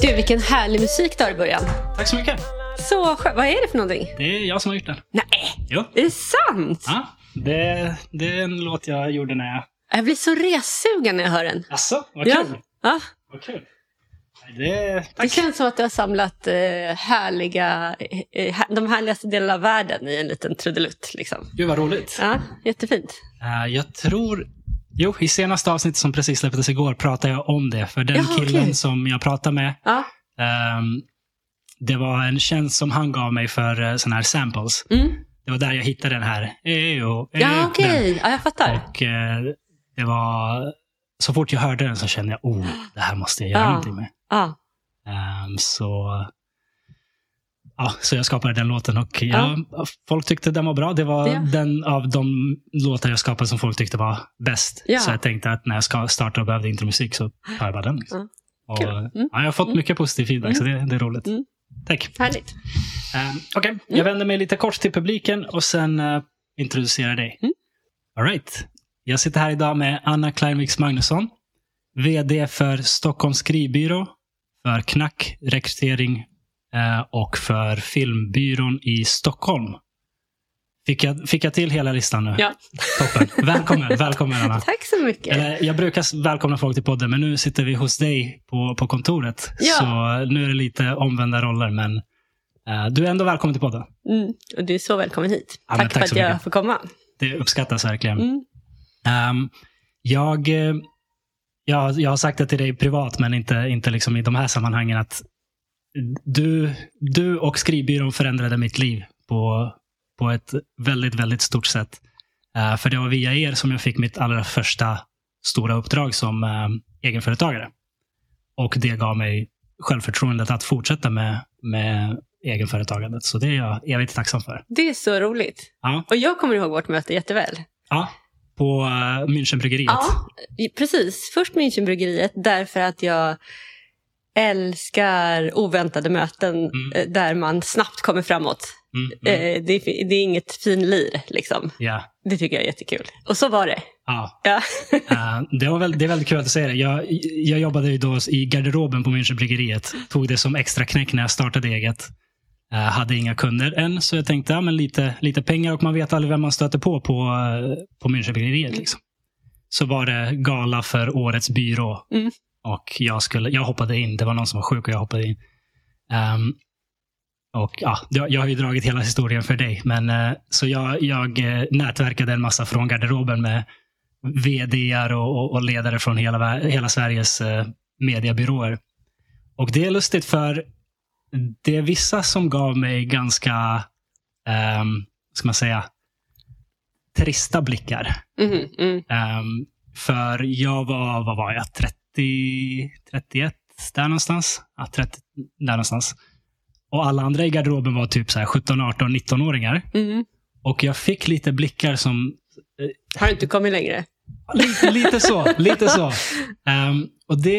Du, vilken härlig musik du har i början. Tack så mycket. Så skönt. Vad är det för någonting? Det är jag som har gjort den. Nej, Jo. är det sant? Ja, det, det är en låt jag gjorde när jag... Jag blir så ressugen när jag hör den. Asså, vad Ja. kul. Ja, Vad kul. Det, det känns som att du har samlat eh, härliga, eh, de härligaste delarna av världen i en liten trudelutt. Liksom. Gud vad roligt. Ja, jättefint. Eh, jag tror... Jo, i senaste avsnittet som precis släpptes igår pratade jag om det. För den Jaha, killen okej. som jag pratade med, Ja. ehm, det var en tjänst som han gav mig för uh, sådana här samples. Mm. Det var där jag hittade den här. Ejo, Ja, ejo, okej. Ja, jag fattar. Och eh, det var... Så fort jag hörde den så kände jag, oh, det här måste jag göra Ja. någonting med. Ja. Ehm, så, ja, så jag skapade den låten och ja, folk tyckte den var bra. Det var Ja. den av de låtar jag skapade som folk tyckte var bäst. Ja. Så jag tänkte att när jag ska starta och behövde intromusik så tar jag bara den. Liksom. Och, Kul. Mm. ja, jag har fått mycket positiv feedback, så det, det är roligt. Mm. Tack. Härligt. Um, Okej, jag vänder mig lite kort till publiken och sen uh, introducerar dig. Mm. All right. Jag sitter här idag med Anna Kleinviks Magnusson, VD för Stockholms skrivbyrå, för Knack rekrytering eh, och för Filmbyrån i Stockholm. Fick jag, fick jag till hela listan nu? Ja. Toppen. Välkommen, välkommen Anna. Tack så mycket. Eller, jag brukar välkomna folk till podden, men nu sitter vi hos dig på, på kontoret. Ja. Så nu är det lite omvända roller, men eh, du är ändå välkommen till podden. Mm. Och du är så välkommen hit. Ja, tack, tack för att jag mycket. får komma. Det uppskattas verkligen. Mm. Ehm, jag, eh, jag, jag har sagt det till dig privat, men inte, inte liksom i de här sammanhangen, att du, du och skrivbyrån förändrade mitt liv på, på ett väldigt, väldigt stort sätt. Eh, för det var via er som jag fick mitt allra första stora uppdrag som eh, egenföretagare. Och det gav mig självförtroendet att fortsätta med, med egenföretagandet. Så det är jag evigt tacksam för. Det är så roligt. Ja, Och jag kommer ihåg vårt möte jätteväl. ja på uh, Münchenbryggeriet. Ja, precis. Först Münchenbryggeriet därför att jag älskar oväntade möten Mm. eh, där man snabbt kommer framåt. Mm, mm. Eh, Det, är, det är inget finlir, liksom. Ja. Det tycker jag är jättekul. Och så var det. Ja, Ja. eh, det, var väl, det är väldigt kul att säga det. Jag, jag jobbade ju då i garderoben på Münchenbryggeriet. Tog det som extra knäck när jag startade eget. Eh, hade inga kunder än, så jag tänkte ja, men lite, lite pengar och man vet aldrig vem man stöter på på, eh, på Münchenbryggeriet. Liksom. Så var det gala för årets byrå. Mm. Och jag, skulle, jag hoppade in. Det var någon som var sjuk och jag hoppade in. Ehm, och ja, jag, har ju dragit hela historien för dig. Men, eh, så jag, jag nätverkade en massa från garderoben med vd och, och, ledare från hela, hela Sveriges mediebyråer. Och det är lustigt för det är vissa som gav mig ganska, um, ska man säga, trista blickar. Mhm, mm. Ehm, för jag var, vad var jag, 30, 31, där någonstans. Ja, 30, där någonstans. Och alla andra i garderoben var typ så här 17, 18, 19-åringar. Mm. Och jag fick lite blickar som Har du inte kommit längre? Lite, lite så. Lite så. Ehm, och det,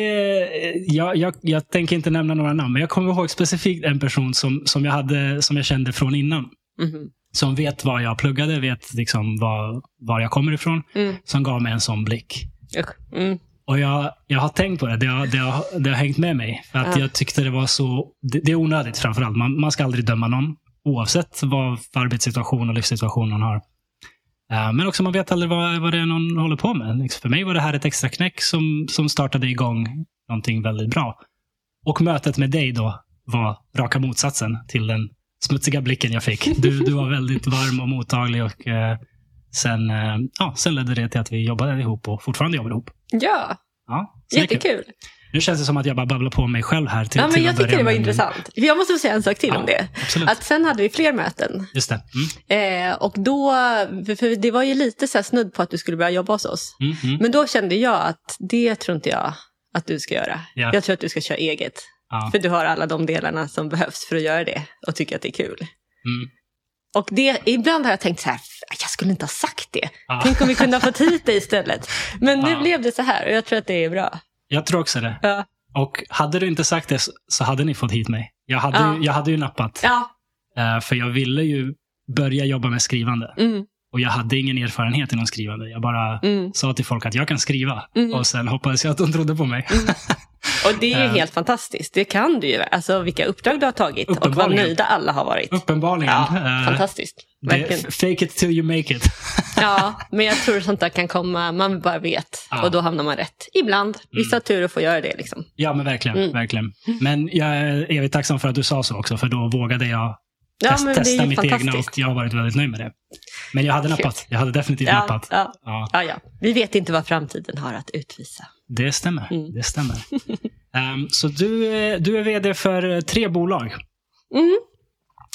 jag, jag, jag tänker inte nämna några namn, men jag kommer ihåg specifikt en person som, som, jag, hade, som jag kände från innan. Mhm. Som vet var jag pluggade, vet liksom var, var jag kommer ifrån. Mm. Som gav mig en sån blick. Mm. Och jag, jag har tänkt på det. Det har, det har, det har hängt med mig. För att Ja. jag tyckte det var så... Det, det är onödigt framförallt. Man, man ska aldrig döma någon. Oavsett vad för arbetssituation och livssituation man har. Eh, Men också man vet aldrig vad, vad det är någon håller på med. Liksom, För mig var det här ett extra knäck som, som startade igång någonting väldigt bra. Och mötet med dig då var raka motsatsen till den smutsiga blicken jag fick. Du, du var väldigt varm och mottaglig och eh, sen, eh, ja, sen ledde det till att vi jobbade ihop och fortfarande jobbar ihop. Ja, Ja, jättekul. Nu känns det som att jag bara babblar på mig själv här. Till, Ja, men till jag börja det var men- intressant. Jag måste få säga en sak till Ja, om det. Absolut. Att sen hade vi fler möten. Just det. Mm. Eh, och då, för, det var ju lite så snudd på att du skulle börja jobba hos oss. Mm, mm. Men då kände jag att det tror inte jag att du ska göra. Ja. Jag tror att du ska köra eget. Ja. För du har alla de delarna som behövs för att göra det och tycker att det är kul. Mm. Och det, ibland har jag tänkt så här, jag skulle inte ha sagt det. Ja. Tänk om vi kunde ha fått hit det istället. Men nu blev det så här och jag tror att det är bra. Jag tror också det. Ja. Och hade du inte sagt det så- hade ni fått hit mig. Jag hade, Ja. ju, jag hade ju nappat. Ja. Eh, för jag ville ju börja jobba med skrivande. Mm, Och jag hade ingen erfarenhet inom skrivande. Jag bara mm. sa till folk att jag kan skriva. Mm. Och sen hoppades jag att de trodde på mig. Och det är ju Eh. helt fantastiskt. Det kan du ju. Alltså vilka uppdrag du har tagit och vad nöjda alla har varit. Uppenbarligen. Ja, Eh, fantastiskt. Verkligen. fake it till you make it. Ja, men jag tror sånt där kan komma, man bara vet. Ja. Och då hamnar man rätt. Ibland. Vissa har tur att få göra det liksom. ja, men verkligen. Mm. verkligen. Men jag är evigt tacksam för att du sa så också, för då vågade jag Ja, test, testa mitt egna och jag har varit väldigt nöjd med det. Men jag hade Kul. nappat. Jag hade definitivt Ja, nappat. ja, Ja, ja, ja. Vi vet inte vad framtiden har att utvisa. Det stämmer. Mm. Det stämmer. Ehm, så du, är- du är vd för eh, tre bolag. Mm.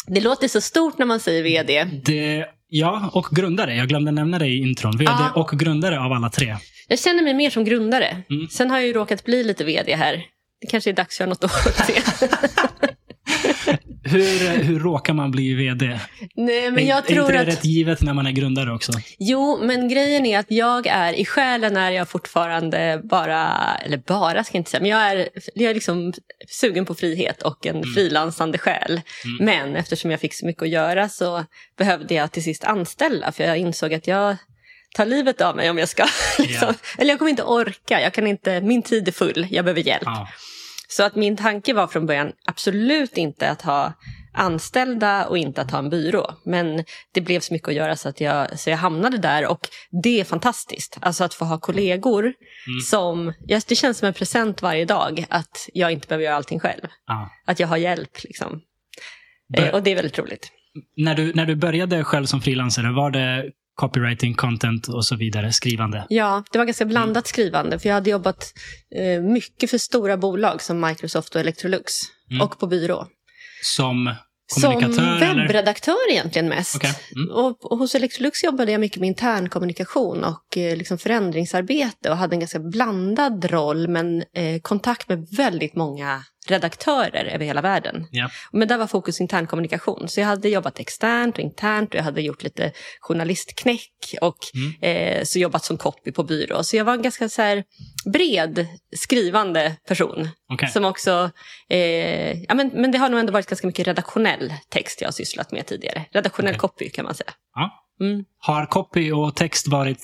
Det låter så stort när man säger vd. Det, ja, och grundare. Jag glömde nämna det i intron. Vd Ja. och grundare av alla tre. Jag känner mig mer som grundare. Mm. Sen har jag ju råkat bli lite vd här. Det kanske är dags att göra något åt det. Hur, hur råkar man bli vd? Nej, men jag är tror inte det att... rätt givet när man är grundare också? Jo, men grejen är att jag är, i själen är jag fortfarande bara, eller bara ska jag inte säga, men jag är, jag är liksom sugen på frihet och en frilansande själ. Mm. Men eftersom jag fick så mycket att göra så behövde jag till sist anställa, för jag insåg att jag tar livet av mig om jag ska. Liksom. Eller jag kommer inte orka, jag kan inte, min tid är full, jag behöver hjälp. Ja. Så att min tanke var från början absolut inte att ha anställda och inte att ha en byrå. Men det blev så mycket att göra så att jag, så jag hamnade där och det är fantastiskt. Alltså att få ha kollegor som, ja, det känns som en present varje dag att jag inte behöver göra allting själv. Ja. Att jag har hjälp liksom. Bör- Eh, och det är väldigt roligt. När, du, när du började själv som frilansare, var det copywriting, content och så vidare, skrivande? Ja, det var ganska blandat skrivande för jag hade jobbat eh, mycket för stora bolag som Microsoft och Electrolux Mm. och på byrå. Som Som kommunikatör? eller? webbredaktör egentligen mest. Okej. Mm. Och, och hos Electrolux jobbade jag mycket med intern kommunikation och eh, liksom förändringsarbete och hade en ganska blandad roll men eh, kontakt med väldigt många redaktörer över hela världen. Ja. Men där var fokus intern kommunikation. Så jag hade jobbat externt och internt och jag hade gjort lite journalistknäck och Mm. eh, så jobbat som copy på byrå. Så jag var en ganska så här, bred skrivande person. Okej. Som också, eh, ja, men, men det har nog ändå varit ganska mycket redaktionell text jag har sysslat med tidigare. Redaktionell Okej. copy kan man säga. Ja. Mm. Har copy och text varit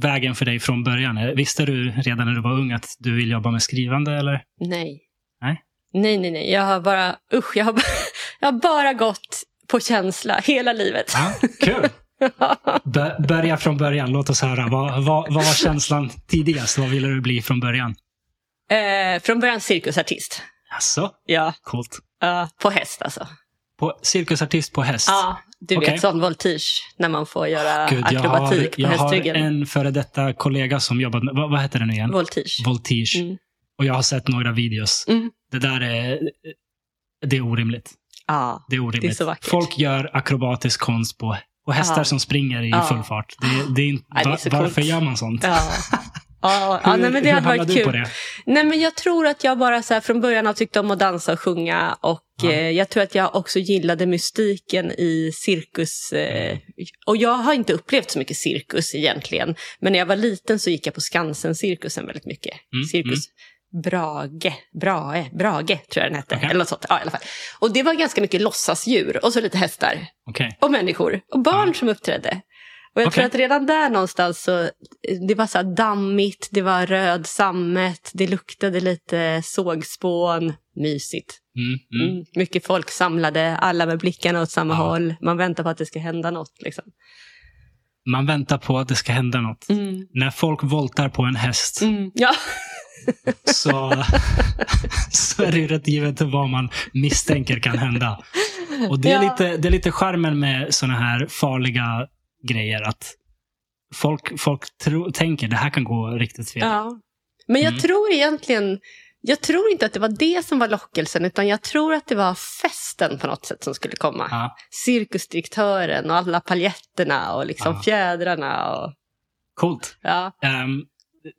vägen för dig från början? Visste du redan när du var ung att du vill jobba med skrivande? Eller? Nej. Nej? Nej, nej. Jag har bara, usch, jag har, bara- jag har bara gått på känsla hela livet. Ja, kul! Bör- Börja från början. Låt oss höra. Vad, vad, vad var känslan tidigast? Vad ville du bli från början? eh, från början cirkusartist. Alltså, Ja, coolt. ja, på häst alltså. På, cirkusartist på häst. Ja, du Okej. vet sån voltige när man får göra Gud, jag har, akrobatik på jag har hästryggen. en före detta kollega som jobbat med, vad, vad heter den igen? Voltige. Voltige. Mm. Och jag har sett några videos. Mm. Det där är, det är orimligt. Ja, Det är orimligt. Det är så vackert. Folk gör akrobatisk konst på och hästar Ja. som springer i Ja. full fart. Det, det är inte, Ja, det är varför gör man sånt? ja. Ja, nej, men det hur hade varit kul. Nej, men jag tror att jag bara så här, från början har tyckt om att dansa och sjunga. Och Ja. eh, jag tror att jag också gillade mystiken i cirkus. Eh, och jag har inte upplevt så mycket cirkus egentligen. Men när jag var liten så gick jag på Skansen-cirkusen väldigt mycket. Mm, Cirkus Brage, Brahe, Brage tror jag den hette. Okej. Eller något sånt. Ja, i alla fall. Och det var ganska mycket låtsasdjur och så lite hästar. Okej. Och människor. Och barn som uppträdde. Och jag Okej. tror att redan där någonstans så, det var så dammigt, det var röd sammet, det luktade lite sågspån, mysigt. Mm, mm. Mm. Mycket folk samlade, alla med blickarna åt samma Ja. håll. Man väntar på att det ska hända något. Liksom. Man väntar på att det ska hända något. Mm. När folk voltar på en häst Mm. Ja. så, så är det ju rätt givet vad man misstänker kan hända. Och det är, Ja. lite, det är lite charmen med såna här farliga grejer. Att folk, folk tro, tänker det här kan gå riktigt fel. ja. Men jag Mm. tror egentligen, jag tror inte att det var det som var lockelsen, utan jag tror att det var festen på något sätt som skulle komma. Ja, Cirkusdirektören och alla paljetterna och liksom Ja. fjädrarna. Och, coolt. ja. Ehm,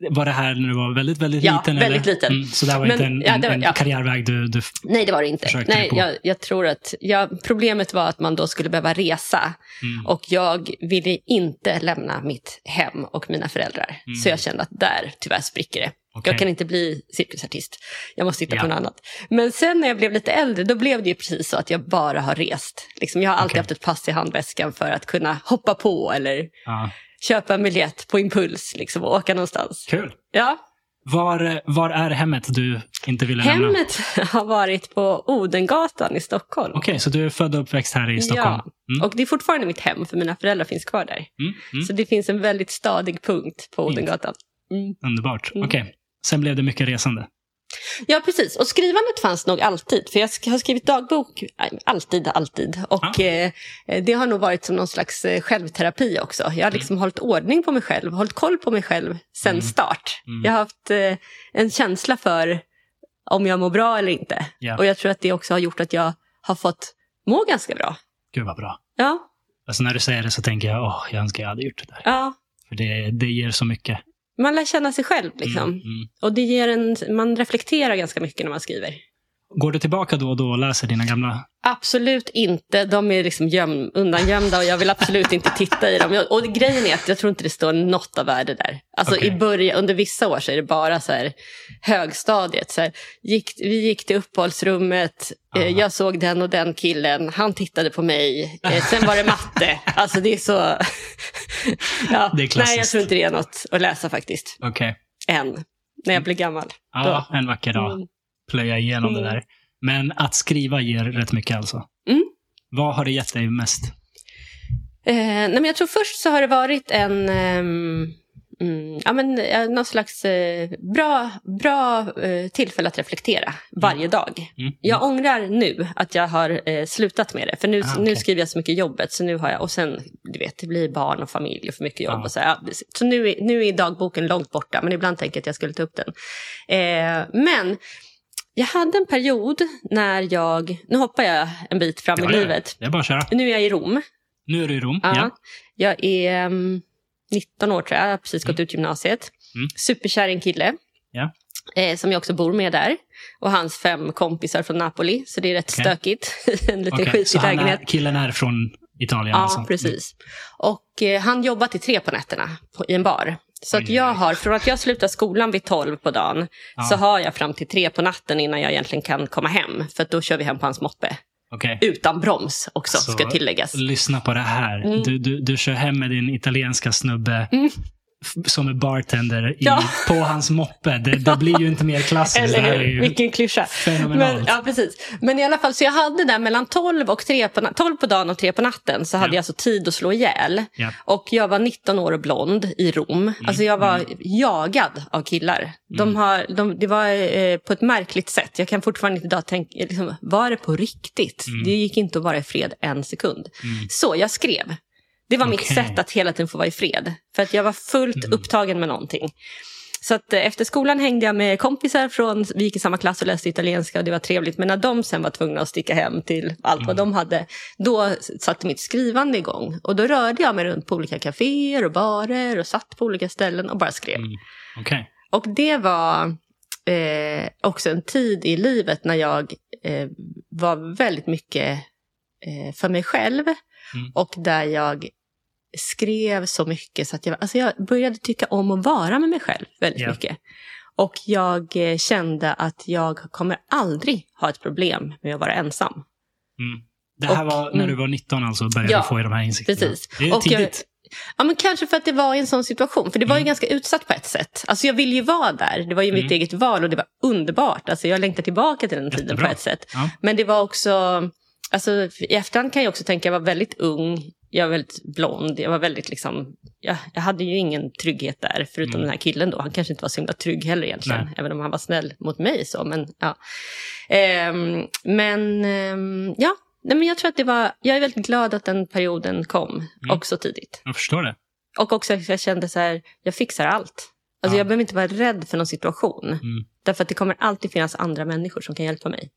var det här när du var väldigt, väldigt Ja, liten? väldigt eller? liten. Mm, så det var Men, inte en, ja, var- en ja. karriärväg du... du Nej, det var det inte. Nej, jag, jag tror att ja, problemet var att man då skulle behöva resa. mm, Och jag ville inte lämna mitt hem och mina föräldrar. Mm. Så jag kände att där, tyvärr, spricker det. okej. Jag kan inte bli cirkusartist. Jag måste hitta Ja. på något annat. Men sen när jag blev lite äldre, då blev det ju precis så att jag bara har rest. Liksom, jag har alltid Okej. haft ett pass i handväskan för att kunna hoppa på eller Ja, köpa en biljett på impuls liksom, och åka någonstans. kul. Ja. Var, var är hemmet du inte ville lämna? Hemmet har varit på Odengatan i Stockholm. Okej, så du är född och uppväxt här i Stockholm? Ja. Mm, Och det är fortfarande mitt hem, för mina föräldrar finns kvar där. mm, mm, Så det finns en väldigt stadig punkt på. Odengatan. Mm. underbart. Mm. Okej. Sen blev det mycket resande. Ja, precis. Och skrivandet fanns nog alltid. För jag har skrivit dagbok nej, alltid, alltid. Och eh, det har nog varit som någon slags eh, självterapi också. Jag har liksom hållit ordning på mig själv, hållit koll på mig själv sen Mm. start. Mm. Jag har haft eh, en känsla för om jag mår bra eller inte. Ja. Och jag tror att det också har gjort att jag har fått må ganska bra. Gud vad bra. Ja, Alltså när du säger det så tänker jag, åh, jag önskar jag hade gjort det där. ja. För det, det ger så mycket. Man lär känna sig själv liksom. Mm, mm. Och det ger en, man reflekterar ganska mycket när man skriver. Går du tillbaka då och då och läser dina gamla? Absolut inte. De är liksom göm, undangömda och jag vill absolut inte titta i dem. Jag- Och grejen är att jag tror inte det står något av värde där. Alltså Okej. i början, under vissa år så är det bara så här högstadiet. Så här, gick, vi gick till uppehållsrummet, eh, jag såg den och den killen, han tittade på mig, eh, sen var det matte. Alltså det är så... ja, Det är klassiskt. nej, jag tror inte det är något att läsa faktiskt. Okej. Än. När jag blir gammal. Ja, en vacker dag. Mm. Plöja igenom det Mm. där. Men att skriva ger rätt mycket alltså? Mm. Vad har det gett dig mest? Eh, nej, men jag tror först så har det varit en... ehm, mm, ja, men, eh, någon slags eh, bra, bra eh, tillfälle att reflektera varje dag. Mm. Jag ångrar nu att jag har eh, slutat med det. För nu, Ah, nu okej. skriver jag så mycket jobbet. Så nu har jag, och sen, du vet, det blir barn och familj och för mycket jobb. Ja. Och så ja, så nu, är- nu är dagboken långt borta, men ibland tänker jag att jag skulle ta upp den. Eh, men jag hade en period när jag, nu hoppar jag en bit fram Ja, i livet. Det är bara att köra. Nu är jag i Rom. Nu är du i Rom. Ja. Ja. Jag är mm, 19 år tror jag, jag har precis gått ut gymnasiet. Mm. Superkär i en kille. Ja. Eh, som jag också bor med där. Och hans fem kompisar från Napoli. Så det är rätt Okej. stökigt. en liten Okej, skitig lägenhet. är, killen är från Italien Ja, alltså? precis. Och eh, han jobbar till tre på nätterna på, i en bar. Så att jag har, från att jag slutar skolan vid 12 på dagen, Ja. så har jag fram till tre på natten innan jag egentligen kan komma hem. För då kör vi hem på hans moppe. Okej. Utan broms också, Så- ska tilläggas. Lyssna på det här. Mm. Du, du, du kör hem med din italienska snubbe Mm. Som är bartender i, Ja. på hans moppe. Det, det blir ju inte mer klassiskt. Det här Eller är hur? ju Vilken klyscha. fenomenalt. Men, ja, precis. Men i alla fall, så jag hade där mellan 12, och 3 på, na- 12 på dagen och 3 på natten så hade Ja. jag alltså tid att slå ihjäl. Ja. Och jag var 19 år och blond i Rom. Alltså jag var jagad av killar. De Mm. har, de, det var eh, på ett märkligt sätt. Jag kan fortfarande inte idag tänka, liksom, var det på riktigt? Mm. Det gick inte att vara i fred en sekund. Mm. Så jag skrev. Det var mitt Okej. sätt att hela tiden få vara i fred. För att jag var fullt Mm. upptagen med någonting. Så att eh, efter skolan hängde jag med kompisar från, vi gick i samma klass och läste italienska och det var trevligt. Men när de sen var tvungna att sticka hem till allt vad Mm. de hade, då satte mitt skrivande igång. Och då rörde jag mig runt på olika kaféer och barer och satt på olika ställen och bara skrev. Mm. Okej. Och det var eh, också en tid i livet när jag eh, var väldigt mycket eh, för mig själv. Mm. Och där jag skrev så mycket så att jag, alltså jag började tycka om att vara med mig själv väldigt Ja. mycket. Och jag eh, kände att jag kommer aldrig ha ett problem med att vara ensam. Mm. Det här Och- var när du mm. var 19 alltså, började Ja, få i de här insikterna. precis. Det är Och jag- tidigt. Ja, men kanske för att det var i en sån situation. För det var ju Mm. ganska utsatt på ett sätt. Alltså jag ville ju vara där. Det var ju mitt Mm. eget val och det var underbart. Alltså jag längtar tillbaka till den tiden Jättebra. på ett sätt. Ja. Men det var också, alltså i efterhand kan jag också tänka, jag var väldigt ung, jag var väldigt blond, jag var väldigt liksom, jag, jag hade ju ingen trygghet där, förutom Mm. den här killen då. Han kanske inte var så himla trygg heller egentligen, Nej. även om han var snäll mot mig så, men ja. Ehm, men ehm, ja, Nej, men jag tror att det var, jag är väldigt glad att den perioden kom, Mm. också tidigt. Jag förstår det. Och också att jag kände så här, jag fixar allt. Alltså Ja. jag behöver inte vara rädd för någon situation. Mm. Därför att det kommer alltid finnas andra människor som kan hjälpa mig.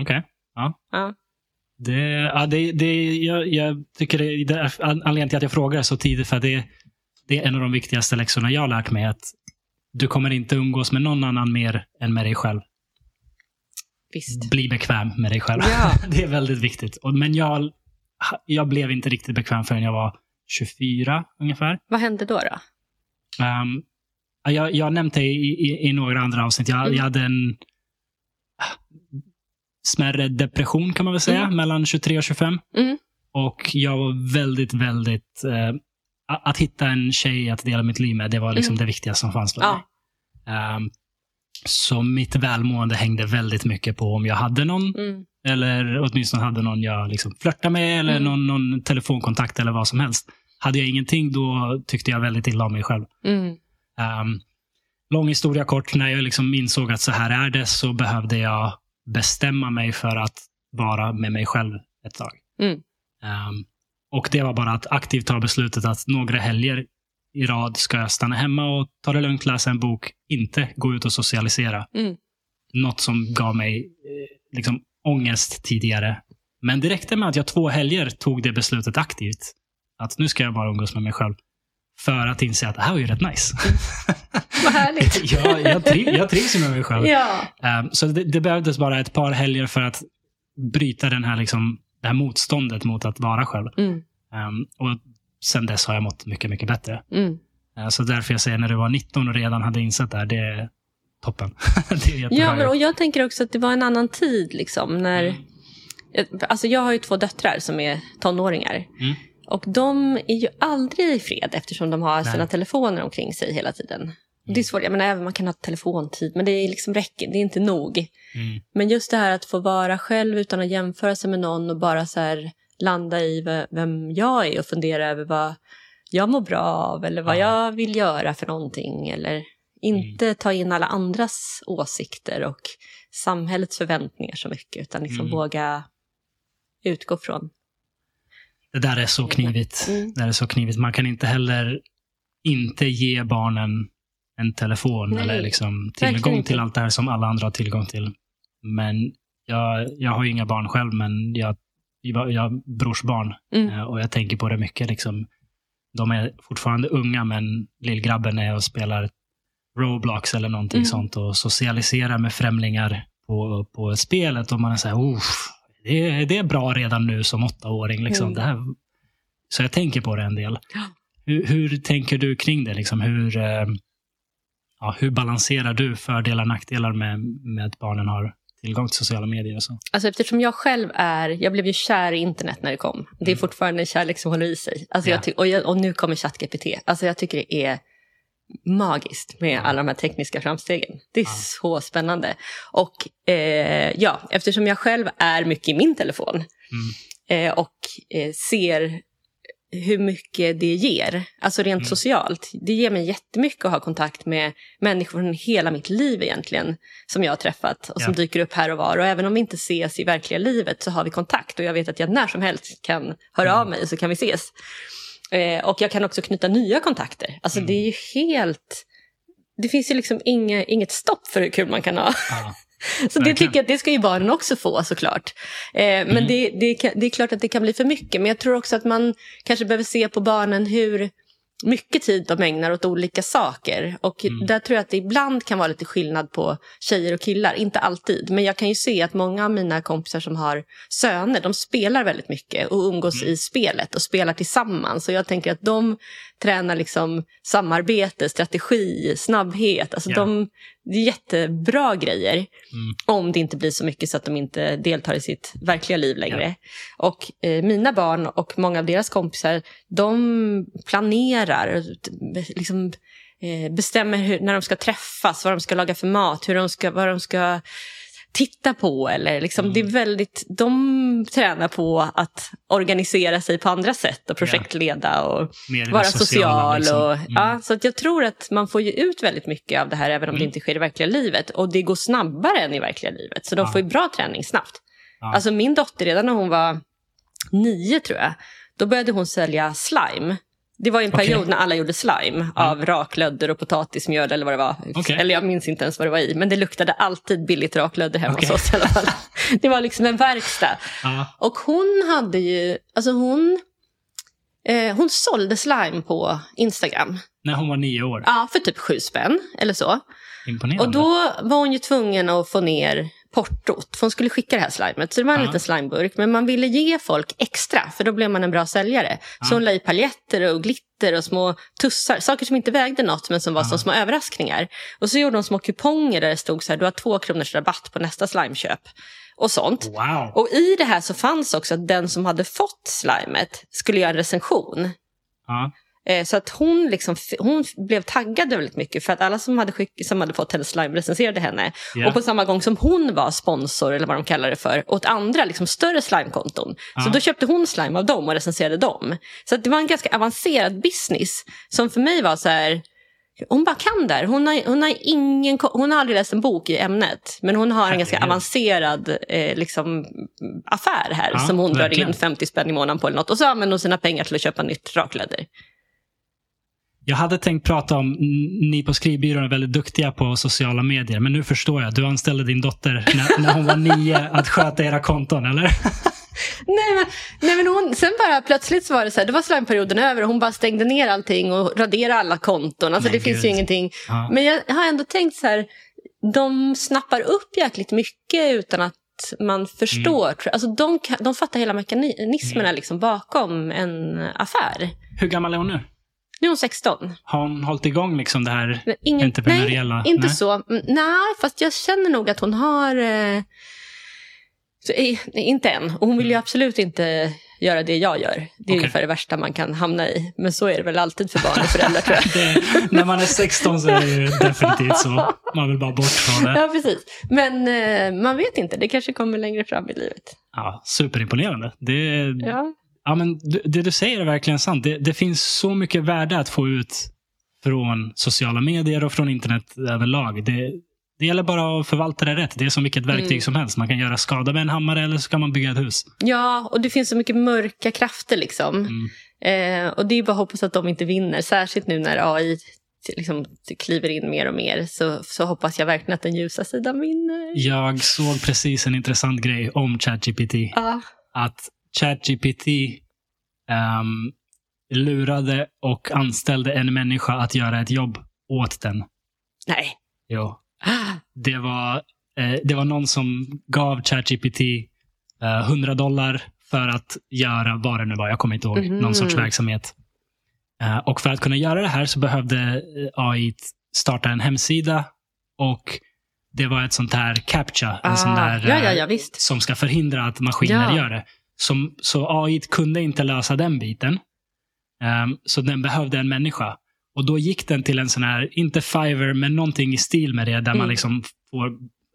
Okej. Ja. Ja. Det, ja, det, det, jag, jag tycker det, det är an- anledningen till att jag frågar så tidigt, för det, det är en av de viktigaste läxorna jag har lärt mig. Att du kommer inte umgås med någon annan mer än med dig själv. Visst. Bli bekväm med dig själv. Ja. det är väldigt viktigt. Men jag, jag blev inte riktigt bekväm förrän jag var 24 ungefär. Vad hände då? då? Um, jag, jag har nämnt det i, i, i några andra avsnitt. Jag, Mm. jag hade en smärre depression kan man väl säga, Mm. mellan 23 och 25. Mm. Och jag var väldigt, väldigt... Eh, att, hitta en tjej att dela mitt liv med, det var liksom Mm. det viktigaste som fanns för Ja. mig. Ehm, så mitt välmående hängde väldigt mycket på om jag hade någon, Mm. eller åtminstone hade någon jag liksom flörtade med, eller Mm. någon, någon telefonkontakt eller vad som helst. Hade jag ingenting, då tyckte jag väldigt illa om mig själv. Mm. Um, lång historia kort, när jag liksom insåg att så här är det så behövde jag bestämma mig för att vara med mig själv ett tag. Mm. Um, och det var bara att aktivt ta beslutet att några helger i rad ska jag stanna hemma och ta det lugnt, läsa en bok, inte gå ut och socialisera. Mm. Något som gav mig eh, liksom ångest tidigare. Men det räckte med att jag två helger tog det beslutet aktivt. Att nu ska jag bara umgås med mig själv. För att inse att det här var ju rätt nice. Vad härligt. jag, jag, triv, jag trivs ju med mig själv. ja. Um, så det, det behövdes bara ett par helger för att bryta den här, liksom, det här motståndet mot att vara själv. Mm. Um, och sen dess har jag mått mycket, mycket bättre. Mm. Uh, så därför jag säger när du var 19 och redan hade insett det här, det är toppen. det är Ja, men, och jag tänker också att det var en annan tid. Liksom, när, Mm. alltså jag har ju två döttrar som är tonåringar. Mm. Och de är ju aldrig i fred eftersom de har sina Nej. telefoner omkring sig hela tiden. Det är svårt, jag menar, även man kan ha telefontid, men det är liksom räcker, det är inte nog. Mm. Men just det här att få vara själv utan att jämföra sig med någon och bara så här landa i ve- vem jag är och fundera över vad jag mår bra av eller vad Ja. jag vill göra för någonting. Eller inte ta in alla andras åsikter och samhällets förväntningar så mycket utan liksom Mm. våga utgå från. Det där är så knivigt. Mm. Det är så knivigt. Man kan inte heller inte ge barnen en telefon Nej, eller liksom tillgång till allt det här som alla andra har tillgång till. Men jag, jag har ju inga barn själv, men jag, jag, jag har brorsbarn Mm. eh, och jag tänker på det mycket. Liksom. De är fortfarande unga, men lillgrabben är och spelar Roblox eller någonting Mm. sånt och socialiserar med främlingar på, på spelet och man är så här, "Uff, det, är- det är bra redan nu som åttaåring. Liksom. Mm. Det här, så jag tänker på det en del. Hur, hur tänker du kring det? Liksom? Hur, eh, ja, hur balanserar du fördelar och nackdelar med, med att barnen har tillgång till sociala medier? Och så? Alltså eftersom jag själv är, jag blev ju kär i internet när det kom. Det är Mm. fortfarande en kärlek som håller i sig. Alltså Ja. jag och, jag, och nu kommer ChatGPT. Alltså jag tycker det är magiskt med alla de här tekniska framstegen. Det är Ja. så spännande. Och eh, ja, eftersom jag själv är mycket i min telefon Mm. eh, och eh, ser hur mycket det ger, alltså rent Mm. socialt. Det ger mig jättemycket att ha kontakt med människor från hela mitt liv egentligen, som jag har träffat och som Ja. dyker upp här och var. Och även om vi inte ses i verkliga livet så har vi kontakt och jag vet att jag när som helst kan höra Mm. av mig så kan vi ses. Eh, och jag kan också knyta nya kontakter. Alltså Mm. det är ju helt... Det finns ju liksom inga, inget stopp för hur kul man kan ha. Ja. Så det tycker jag att det ska ju barnen också få såklart. Eh, men Mm. det, det, det är klart att det kan bli för mycket. Men jag tror också att man kanske behöver se på barnen hur mycket tid de ägnar åt olika saker. Och Mm. där tror jag att det ibland kan vara lite skillnad på tjejer och killar. Inte alltid. Men jag kan ju se att många av mina kompisar som har söner, de spelar väldigt mycket och umgås Mm. i spelet och spelar tillsammans. Och jag tänker att de tränar liksom samarbete, strategi, snabbhet. Alltså Ja. de, det är jättebra grejer. Mm. Om det inte blir så mycket så att de inte deltar i sitt verkliga liv längre. Och eh, mina barn och många av deras kompisar, de planerar, liksom, eh, bestämmer hur, när de ska träffas, vad de ska laga för mat, hur de ska, vad de ska titta på. Eller liksom, Mm. det är väldigt, de tränar på att organisera sig på andra sätt och projektleda och det vara social. liksom. Och, Mm. ja, så att jag tror att man får ju ut väldigt mycket av det här även om Mm. det inte sker i verkliga livet. Och det går snabbare än i verkliga livet. Så de Ja. får ju bra träning snabbt. Ja. Alltså min dotter, redan när hon var nio tror jag, då började hon sälja slime. Det var en period när alla gjorde slime av raklödder och potatismjöl eller vad det var. Okej. Eller jag minns inte ens vad det var i, men det luktade alltid billigt raklödder hemma Okej. hos oss. Det var liksom en verkstad. Ja. Och hon hade ju, alltså hon, eh, hon sålde slime på Instagram. När hon var nio år. Ja, för typ sju spänn eller så. Imponerande. Och då var hon ju tvungen att få ner portot, för hon skulle skicka det här slimet. Så det var en Ja. liten slimeburk, men man ville ge folk extra, för då blev man en bra säljare. Så hon la i paljetter och glitter och små tussar, saker som inte vägde något, men som var som små överraskningar. Och så gjorde hon små kuponger där det stod så här, du har två kronors rabatt på nästa slimeköp. Och sånt. Wow. Och i det här så fanns också att den som hade fått slimet skulle göra en recension. Ja. Eh, Så att hon, liksom, hon blev taggad väldigt mycket för att alla som hade, skick, som hade fått hennes slime recenserade henne. Ja. Och på samma gång som hon var sponsor, eller vad de kallar det för, åt andra liksom, större slimekonton. Så Ja. då köpte hon slime av dem och recenserade dem. Så det var en ganska avancerad business som för mig var så här, hon bara kan där. Hon har, hon, har ingen, hon har aldrig läst en bok i ämnet, men hon har en ganska avancerad eh, liksom, affär här Ja, som hon verkligen. drar in 50 spänn i månaden på eller något. Och så använder hon sina pengar till att köpa nytt rakläder. Jag hade tänkt prata om, ni på skrivbyrån är väldigt duktiga på sociala medier, men nu förstår jag. Du anställde din dotter när, när hon var nio att sköta era konton, eller? Nej men, nej, men hon, sen bara plötsligt så var det så här, det var slimeperioden över och hon bara stängde ner allting och raderade alla konton. Alltså Men det finns gud. ju ingenting. Ja. Men jag har ändå tänkt så här, de snappar upp jäkligt mycket utan att man förstår. Mm. Alltså de, de fattar hela mekanismerna liksom bakom en affär. Hur gammal är hon nu? Nu är hon 16. Har hon hållit igång liksom det här Men Ingen, entreprenöriella? nej, inte Nej. så. Mm, Nej, fast jag känner nog att hon har... Eh, så, eh, inte än. Och hon vill ju absolut inte göra det jag gör. Det är Mm. Okej. ungefär det värsta man kan hamna i. Men så är det väl alltid för barn och föräldrar tror jag. Det, när man är 16 så är det definitivt så. Man vill bara bort från det. Ja, precis. Men eh, man vet inte. Det kanske kommer längre fram i livet. Ja, superimponerande. Det, Ja. Ja, men det, du säger är verkligen sant. Det, det finns så mycket värde att få ut från sociala medier och från internet överlag. Det, det gäller bara att förvalta det rätt. Det är som vilket verktyg Mm. som helst. Man kan göra skada med en hammare eller så kan man bygga ett hus. ja, och det finns så mycket mörka krafter liksom. Mm. Eh, och det är bara att hoppas att de inte vinner. Särskilt nu när AI liksom, kliver in mer och mer. Så, så hoppas jag verkligen att den ljusa sidan vinner. Jag såg precis en intressant grej om ChatGPT. Ja. Att ChatGPT ehm, lurade och anställde en människa att göra ett jobb åt den. Nej. Jo. Det var, eh, det var någon som gav ChatGPT eh, 100 dollar för att göra vad det nu var. Jag kommer inte ihåg. Mhm. Någon sorts verksamhet. Eh, och för att kunna göra det här så behövde eh, AI starta en hemsida och det var ett sånt här captcha. En sån Ah, där, ja, ja, eh, ja, visst. Som ska förhindra att maskiner gör det. Som, så AI kunde inte lösa den biten. Ehm, så den behövde en människa. Och då gick den till en sån här, inte Fiverr, men någonting i stil med det, där man Mm. liksom får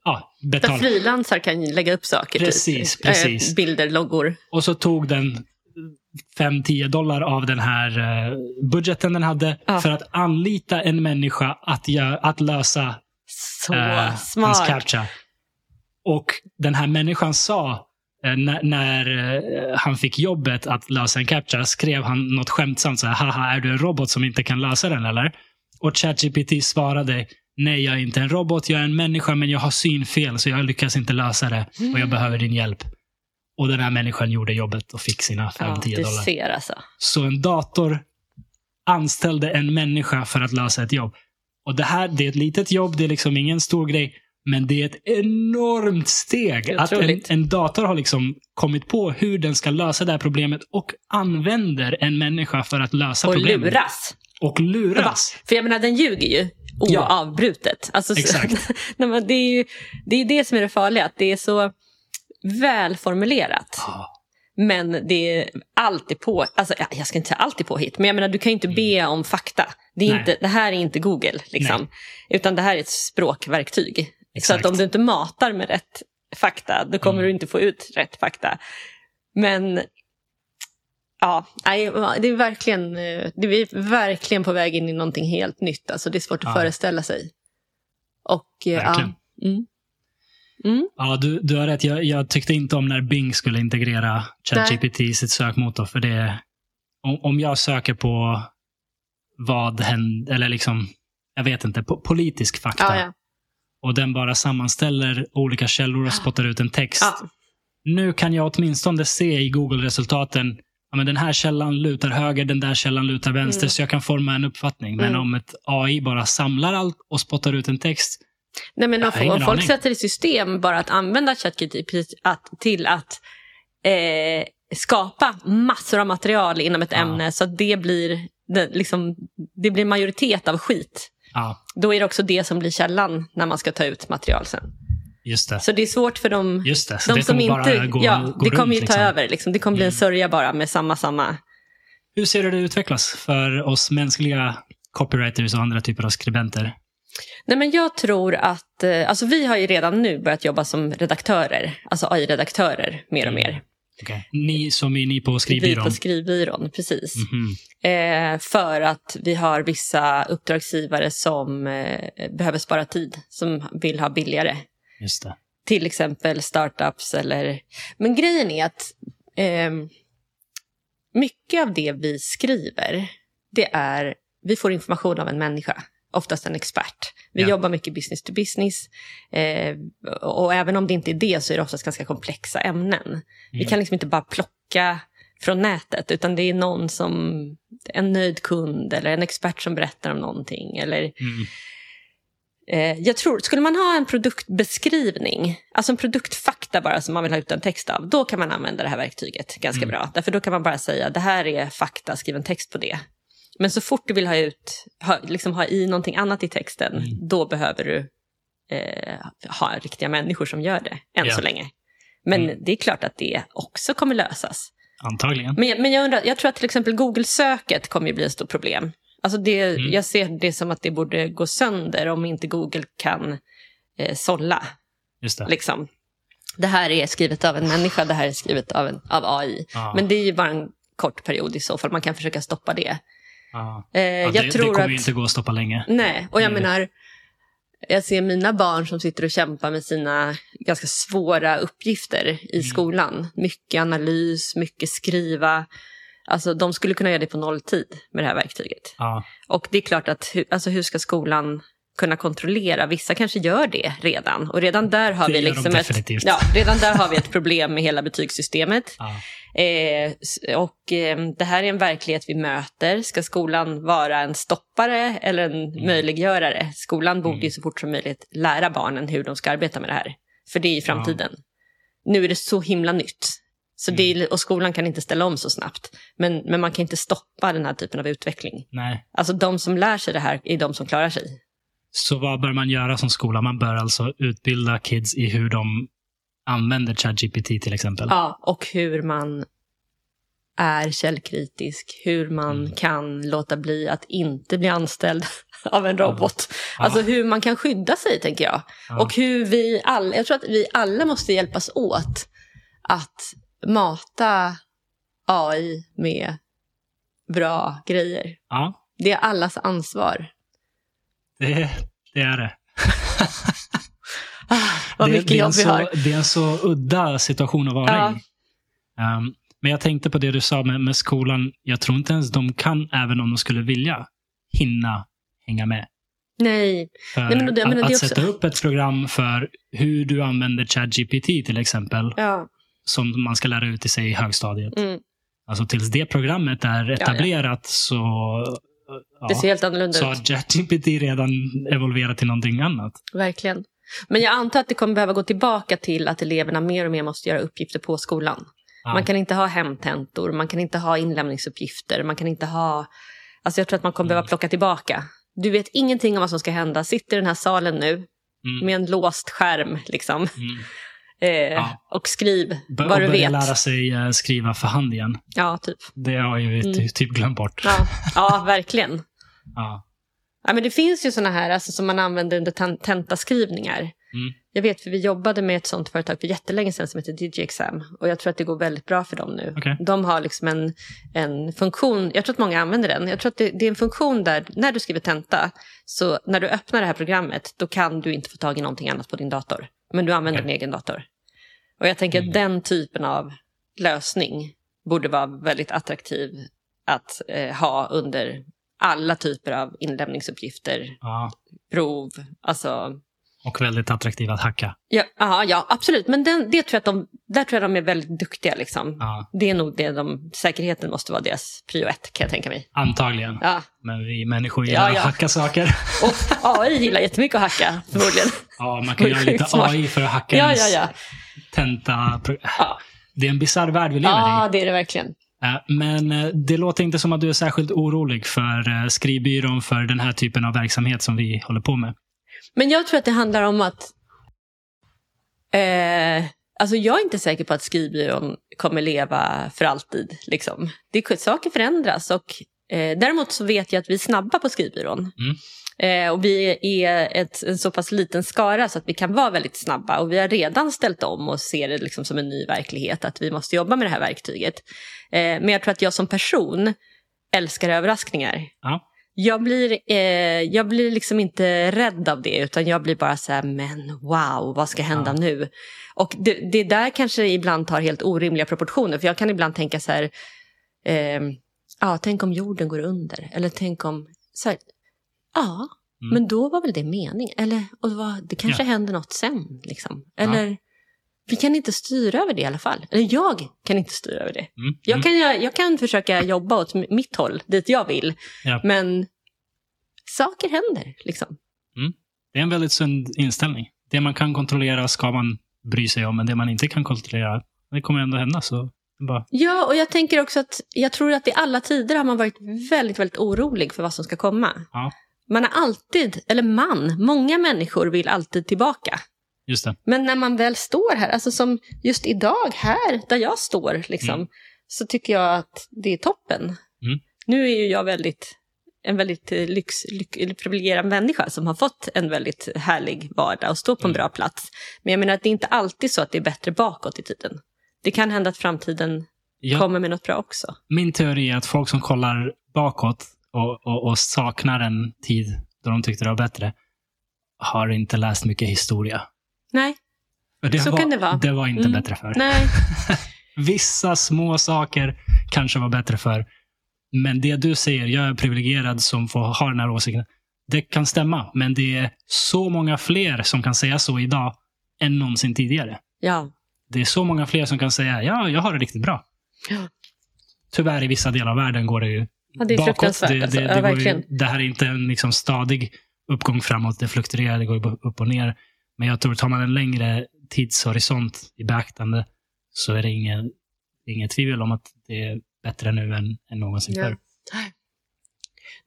ja, Där betala. frilansar kan lägga upp saker. Precis, typ. Precis. bilder, loggor. Och så tog den 5-10 dollar av den här eh, budgeten den hade Ja. för att anlita en människa att, gö- att lösa Så eh, hans captcha. Och den här människan sa, när, när eh, han fick jobbet att lösa en captcha, skrev han något skämtsamt så här, haha, är du en robot som inte kan lösa den eller? Och ChatGPT svarade, nej jag är inte en robot, jag är en människa men jag har synfel så jag lyckas inte lösa det och jag behöver din hjälp. Och den här människan gjorde jobbet och fick sina 5-10 Ja, du dollar. ser alltså. Så en dator anställde en människa för att lösa ett jobb. Och det här, det är ett litet jobb, det är liksom ingen stor grej. Men det är ett enormt steg. Att en, en dator har liksom kommit på hur den ska lösa det här problemet och använder en människa för att lösa Och problemet. luras. Och luras. För jag menar, den ljuger ju Ja. oavbrutet. Alltså, så- Exakt. Nej, men det, är ju, det är det som är det farliga, att det är så välformulerat. Ja. Men det är alltid på, alltså, ja, jag ska inte säga alltid påhitt, men jag menar du kan ju inte be om fakta. Det, är Mm. Nej. inte, det här är inte Google, liksom. utan det här är ett språkverktyg. Så Exakt. att om du inte matar med rätt fakta, då kommer Mm. du inte få ut rätt fakta. Men ja, det är verkligen, eh, det är verkligen på väg in i någonting helt nytt. Alltså, det är svårt att Ja. föreställa sig. Och, eh, Verkligen. Ja, mm. Mm. Ja, du, du har rätt. Jag, jag tyckte inte om när Bing skulle integrera ChatGPT i sitt sökmotor. För det, om, om jag söker på vad hände, eller liksom, jag vet inte, po- politisk fakta. Ja, ja. Och den bara sammanställer olika källor och spottar ut en text. Ja. Nu kan jag åtminstone se i Google-resultaten, ja, men den här källan lutar höger, den där källan lutar vänster, Mm. så jag kan forma en uppfattning. Men Mm. om ett AI bara samlar allt och spottar ut en text, Nej, men om, om folk aning. sätter i system bara att använda ChatGPT till att eh, skapa massor av material inom ett Ja. ämne så att det blir, det, liksom, det blir majoritet av skit. Ja, Då är det också det som blir källan när man ska ta ut material sen. just det. Så det är svårt för dem, Just det, de det som inte... gå, ja, gå det kommer ju ta liksom. över. Liksom. Det kommer bli en Mm. sörja bara med samma, samma. Hur ser du det utvecklas för oss mänskliga copywriters och andra typer av skribenter? Nej, men jag tror att... Eh, alltså vi har ju redan nu börjat jobba som redaktörer. Alltså AI-redaktörer mer och Mm. mer. Okej. Ni som är ni på Vi skrivbyrån? på skrivbyrån, precis. Mhm. Eh, för att vi har vissa uppdragsgivare som eh, behöver spara tid, som vill ha billigare. Just det. Till exempel startups eller... Men grejen är att eh, mycket av det vi skriver, det är... Vi får information av en människa, oftast en expert. Vi Ja. jobbar mycket business to business. Eh, och även om det inte är det så är det oftast ganska komplexa ämnen. Vi Mm. kan liksom inte bara plocka från nätet, utan det är någon som, en nöjd kund eller en expert som berättar om någonting. Eller, Mm. eh, jag tror, skulle man ha en produktbeskrivning, alltså en produktfakta bara som man vill ha ut en text av, då kan man använda det här verktyget ganska Mm. bra. Därför då kan man bara säga, det här är fakta, skriv en text på det. Men så fort du vill ha ut, ha, liksom ha i någonting annat i texten, Mm. då behöver du eh, ha riktiga människor som gör det, än Ja. så länge. Men Mm. det är klart att det också kommer lösas. Antagligen. Men, men jag, undrar, jag tror att till exempel Google-söket kommer ju bli ett stort problem. Alltså det, Mm. Jag ser det som att det borde gå sönder om inte Google kan eh, sålla. Just det. Liksom. Det här är skrivet av en människa, det här är skrivet av, en, av AI. Ja. Men det är ju bara en kort period i så fall, man kan försöka stoppa det. Ja. Eh, Ja, jag det, tror det kommer att... ju inte gå att stoppa länge. Nej, och jag Mm. menar, jag ser mina barn som sitter och kämpar med sina ganska svåra uppgifter i Mm. skolan. Mycket analys, mycket skriva. Alltså de skulle kunna göra det på nolltid med det här verktyget. Ja. Och det är klart att alltså, hur ska skolan kunna kontrollera? Vissa kanske gör det redan. Och redan där har Det vi liksom ett, ja, redan där har vi ett problem med hela betygssystemet. Ja. Eh, och eh, det här är en verklighet vi möter. Ska skolan vara en stoppare eller en möjliggörare? Skolan borde Mm. ju så fort som möjligt lära barnen hur de ska arbeta med det här. För det är i framtiden. Nu är det så himla nytt. Så det Mm. är, och skolan kan inte ställa om så snabbt. Men, men man kan inte stoppa den här typen av utveckling. Nej. Alltså de som lär sig det här är de som klarar sig. Så vad bör man göra som skola? Man bör alltså utbilda kids i hur de använder ChatGPT till exempel. Ja, och hur man är källkritisk. Hur man Mm. kan låta bli att inte bli anställd av en robot. Ja. Alltså hur man kan skydda sig, tänker jag. Ja. Och hur vi alla, jag tror att vi alla måste hjälpas åt att mata AI med bra grejer. ja, Det är allas ansvar. Det, det är det. Ah, vad det, mycket det är en jobb vi så, har. Det är en så udda situation att vara Ja. i. Um, men jag tänkte på det du sa med, med skolan. Jag tror inte ens de kan, även om de skulle vilja, hinna hänga med. Nej, Nej, men det- jag att, att sätta upp ett program för hur du använder ChatGPT till exempel, ja. som man ska lära ut i sig i högstadiet. Mm. Alltså tills det programmet är etablerat så, ja, Det ser helt annorlunda så ut. har ChatGPT redan evolverat till någonting annat. Verkligen. Men jag antar att det kommer behöva gå tillbaka till att eleverna mer och mer måste göra uppgifter på skolan. Ja. Man kan inte ha hemtentor, man kan inte ha inlämningsuppgifter, man kan inte ha... Alltså jag tror att man kommer Mm. behöva plocka tillbaka. Du vet ingenting om vad som ska hända. Sitter i den här salen nu Mm. med en låst skärm liksom. Mm. Eh, Ja. Och skriv Bör- vad du och vet. lära sig eh, skriva för hand igen. Ja, typ. Det har jag ju Mm. ty- typ glömt bort. Ja, ja verkligen. Ja. Ja, men det finns ju såna här alltså, som man använder under ten- tentaskrivningar. Mm. Jag vet, för vi jobbade med ett sånt företag för jättelänge sedan som heter DigiExam. Och jag tror att det går väldigt bra för dem nu. Okej. De har liksom en, en funktion, jag tror att många använder den. Jag tror att det, det är en funktion där när du skriver tenta, så när du öppnar det här programmet, då kan du inte få tag i någonting annat på din dator. Men du använder Okej. din egen dator. Och jag tänker Mm. att den typen av lösning borde vara väldigt attraktiv att eh, ha under alla typer av inlämningsuppgifter, Ja. prov, alltså Och väldigt attraktiv att hacka. Ja, aha, ja absolut. Men den, det tror jag att de, där tror jag de är väldigt duktiga. Liksom. Ja, Det är nog det de, säkerheten måste vara deras prio ett kan jag tänka mig. antagligen. Ja. Men vi människor gillar Ja, att ja. hacka saker. Och AI gillar jättemycket att hacka förmodligen. Ja, man kan göra lite. AI för att hacka Ja, ens ja, ja. tenta. Ja, Det är en bisarr värld vi lever ja i. det är det verkligen. Eh, Men eh, det låter inte som att du är särskilt orolig för eh, skrivbyrån för den här typen av verksamhet som vi håller på med. Men jag tror att det handlar om att... Eh, alltså jag är inte säker på att skrivbyrån kommer leva för alltid. Liksom. Det, saker förändras. Och, eh, däremot så vet jag att vi är snabba på skrivbyrån. Mm. Eh, och vi är ett, en så pass liten skara så att vi kan vara väldigt snabba. Och vi har redan ställt om och ser det liksom som en ny verklighet att vi måste jobba med det här verktyget. Eh, men jag tror att jag som person älskar överraskningar. Ja. Jag blir, eh, jag blir liksom inte rädd av det, utan jag blir bara så här, men wow, vad ska hända Ja. nu? Och det, det där kanske ibland tar helt orimliga proportioner, för jag kan ibland tänka så här, eh, ja, tänk om jorden går under, eller tänk om, så här, ja, Mm. men då var väl det mening, eller och det, var, det kanske händer något sen, liksom. Eller, vi kan inte styra över det i alla fall. Eller jag kan inte styra över det. Mm. Jag Mm. kan, jag, jag kan försöka jobba åt mitt håll, dit jag vill. Ja. Men saker händer. Liksom. Det är en väldigt sund inställning. Det man kan kontrollera ska man bry sig om, men det man inte kan kontrollera, det kommer ändå hända. Så bara, Ja, och jag tänker också att jag tror att i alla tider har man varit väldigt, väldigt orolig för vad som ska komma. Ja. Man har alltid, eller man, många människor vill alltid tillbaka. Men när man väl står här, alltså som just idag här där jag står, liksom, Mm. så tycker jag att det är toppen. Mm. Nu är ju jag väldigt, en väldigt eh, lyx, lyx, privilegierad människa som har fått en väldigt härlig vardag och står på en Mm. bra plats. Men jag menar att det är inte alltid så att det är bättre bakåt i tiden. Det kan hända att framtiden Ja, kommer med något bra också. Min teori är att folk som kollar bakåt och, och, och saknar en tid då de tyckte det var bättre, har inte läst mycket historia. Nej, det Så var, kan det vara. Det var inte Mm. bättre för. nej, Vissa små saker kanske var bättre för. Men det du säger, jag är privilegierad som får ha den här åsikten. Det kan stämma, men det är så många fler som kan säga så idag än någonsin tidigare. ja. Det är så många fler som kan säga ja, jag har det riktigt bra. Ja. Tyvärr i vissa delar av världen går det ju Ja, det är bakåt. fruktansvärt. Det, alltså. det, ja, det, ju, det här är inte en liksom stadig uppgång framåt. Det fluktuerar, det går upp och ner. Men jag tror, tar man en längre tidshorisont i beaktande så är det ingen, inget tvivel om att det är bättre nu än, än någonsin Ja. förr.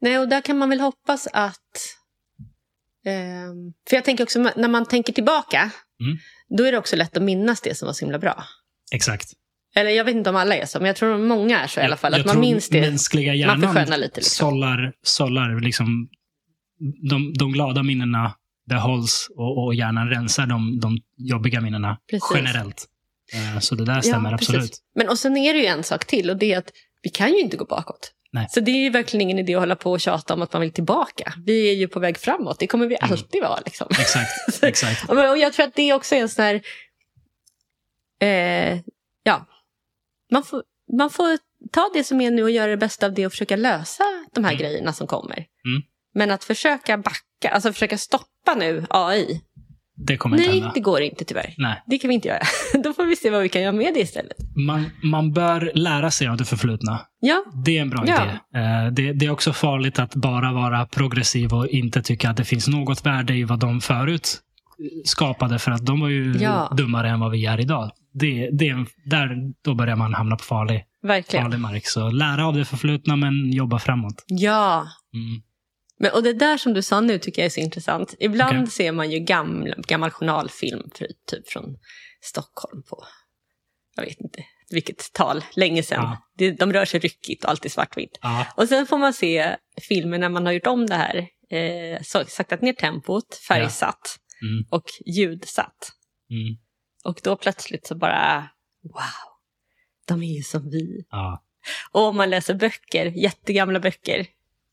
Nej, och där kan man väl hoppas att... ehm, för jag tänker också, när man tänker tillbaka, Mm. då är det också lätt att minnas det som var så himla bra. Exakt. Eller jag vet inte om alla är så, men jag tror att många är så i alla fall. Jag Att man minns det. mänskliga Man hjärnan förskönar lite. Liksom. sållar, sållar liksom, de, de glada minnena behålls och, och hjärnan rensar de, de jobbiga minnena Precis. generellt. Eh, Så det där stämmer precis. absolut. Men och sen är det ju en sak till och det är att vi kan ju inte gå bakåt. Nej. Så det är ju verkligen ingen idé att hålla på och tjata om att man vill tillbaka. Vi är ju på väg framåt, det kommer vi Mm. alltid vara. Liksom. Exakt. exakt. Ja, Och jag tror att det också är en sån här... Eh, ja, man får, man får ta det som är nu och göra det bästa av det och försöka lösa de här Mm. grejerna som kommer. Mm. Men att försöka backa, alltså försöka stoppa nu AI. Det kommer inte Nej, hända. det går inte tyvärr. Nej. Det kan vi inte göra. Då får vi se vad vi kan göra med det istället. Man, man bör lära sig av det förflutna. Ja, Det är en bra Ja. idé. Eh, Det, det är också farligt att bara vara progressiv och inte tycka att det finns något värde i vad de förut skapade, för att de var ju Ja. dummare än vad vi är idag. Det, det där, då börjar man hamna på farlig, verkligen. farlig mark. Så lära av det förflutna, men jobba framåt. Ja, Mm. Men, och det där som du sa nu tycker jag är så intressant. Ibland Okej. ser man ju gamla, gammal journalfilm för, typ från Stockholm på, jag vet inte vilket tal, länge sedan. Ja. Det, de rör sig ryckigt och alltid svartvitt. Ja, Och sen får man se filmer när man har gjort om det här, eh, saktat ner tempot, färgsatt Mm. och ljudsatt. mm. Och då plötsligt så bara, wow, de är ju som vi. ja, Och om man läser böcker, jättegamla böcker,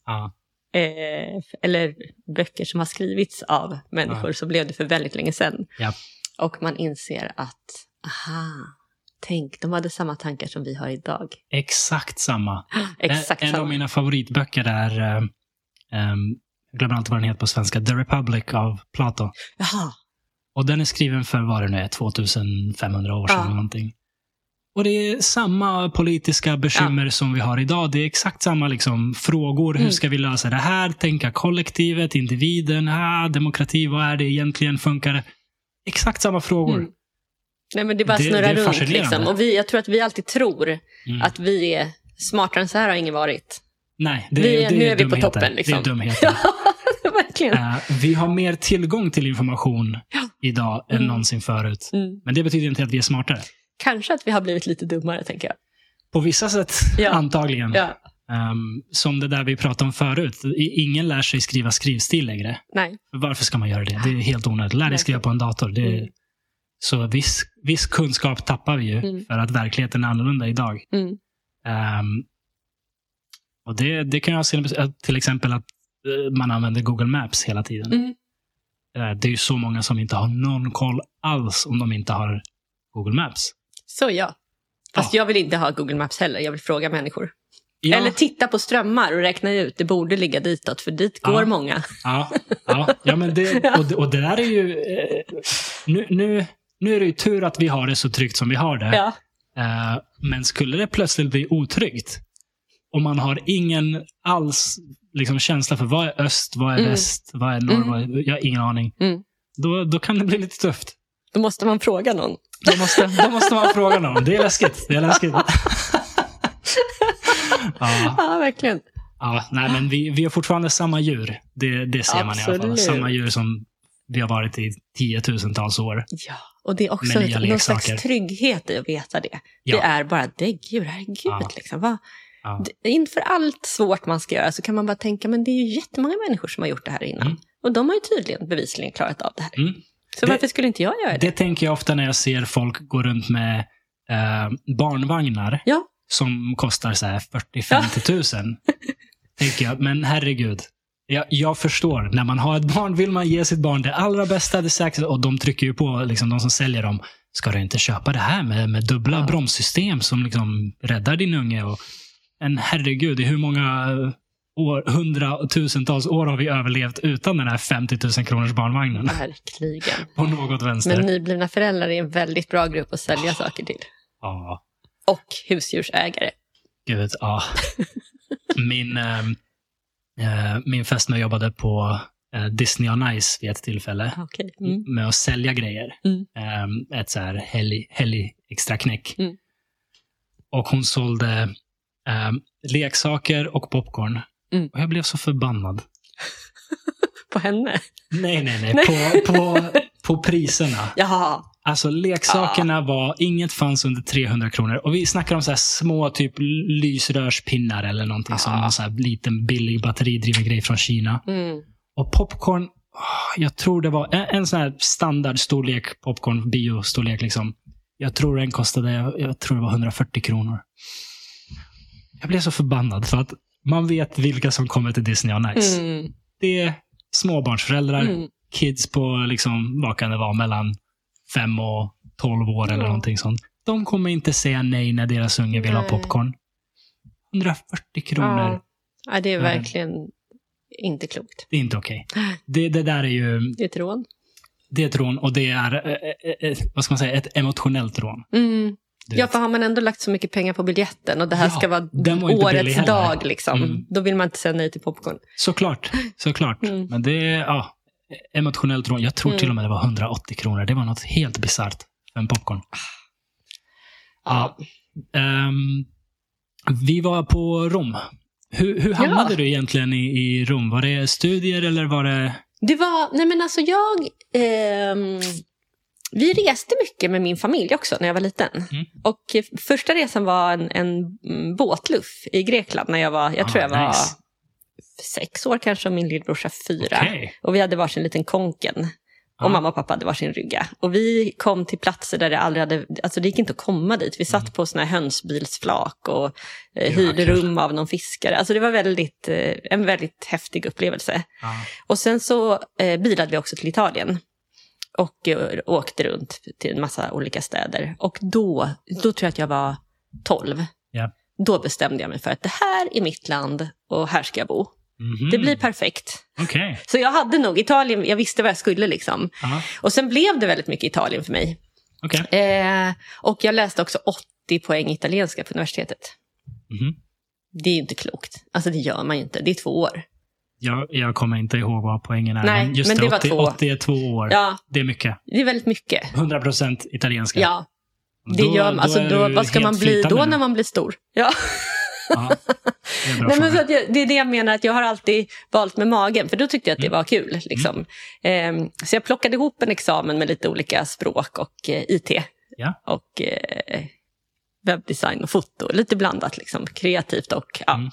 ja, eh, eller böcker som har skrivits av människor så blev det för väldigt länge sedan. Ja. Och man inser att, aha, tänk, de hade samma tankar som vi har idag. exakt samma. Exakt en, en av samma. mina favoritböcker är, eh, ehm, jag glömmer alltid vad den heter på svenska, The Republic av Plato. Jaha, Och den är skriven för vad det nu är, 2500 år sedan. Ja. eller Någonting. Och det är samma politiska bekymmer som vi har idag. Det är exakt samma liksom, frågor. Hur Mm. ska vi lösa det här? Tänka kollektivet, individen, ah, demokrati, vad är det egentligen? Funkar det? Exakt samma frågor. Mm. Nej, men det bara snurrar det är runt. Liksom. Och vi, jag tror att vi alltid tror Mm. att vi är smartare än så här har ingen varit. Nej, det, vi det nu är är vi på dumheter. toppen, liksom. Det är dumheter. Verkligen. Eh, vi har mer tillgång till information Ja. idag än Mm. någonsin förut. Mm. Men det betyder inte att vi är smartare. Kanske att vi har blivit lite dummare, tänker jag. På vissa sätt, Ja. antagligen. Ja. Ehm, som det där vi pratade om förut. Ingen lär sig skriva skrivstil längre. Nej. Varför ska man göra det? Det är helt onödigt. Lär dig skriva på en dator. Det är, Mm. Så viss, viss kunskap tappar vi ju Mm. för att verkligheten är annorlunda idag. Mm. Ehm, och det, det kan jag se till exempel att eh, man använder Google Maps hela tiden. Mm. Eh, Det är ju så många som inte har någon koll alls om de inte har Google Maps. Så ja. Fast jag vill inte ha Google Maps heller. Jag vill fråga människor. Ja, Eller titta på strömmar och räkna ut. Det borde ligga ditåt, för dit går Ja. många. ja, ja, ja men det, och, det- och det där är ju... Eh, nu, nu, nu är det ju tur att vi har det så tryggt som vi har det. Ja. Eh, men skulle det plötsligt bli otryggt och man har ingen alls liksom, känsla för vad är öst, vad är Mm. väst, vad är norr, Mm. vad är, jag har ingen aning. Mm. Då, då kan det bli lite tufft. Då måste man fråga någon. Då måste, då måste man fråga någon. Det är läskigt. Det är läskigt. ja, Ja, verkligen. ja, nej, men vi, vi har fortfarande samma djur. Det, det ser man i alla fall. Absolut. Samma djur som vi har varit i tiotusentals år. Ja, och det är också ett, någon slags trygghet i att veta det. Ja. Det är bara däggdjur, herregud. Ja. Liksom. Vad- Ja. Inför allt svårt man ska göra så kan man bara tänka, men det är ju jättemånga människor som har gjort det här innan. Mm. Och de har ju tydligen bevisligen klarat av det här. Mm. Så Det- varför skulle inte jag göra det? Det tänker jag ofta när jag ser folk gå runt med eh, barnvagnar Ja. som kostar så här 40-50 tusen. tänker jag, men herregud. Jag, jag förstår, när man har ett barn vill man ge sitt barn det allra bästa, det säkraste. Och de trycker ju på, liksom, de som säljer dem. Ska du inte köpa det här med, med dubbla Ja. bromssystem som liksom räddar din unge? Och, en herregud, i hur många år, hundratusentals år har vi överlevt utan den här 50 000 kronors barnvagnen? Verkligen. På något vänster. Men nyblivna föräldrar är en väldigt bra grupp att sälja saker till. Ja. Och husdjursägare. Gud, ja. Min, ehm, eh, min fästmö jobbade på eh, Disney on Ice vid ett tillfälle Okej. Mm. med att sälja grejer. Mm. Ehm, ett så här helg, helg extra knäck. Mm. Och hon sålde ehm, leksaker och popcorn. Mm. Och jag blev så förbannad. På henne? Nej, nej, nej. På, på, på priserna. Jaha. Alltså leksakerna var, inget fanns under 300 kronor. Och vi snackar om så här små typ lysrörspinnar eller någonting som Ah. så här liten billig batteridriven grej från Kina. Mm. Och popcorn, ah, jag tror det var en, en sån här standardstorlek popcorn, biostorlek liksom. Jag tror den kostade, jag tror det var 140 kronor. Jag blev så förbannad för att man vet vilka som kommer till Disney on Ice. Mm. Det är småbarnsföräldrar, Mm. kids på, liksom, vad kan det vara, mellan 5 och 12 år eller någonting sånt. De kommer inte säga nej när deras unge vill ha Nej. popcorn. 140 kronor, Ja. ja, det är verkligen inte klokt. det är inte okej. Det, det där är ju, Det är ett rån. det är ett rån och det är, eh, eh, eh, vad ska man säga, ett emotionellt rån. Mm. Du Ja, för har man ändå lagt så mycket pengar på biljetten och det här Ja, ska vara årets dag, liksom, Mm. då vill man inte säga nej till popcorn. Såklart, såklart. Mm. Men det är, ja, emotionellt rån. Jag tror Mm. till och med det var 180 kronor. Det var något helt bisarrt för en popcorn. Ja. Ehm, vi var på Rom. Hur, hur hamnade Ja. du egentligen i, i Rom? Var det studier eller var det... Det var, nej men alltså jag, ehm, vi reste mycket med min familj också när jag var liten. Mm. Och första resan var en, en båtluff i Grekland när jag var, jag tror Ah, jag var nice. sex år kanske och min lillbrorsa fyra. Okej. Och vi hade varsin liten konken. Och mamma och pappa hade varsin rygga. Och vi kom till platser där det aldrig hade, alltså det gick inte att komma dit. Vi satt Mm. på såna här hönsbilsflak och eh, hyrde rum av någon fiskare. Alltså det var väldigt, eh, en väldigt häftig upplevelse. Ja. Och sen så eh, bilade vi också till Italien. Och eh, åkte runt till en massa olika städer. Och då, då tror jag att jag var 12. Ja. Då bestämde jag mig för att det här är mitt land och här ska jag bo. Mhm. Det blir perfekt. Okej. Så jag hade nog Italien, jag visste vad jag skulle liksom. Ja, Och sen blev det väldigt mycket Italien för mig. okej. Eh, och jag läste också 80 poäng italienska på universitetet. Mhm. Det är ju inte klokt. Alltså det gör man ju inte. Det är två år. Jag, jag kommer inte ihåg vad poängen är. Nej, just men det var 80, två. 80 är två år. Ja, Det är mycket. det är väldigt mycket. 100 procent italienska. Ja, det Då- gör man. Alltså, då, vad ska man bli då nu. när man blir stor? Ja. Ja, det Nej, men så jag, det är det jag menar, att jag har alltid valt med magen, för då tyckte jag att det Mm. var kul. Liksom. Ehm, så jag plockade ihop en examen med lite olika språk och eh, IT. Ja. Och eh, webbdesign och foto, lite blandat, liksom, kreativt och... Ja. Mm.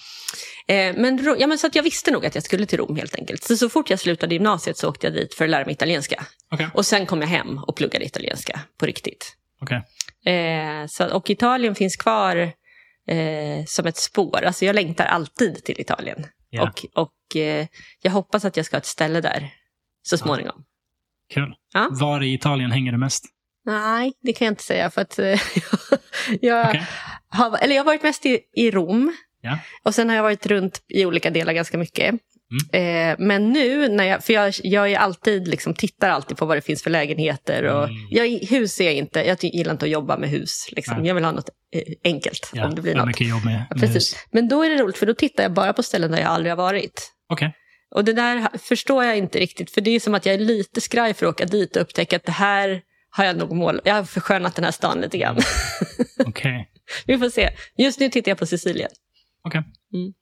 Eh, men, ja, men så att jag visste nog att jag skulle till Rom helt enkelt. Så, så fort jag slutade gymnasiet så åkte jag dit för att lära mig italienska. Okej. Och sen kom jag hem och pluggade italienska på riktigt. Okej. Eh, så, och Italien finns kvar eh, som ett spår. Alltså jag längtar alltid till Italien. Ja. Och, och eh, jag hoppas att jag ska ha ett ställe där så småningom. Kul. Ja. Var i Italien hänger du mest? Nej, det kan jag inte säga för att eh, jag, Okej. har, eller jag har varit mest i, i Rom. Ja. Och sen har jag varit runt i olika delar ganska mycket. Mm. Eh, men nu, när jag, för jag, jag är alltid, liksom, tittar alltid på vad det finns för lägenheter. Och Mm. jag, hus är jag inte, jag gillar inte att jobba med hus. Liksom. Jag vill ha något eh, enkelt Ja, om det blir något. mycket jobb med, med Precis. hus. Men då är det roligt för då tittar jag bara på ställen där jag aldrig har varit. Okej. Och det där förstår jag inte riktigt, för det är som att jag är lite skraj för att åka dit och upptäcka att det här har jag nog mål. Jag har förskönat den här stan lite grann. Okej. Vi får se. Just nu tittar jag på Sicilien. Okej. Mm.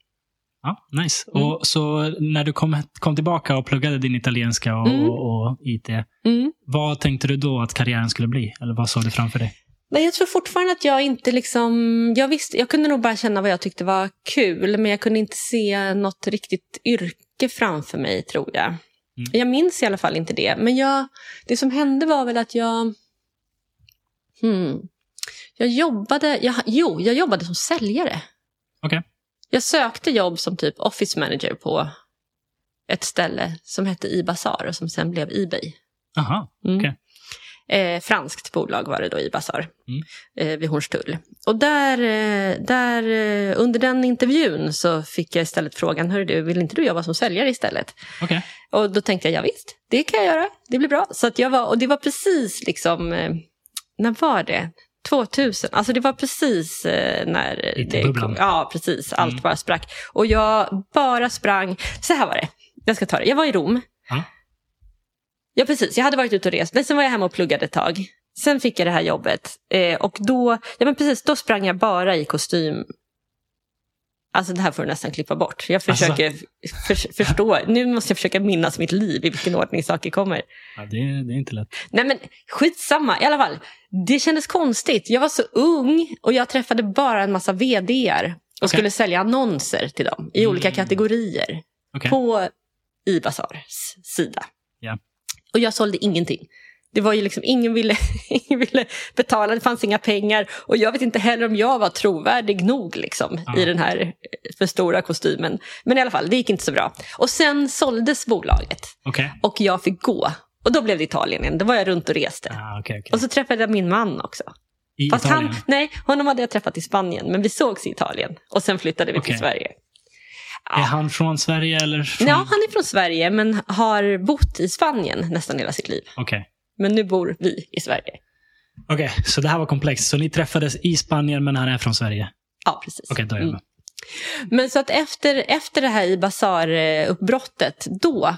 Ja, nice. Mm. Och så när du kom, kom tillbaka och pluggade din italienska och, Mm. och, IT, Mm. vad tänkte du då att karriären skulle bli? Eller vad såg du framför dig? Men jag tror fortfarande att jag inte liksom... Jag, visste, jag kunde nog bara känna vad jag tyckte var kul, men jag kunde inte se något riktigt yrke framför mig, tror jag. Mm. Jag minns i alla fall inte det. Men jag, det som hände var väl att jag... Hmm, jag jobbade... Jag, jo, jag jobbade som säljare. Okej. Jag sökte jobb som typ office manager på ett ställe som hette iBazaar och som sen blev Ebay. Aha. Mm. Eh, franskt bolag var det då i Bazaar, Mm. eh, vid Hornstull. Och där, eh, där, eh, under den intervjun så fick jag istället frågan, hör du, vill inte du jobba som säljare istället? Okej. Och då tänkte jag, ja visst, det kan jag göra, det blir bra. Så att jag var, och det var precis liksom, eh, när var det? 2000, alltså det var precis eh, när det. Ja, precis, allt Mm. bara sprack. Och jag bara sprang, så här var det, jag ska ta det, jag var i Rom. Ja. Ja, precis. Jag hade varit ute och rest. Men sen var jag hemma och pluggade ett tag. Sen fick jag det här jobbet. Eh, och då, ja men precis, då sprang jag bara i kostym. Alltså det här får du nästan klippa bort. Jag Alltså. försöker för, förstå. Nu måste jag försöka minnas mitt liv, i vilken ordning saker kommer. Ja, det, det är inte lätt. Nej men skitsamma, i alla fall. Det kändes konstigt. Jag var så ung och jag träffade bara en massa vdr och Okej. skulle sälja annonser till dem i olika Mm. kategorier Okej. på Ibazars sida. Ja. Och jag sålde ingenting. Det var ju liksom, ingen ville, ingen ville betala, det fanns inga pengar. Och jag vet inte heller om jag var trovärdig nog liksom, Ja. i den här för stora kostymen. Men i alla fall, det gick inte så bra. Och sen såldes bolaget Okej. och jag fick gå. Och då blev det Italien igen, då var jag runt och reste. Ah, okej, okej. Och så träffade jag min man också. I Fast Italien? han, nej, honom hade jag träffat i Spanien, men vi sågs i Italien. Och sen flyttade vi till Sverige. Är han från Sverige eller? Från... Ja, han är från Sverige, men har bott i Spanien nästan hela sitt liv. Okej. Men nu bor vi i Sverige. Okej, så det här var komplext. Så ni träffades i Spanien, men han är från Sverige? Ja, precis. Okej, då är jag Mm. Men så att efter, efter det här i Bazaar-uppbrottet, då,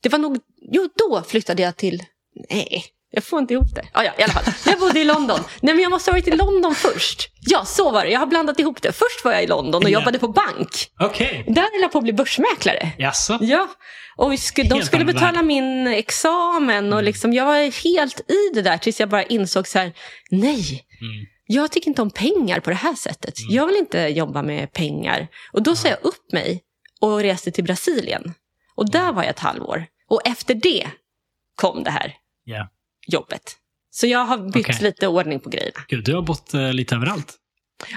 det var nog, jo då flyttade jag till, nej, jag får inte ihop det. Ja, ja, i alla fall. Jag bodde i London. Nej, men jag måste ha varit i London först. Ja, så var det. Jag har blandat ihop det. Först var jag i London och Ja. jobbade på bank. Okej. Där höll jag på att bli börsmäklare. Jaså? Ja, och skulle, de skulle betala min examen och liksom, jag var helt i det där tills jag bara insåg så här, nej, Mm. jag tycker inte om pengar på det här sättet. Mm. Jag vill inte jobba med pengar. Och då sa jag upp mig och reste till Brasilien. Och där var jag ett halvår. Och efter det kom det här Ja. Jobbet. Så jag har bytt Okej. lite ordning på grejerna. Gud, du har bott eh, lite överallt.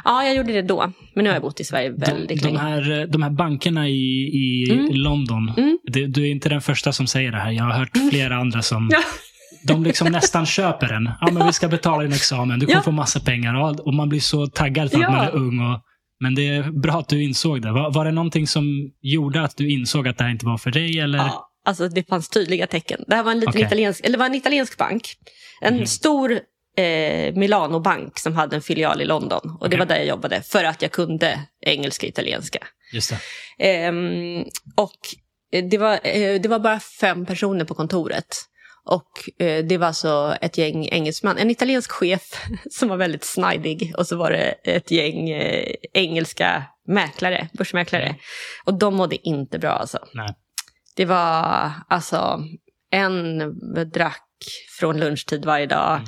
Ja, jag gjorde det då. Men nu har jag bott i Sverige väldigt de, de, länge. här, eh, de här bankerna i, i Mm. London, Mm. det, du är inte den första som säger det här. Jag har hört flera andra som Ja. de liksom nästan köper en. Ja, men vi ska betala din examen, du kommer Ja. få massa pengar. Och, man blir så taggad för Ja. att man är ung. Och, Men det är bra att du insåg det. Var, var det någonting som gjorde att du insåg att det här inte var för dig? Eller? Ja, alltså det fanns tydliga tecken. Det här var en, liten Okej. italiensk, eller var en italiensk bank. En Mhm. stor eh, Milano-bank som hade en filial i London. Och det var där jag jobbade, för att jag kunde engelska och italienska. Just det. Ehm, och eh, det var, eh, det var bara fem personer på kontoret. Och eh, det var alltså ett gäng engelsmän, en italiensk chef som var väldigt snajdig och så var det ett gäng eh, engelska mäklare, börsmäklare. Mm. Och de mådde inte bra alltså. Nej. Det var alltså en drack från lunchtid varje dag. Mm.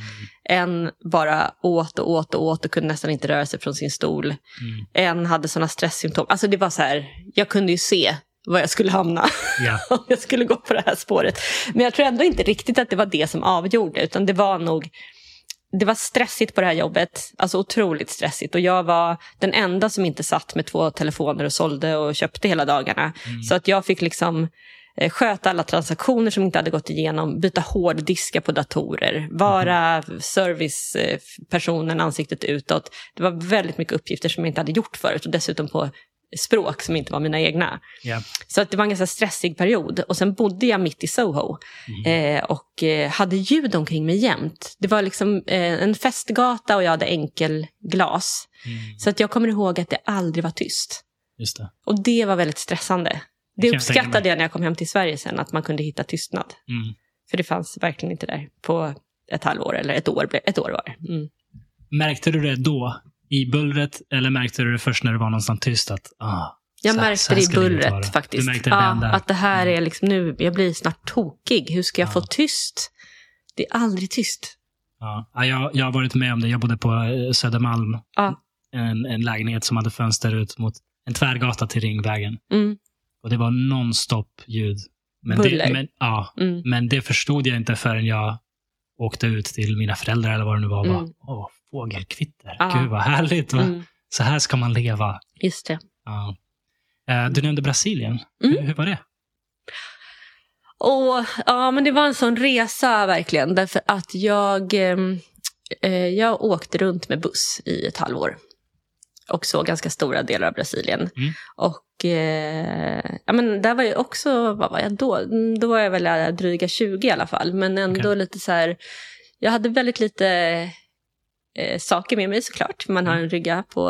En bara åt och åt och åt och kunde nästan inte röra sig från sin stol. Mm. En hade sådana stresssymptom. Alltså det var så här, jag kunde ju se var jag skulle hamna Ja. om jag skulle gå på det här spåret. Men jag tror ändå inte riktigt att det var det som avgjorde, utan det var nog det var stressigt på det här jobbet, alltså otroligt stressigt. Och jag var den enda som inte satt med två telefoner och sålde och köpte hela dagarna. Mm. Så att jag fick liksom eh, sköta alla transaktioner som inte hade gått igenom, byta hårddiskar på datorer, vara servicepersonen ansiktet utåt. Det var väldigt mycket uppgifter som jag inte hade gjort förut och dessutom på språk som inte var mina egna. Ja. Så att det var en ganska stressig period. Och sen bodde jag mitt i Soho eh, och eh, hade ljud omkring mig jämt. Det var liksom eh, en festgata och jag hade enkelglas. Mm. Så att jag kommer ihåg att det aldrig var tyst. Just det. Och det var väldigt stressande. Det jag uppskattade jag när jag kom hem till Sverige sen, att man kunde hitta tystnad. Mm. För det fanns verkligen inte där på ett halvår, eller ett år, ett år var det. Mm. Märkte du det då? I bullret? Eller märkte du det först när det var någonstans tyst? Att, ah, Jag här- märkte det i bullret faktiskt. Du märkte det ja, att det här Mm. är liksom nu, jag blir snart tokig. Hur ska jag Ja. få tyst? Det är aldrig tyst. Ja. Ja, jag, jag har varit med om det. Jag bodde på eh, Södermalm. Ja. En, en lägenhet som hade fönster ut mot en tvärgata till Ringvägen. Mm, Och det var nonstop ljud. Men Buller. det, men, ja, mm, men det förstod jag inte förrän jag åkte ut till mina föräldrar eller vad det nu var. och Bara, Mm. Åh, fågelkvitter. Ja. Gud vad härligt. Va? mm. Så här ska man leva. Just det. Ja. Eh, Du nämnde Brasilien. Mm. Hur, hur var det? Och, ja, men det var en sån resa verkligen. Därför att jag, ehm, eh, jag åkte runt med buss i ett halvår. Och såg ganska stora delar av Brasilien. Mm. Och eh, ja, men där var jag också, vad var jag då? Mm, Då var jag väl dryga 20 i alla fall. Men ändå Okej. lite så här, jag hade väldigt lite eh, saker med mig såklart. Man har Mm. en rygga på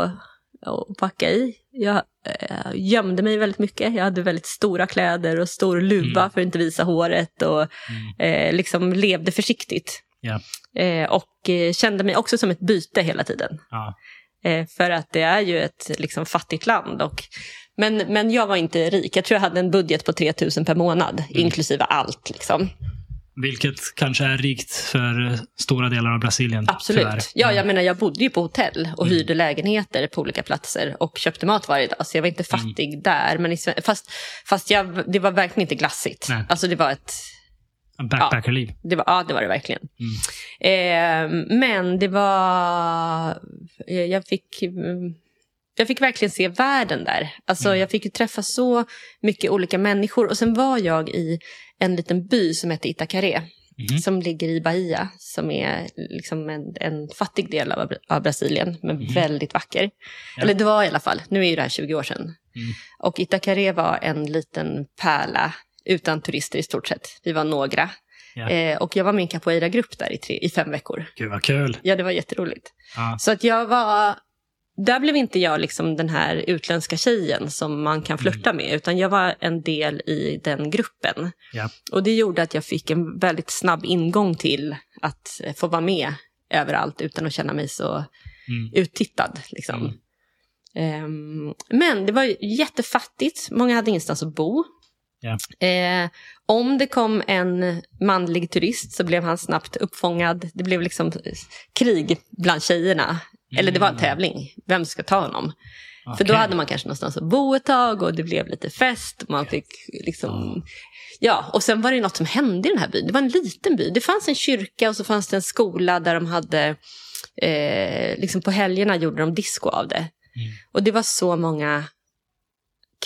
att packa i. Jag eh, gömde mig väldigt mycket. Jag hade väldigt stora kläder och stor luva Mm. för att inte visa håret. Och Mm. eh, liksom levde försiktigt. Eh, och eh, kände mig också som ett byte hela tiden. Ja. Eh, för att det är ju ett liksom, fattigt land. Och, men, men jag var inte rik. Jag tror jag hade en budget på 3 000 per månad, inklusive allt. Liksom. Vilket kanske är rikt för stora delar av Brasilien. Absolut. tyvärr. Ja, Mm. jag menar, jag bodde ju på hotell och Mm. hyrde lägenheter på olika platser och köpte mat varje dag. Så jag var inte Mm. fattig där. Men i, fast fast jag, det var verkligen inte glassigt. Nej. Alltså det var ett... Backpackerliv. Det var, ja, det var det verkligen. Mm. Eh, men det var... Jag fick, mm, jag fick verkligen se världen där. Alltså, Mm. Jag fick träffa så mycket olika människor. Och sen var jag i en liten by som heter Itacaré. Mhm. Som ligger i Bahia. Som är liksom en, en fattig del av, av Brasilien. Men Mhm. väldigt vacker. Ja. Eller det var i alla fall. Nu är ju det här 20 år sedan. Mm. Och Itacaré var en liten pärla. Utan turister i stort sett. Vi var några. Ja. Eh, och jag var med i en capoeira-grupp där i, tre, i fem veckor. Gud vad kul. Ja, det var jätteroligt. Ja. Så att jag var... Där blev inte jag liksom den här utländska tjejen som man kan flirta med, utan jag var en del i den gruppen. Ja. Och det gjorde att jag fick en väldigt snabb ingång till att få vara med överallt utan att känna mig så Mm. uttittad. Liksom. Mm. Ehm, men det var jättefattigt, många hade ingenstans att bo. Ja. Eh, om det kom en manlig turist så blev han snabbt uppfångad. Det blev liksom krig bland tjejerna. Eller det var en Mm. tävling, vem ska ta honom? För då hade man kanske någonstans att bo ett tag och det blev lite fest. Man fick liksom... Ja, och sen var det något som hände i den här byn. Det var en liten by. Det fanns en kyrka och så fanns det en skola där de hade... Eh, liksom på helgerna gjorde de disco av det. Mm. Och det var så många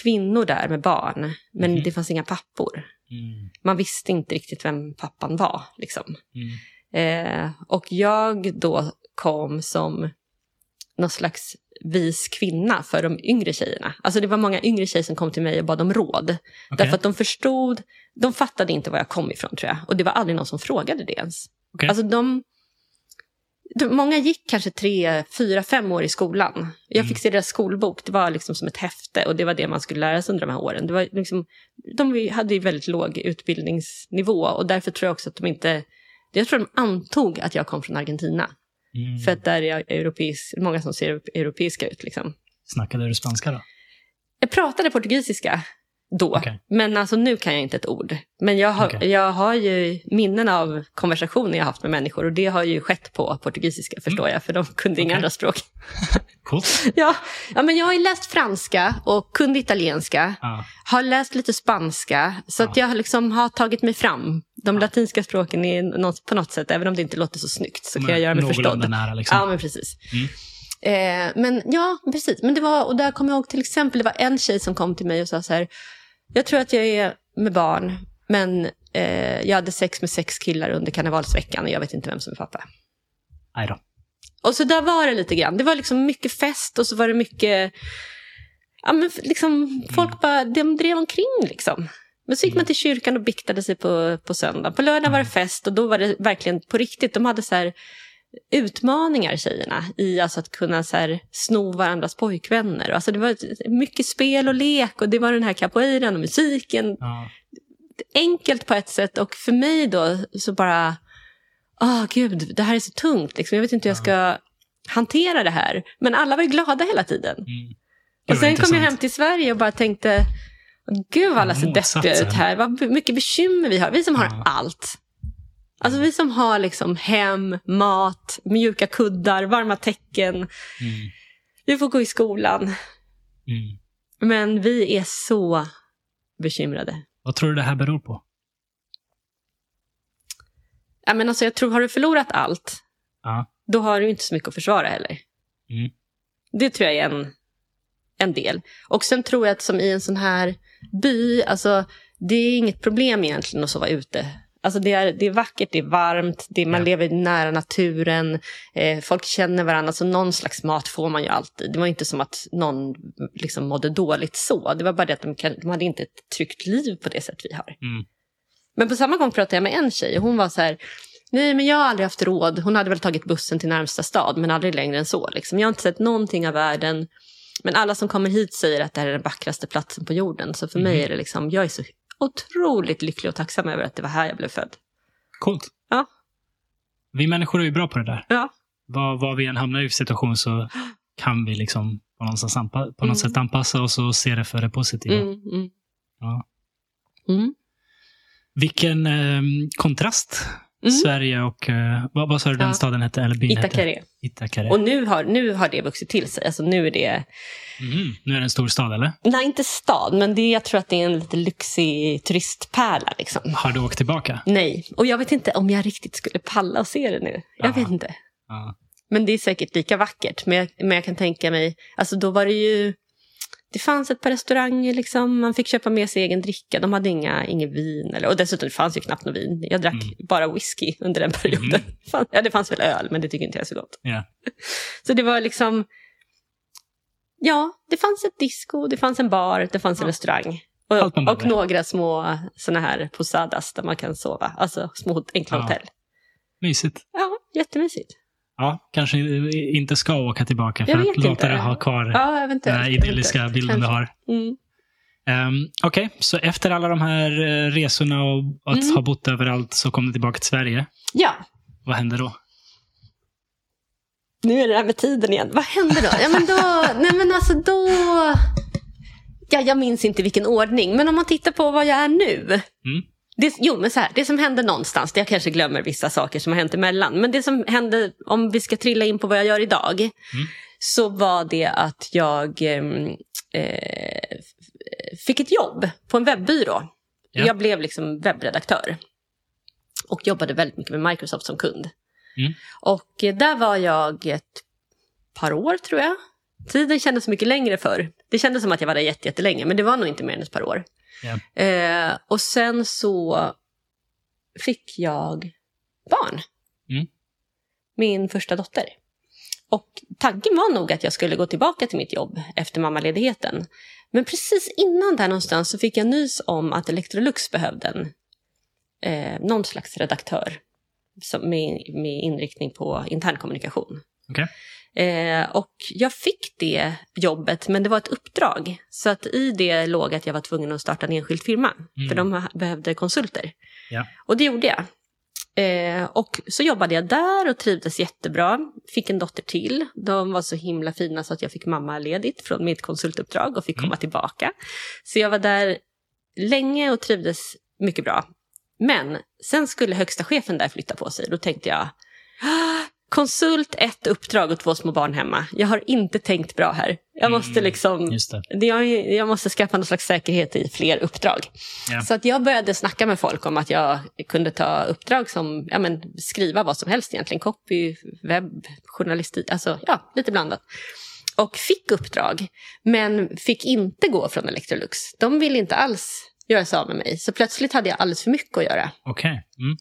kvinnor där med barn. Men Mhm. det fanns inga pappor. Mm. Man visste inte riktigt vem pappan var. Liksom. Mm. Eh, och jag då kom som någon slags vis kvinna för de yngre tjejerna. Alltså det var många yngre tjejer som kom till mig och bad om råd. Okej. Därför att de förstod, de fattade inte var jag kom ifrån tror jag. Och det var aldrig någon som frågade det ens. Okej. Alltså de, de, många gick kanske tre, fyra, fem år i skolan. Jag Mm. fick se deras skolbok, det var liksom som ett häfte och det var det man skulle lära sig under de här åren. Det var liksom, de hade ju väldigt låg utbildningsnivå och därför tror jag också att de inte, jag tror de antog att jag kom från Argentina. Mm. För att där är jag europeisk, många som ser europeiska ut liksom. Snackade du spanska då? Jag pratade portugisiska då, Okej. men alltså nu kan jag inte ett ord. Men jag har, Okej. jag har ju minnen av konversationer jag haft med människor och det har ju skett på portugisiska förstår jag, för de kunde inga Mm. Okej. andra språk. Coolt. Ja, ja, men jag har ju läst franska och kunde italienska, Ja. har läst lite spanska, så att Ja. jag liksom har tagit mig fram. De latinska språken är något, på något sätt, även om det inte låter så snyggt, så kan jag göra mig förstådd. nära liksom. Ja, men precis. Mm. Eh, men ja, precis. Men det var, och där kommer jag ihåg till exempel, det var en tjej som kom till mig och sa så här, jag tror att jag är med barn, men eh, jag hade sex med sex killar under karnevalsveckan och jag vet inte vem som är pappa. Nej då. Och så där var det lite grann. Det var liksom mycket fest och så var det mycket... Ja, men liksom, folk bara, de drev omkring liksom. Men så gick man till kyrkan och biktade sig på, på söndag. På lördag var det fest och då var det verkligen på riktigt. De hade så här utmaningar tjejerna i alltså att kunna så här sno varandras pojkvänner. Alltså det var mycket spel och lek och det var den här capoeiran och musiken Ja. enkelt på ett sätt och för mig då så bara, åh gud, det här är så tungt, liksom. jag vet inte hur jag ska hantera det här. Men alla var ju glada hela tiden. Mm. Och sen kom jag intressant. hem till Sverige och bara tänkte, gud vad alla ser deppiga ut här, vad mycket bekymmer vi har, vi som har Ja. allt. Alltså vi som har liksom hem, mat, mjuka kuddar, varma täcken, Mm. vi får gå i skolan. Mm. Men vi är så bekymrade. Vad tror du det här beror på? Ja, men alltså, jag tror, har du förlorat allt, Ja. då har du inte så mycket att försvara heller. Mm. Det tror jag är en, en del. Och sen tror jag att som i en sån här by, alltså det är inget problem egentligen att sova ute. Alltså det är, det är vackert, det är varmt, det är, man Ja. lever nära naturen, eh, folk känner varandra, så någon slags mat får man ju alltid. Det var inte som att någon liksom mådde dåligt så, det var bara det att de, kan, de hade inte ett tryggt liv på det sätt vi har. Mm. Men på samma gång pratade jag med en tjej och hon var så här, nej men jag har aldrig haft råd. Hon hade väl tagit bussen till närmsta stad men aldrig längre än så. Liksom. Jag har inte sett någonting av världen. Men alla som kommer hit säger att det här är den vackraste platsen på jorden. Så för mig Mhm. är det liksom, jag är så otroligt lycklig och tacksam över att det var här jag blev född. Coolt. Ja. Vi människor är ju bra på det där. Ja. Vad, vad vi än hamnar i situation så kan vi liksom på något, sätt anpa- på något Mm. sätt anpassa oss och se det för det positiva. Mm, mm. Ja. Mm. Vilken eh, kontrast. Mm. Sverige och, eh, vad, vad sa du den Ja. staden hette? Eller byn hette? Itakare. Itakare. Och nu har, nu har det vuxit till sig. Alltså nu är det, Mhm. Nu är det en stor stad, eller? nej inte stad, men det, jag tror att det är en lite lyxig turistpärla. Liksom. Har du åkt tillbaka? Nej, och jag vet inte om jag riktigt skulle palla och se det nu. Jag Ja. vet inte. Ja. Men det är säkert lika vackert. Men jag, men jag kan tänka mig, alltså då var det ju, det fanns ett par restauranger liksom, man fick köpa med sig egen dricka, de hade inga, ingen vin. Eller, och dessutom det fanns ju knappt något vin. Jag drack Mm. bara whisky under den perioden. Fan, Ja, det fanns väl öl, men det tycker inte jag är så gott. Ja. Så det var liksom, ja, det fanns ett disco, det fanns en bar, det fanns en Ja. restaurang. Och, och några små såna här posadas där man kan sova, alltså små enkla Ja. hotell. Mysigt. Ja, jättemysigt. Ja, kanske inte ska åka tillbaka för att låta det ha kvar Ja, den här idylliska bilden du har. Mm. Um, Okej, så efter alla de här eh, resorna och att Mm. ha bott överallt så kom du tillbaka till Sverige. Ja, Vad hände då? nu är det här med tiden igen. Vad hände då? Ja, men då, nej men alltså då... Ja, jag minns inte vilken ordning, men om man tittar på vad jag är nu. Mm. Det, jo, men så här, det som hände någonstans, jag kanske glömmer vissa saker som har hänt emellan, men det som hände, om vi ska trilla in på vad jag gör idag, Mm. så var det att jag ehm, eh, fick ett jobb på en webbyrå. Ja. Jag blev liksom webbredaktör och jobbade väldigt mycket med Microsoft som kund. Mm. Och eh, där var jag ett par år tror jag. Tiden kändes mycket längre för. Det kändes som att jag var där jätte- jättelänge, men det var nog inte mer än ett par år. Ja. Eh, och sen så fick jag barn. Mm. Min första dotter. och tanken var nog att jag skulle gå tillbaka till mitt jobb efter mammaledigheten. Men precis innan där någonstans så fick jag nys om att Electrolux behövde en, eh, någon slags redaktör som, med, med inriktning på internkommunikation. Okej. Eh, och jag fick det jobbet, men det var ett uppdrag. Så att i det låg att jag var tvungen att starta en enskild firma. Mm. För de behövde konsulter. Ja. Och det gjorde jag. Eh, och så jobbade jag där och trivdes jättebra. Fick en dotter till. De var så himla fina så att jag fick mamma ledigt från mitt konsultuppdrag och fick Mm. komma tillbaka. Så jag var där länge och trivdes mycket bra. Men sen skulle högsta chefen där flytta på sig. Då tänkte jag, "Ah, konsult, ett uppdrag och två små barn hemma. Jag har inte tänkt bra här. Jag måste Mm, liksom det- jag, jag måste skaffa någon slags säkerhet i fler uppdrag. Ja. Så att jag började snacka med folk om att jag kunde ta uppdrag som ja, men, skriva vad som helst egentligen. Copy, webb, journalistik, alltså ja, lite blandat. Och fick uppdrag, men fick inte gå från Electrolux. De ville inte alls göra sig av med mig. Så plötsligt hade jag alldeles för mycket att göra. Okej. Mm.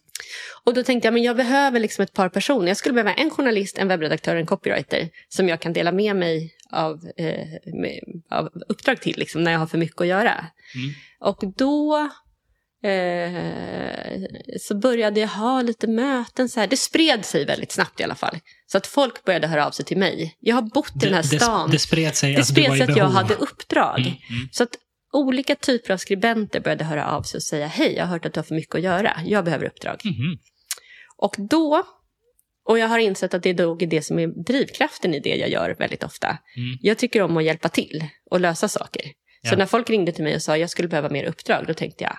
Och då tänkte jag, men jag behöver liksom ett par personer. Jag skulle behöva en journalist, en webbredaktör och en copywriter som jag kan dela med mig av, eh, med, av uppdrag till liksom, när jag har för mycket att göra. Mm. Och då eh, så började jag ha lite möten. Så här. Det spred sig väldigt snabbt i alla fall. Så att folk började höra av sig till mig. Jag har bott i den här Det, stan. det, det spred sig Det spred i sig att jag hade uppdrag. Mm, mm. Så att olika typer av skribenter började höra av sig och säga hej, jag har hört att du har för mycket att göra. Jag behöver uppdrag. Mhm. Och då, och jag har insett att det är nog det som är drivkraften i det jag gör väldigt ofta. Mm. Jag tycker om att hjälpa till och lösa saker. Så Ja. när folk ringde till mig och sa jag skulle behöva mer uppdrag, då tänkte jag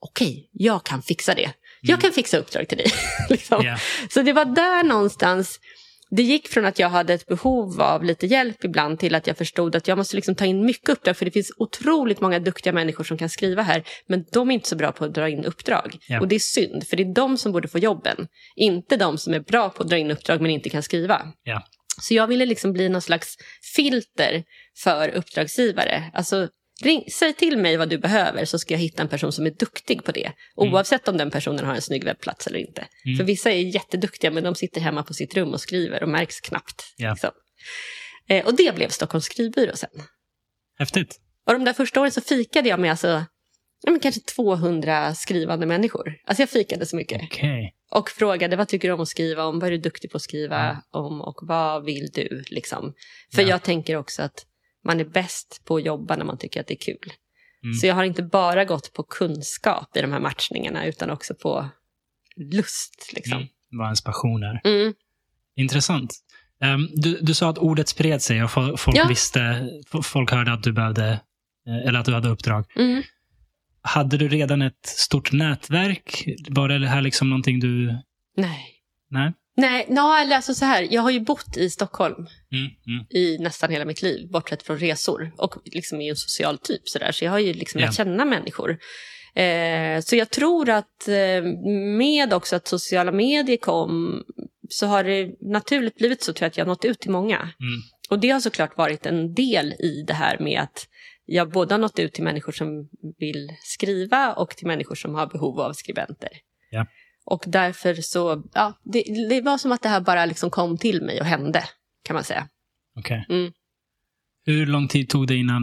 okej, jag kan fixa det. Jag kan fixa uppdrag till dig. liksom. Ja. Så det var där någonstans det gick från att jag hade ett behov av lite hjälp ibland till att jag förstod att jag måste liksom ta in mycket uppdrag för det finns otroligt många duktiga människor som kan skriva här men de är inte så bra på att dra in uppdrag. Ja. Och det är synd för det är de som borde få jobben. Inte de som är bra på att dra in uppdrag men inte kan skriva. Ja. Så jag ville liksom bli någon slags filter för uppdragsgivare. Alltså, ring, säg till mig vad du behöver så ska jag hitta en person som är duktig på det. Oavsett om den personen har en snygg webbplats eller inte. Mm. För vissa är jätteduktiga men de sitter hemma på sitt rum och skriver och märks knappt. Ja. Liksom. Eh, och det blev Stockholms skrivbyrå sen. Häftigt. Och de där första åren så fikade jag med alltså, ja, men kanske 200 skrivande människor. Alltså jag fikade så mycket. Okej. Och frågade vad tycker du om att skriva om, vad är du duktig på att skriva Mm. om och vad vill du? Liksom. För Ja. jag tänker också att man är bäst på att jobba när man tycker att det är kul. Mm. Så jag har inte bara gått på kunskap i de här matchningarna utan också på lust. Liksom. Mm. Vad ens passion är. Mm. Intressant. Ehm, du, du sa att ordet spred sig och fo- folk Ja. visste, fo- folk hörde att du behövde, eh, eller att du hade uppdrag. Mm. Hade du redan ett stort nätverk? Var det här liksom någonting du... Nej. Nej? Nej, no, eller alltså så här, jag har ju bott i Stockholm Mm, mm. i nästan hela mitt liv, bortsett från resor. Och liksom är en social typ sådär, så jag har ju liksom Ja. lärt känna människor. Eh, så jag tror att eh, med också att sociala medier kom så har det naturligt blivit så tror jag att jag har nått ut till många. Mm. Och det har såklart varit en del i det här med att jag både har nått ut till människor som vill skriva och till människor som har behov av skribenter. Ja. Och därför så, ja, det, det var som att det här bara liksom kom till mig och hände, kan man säga. Okej. Mm. Hur lång tid tog det innan,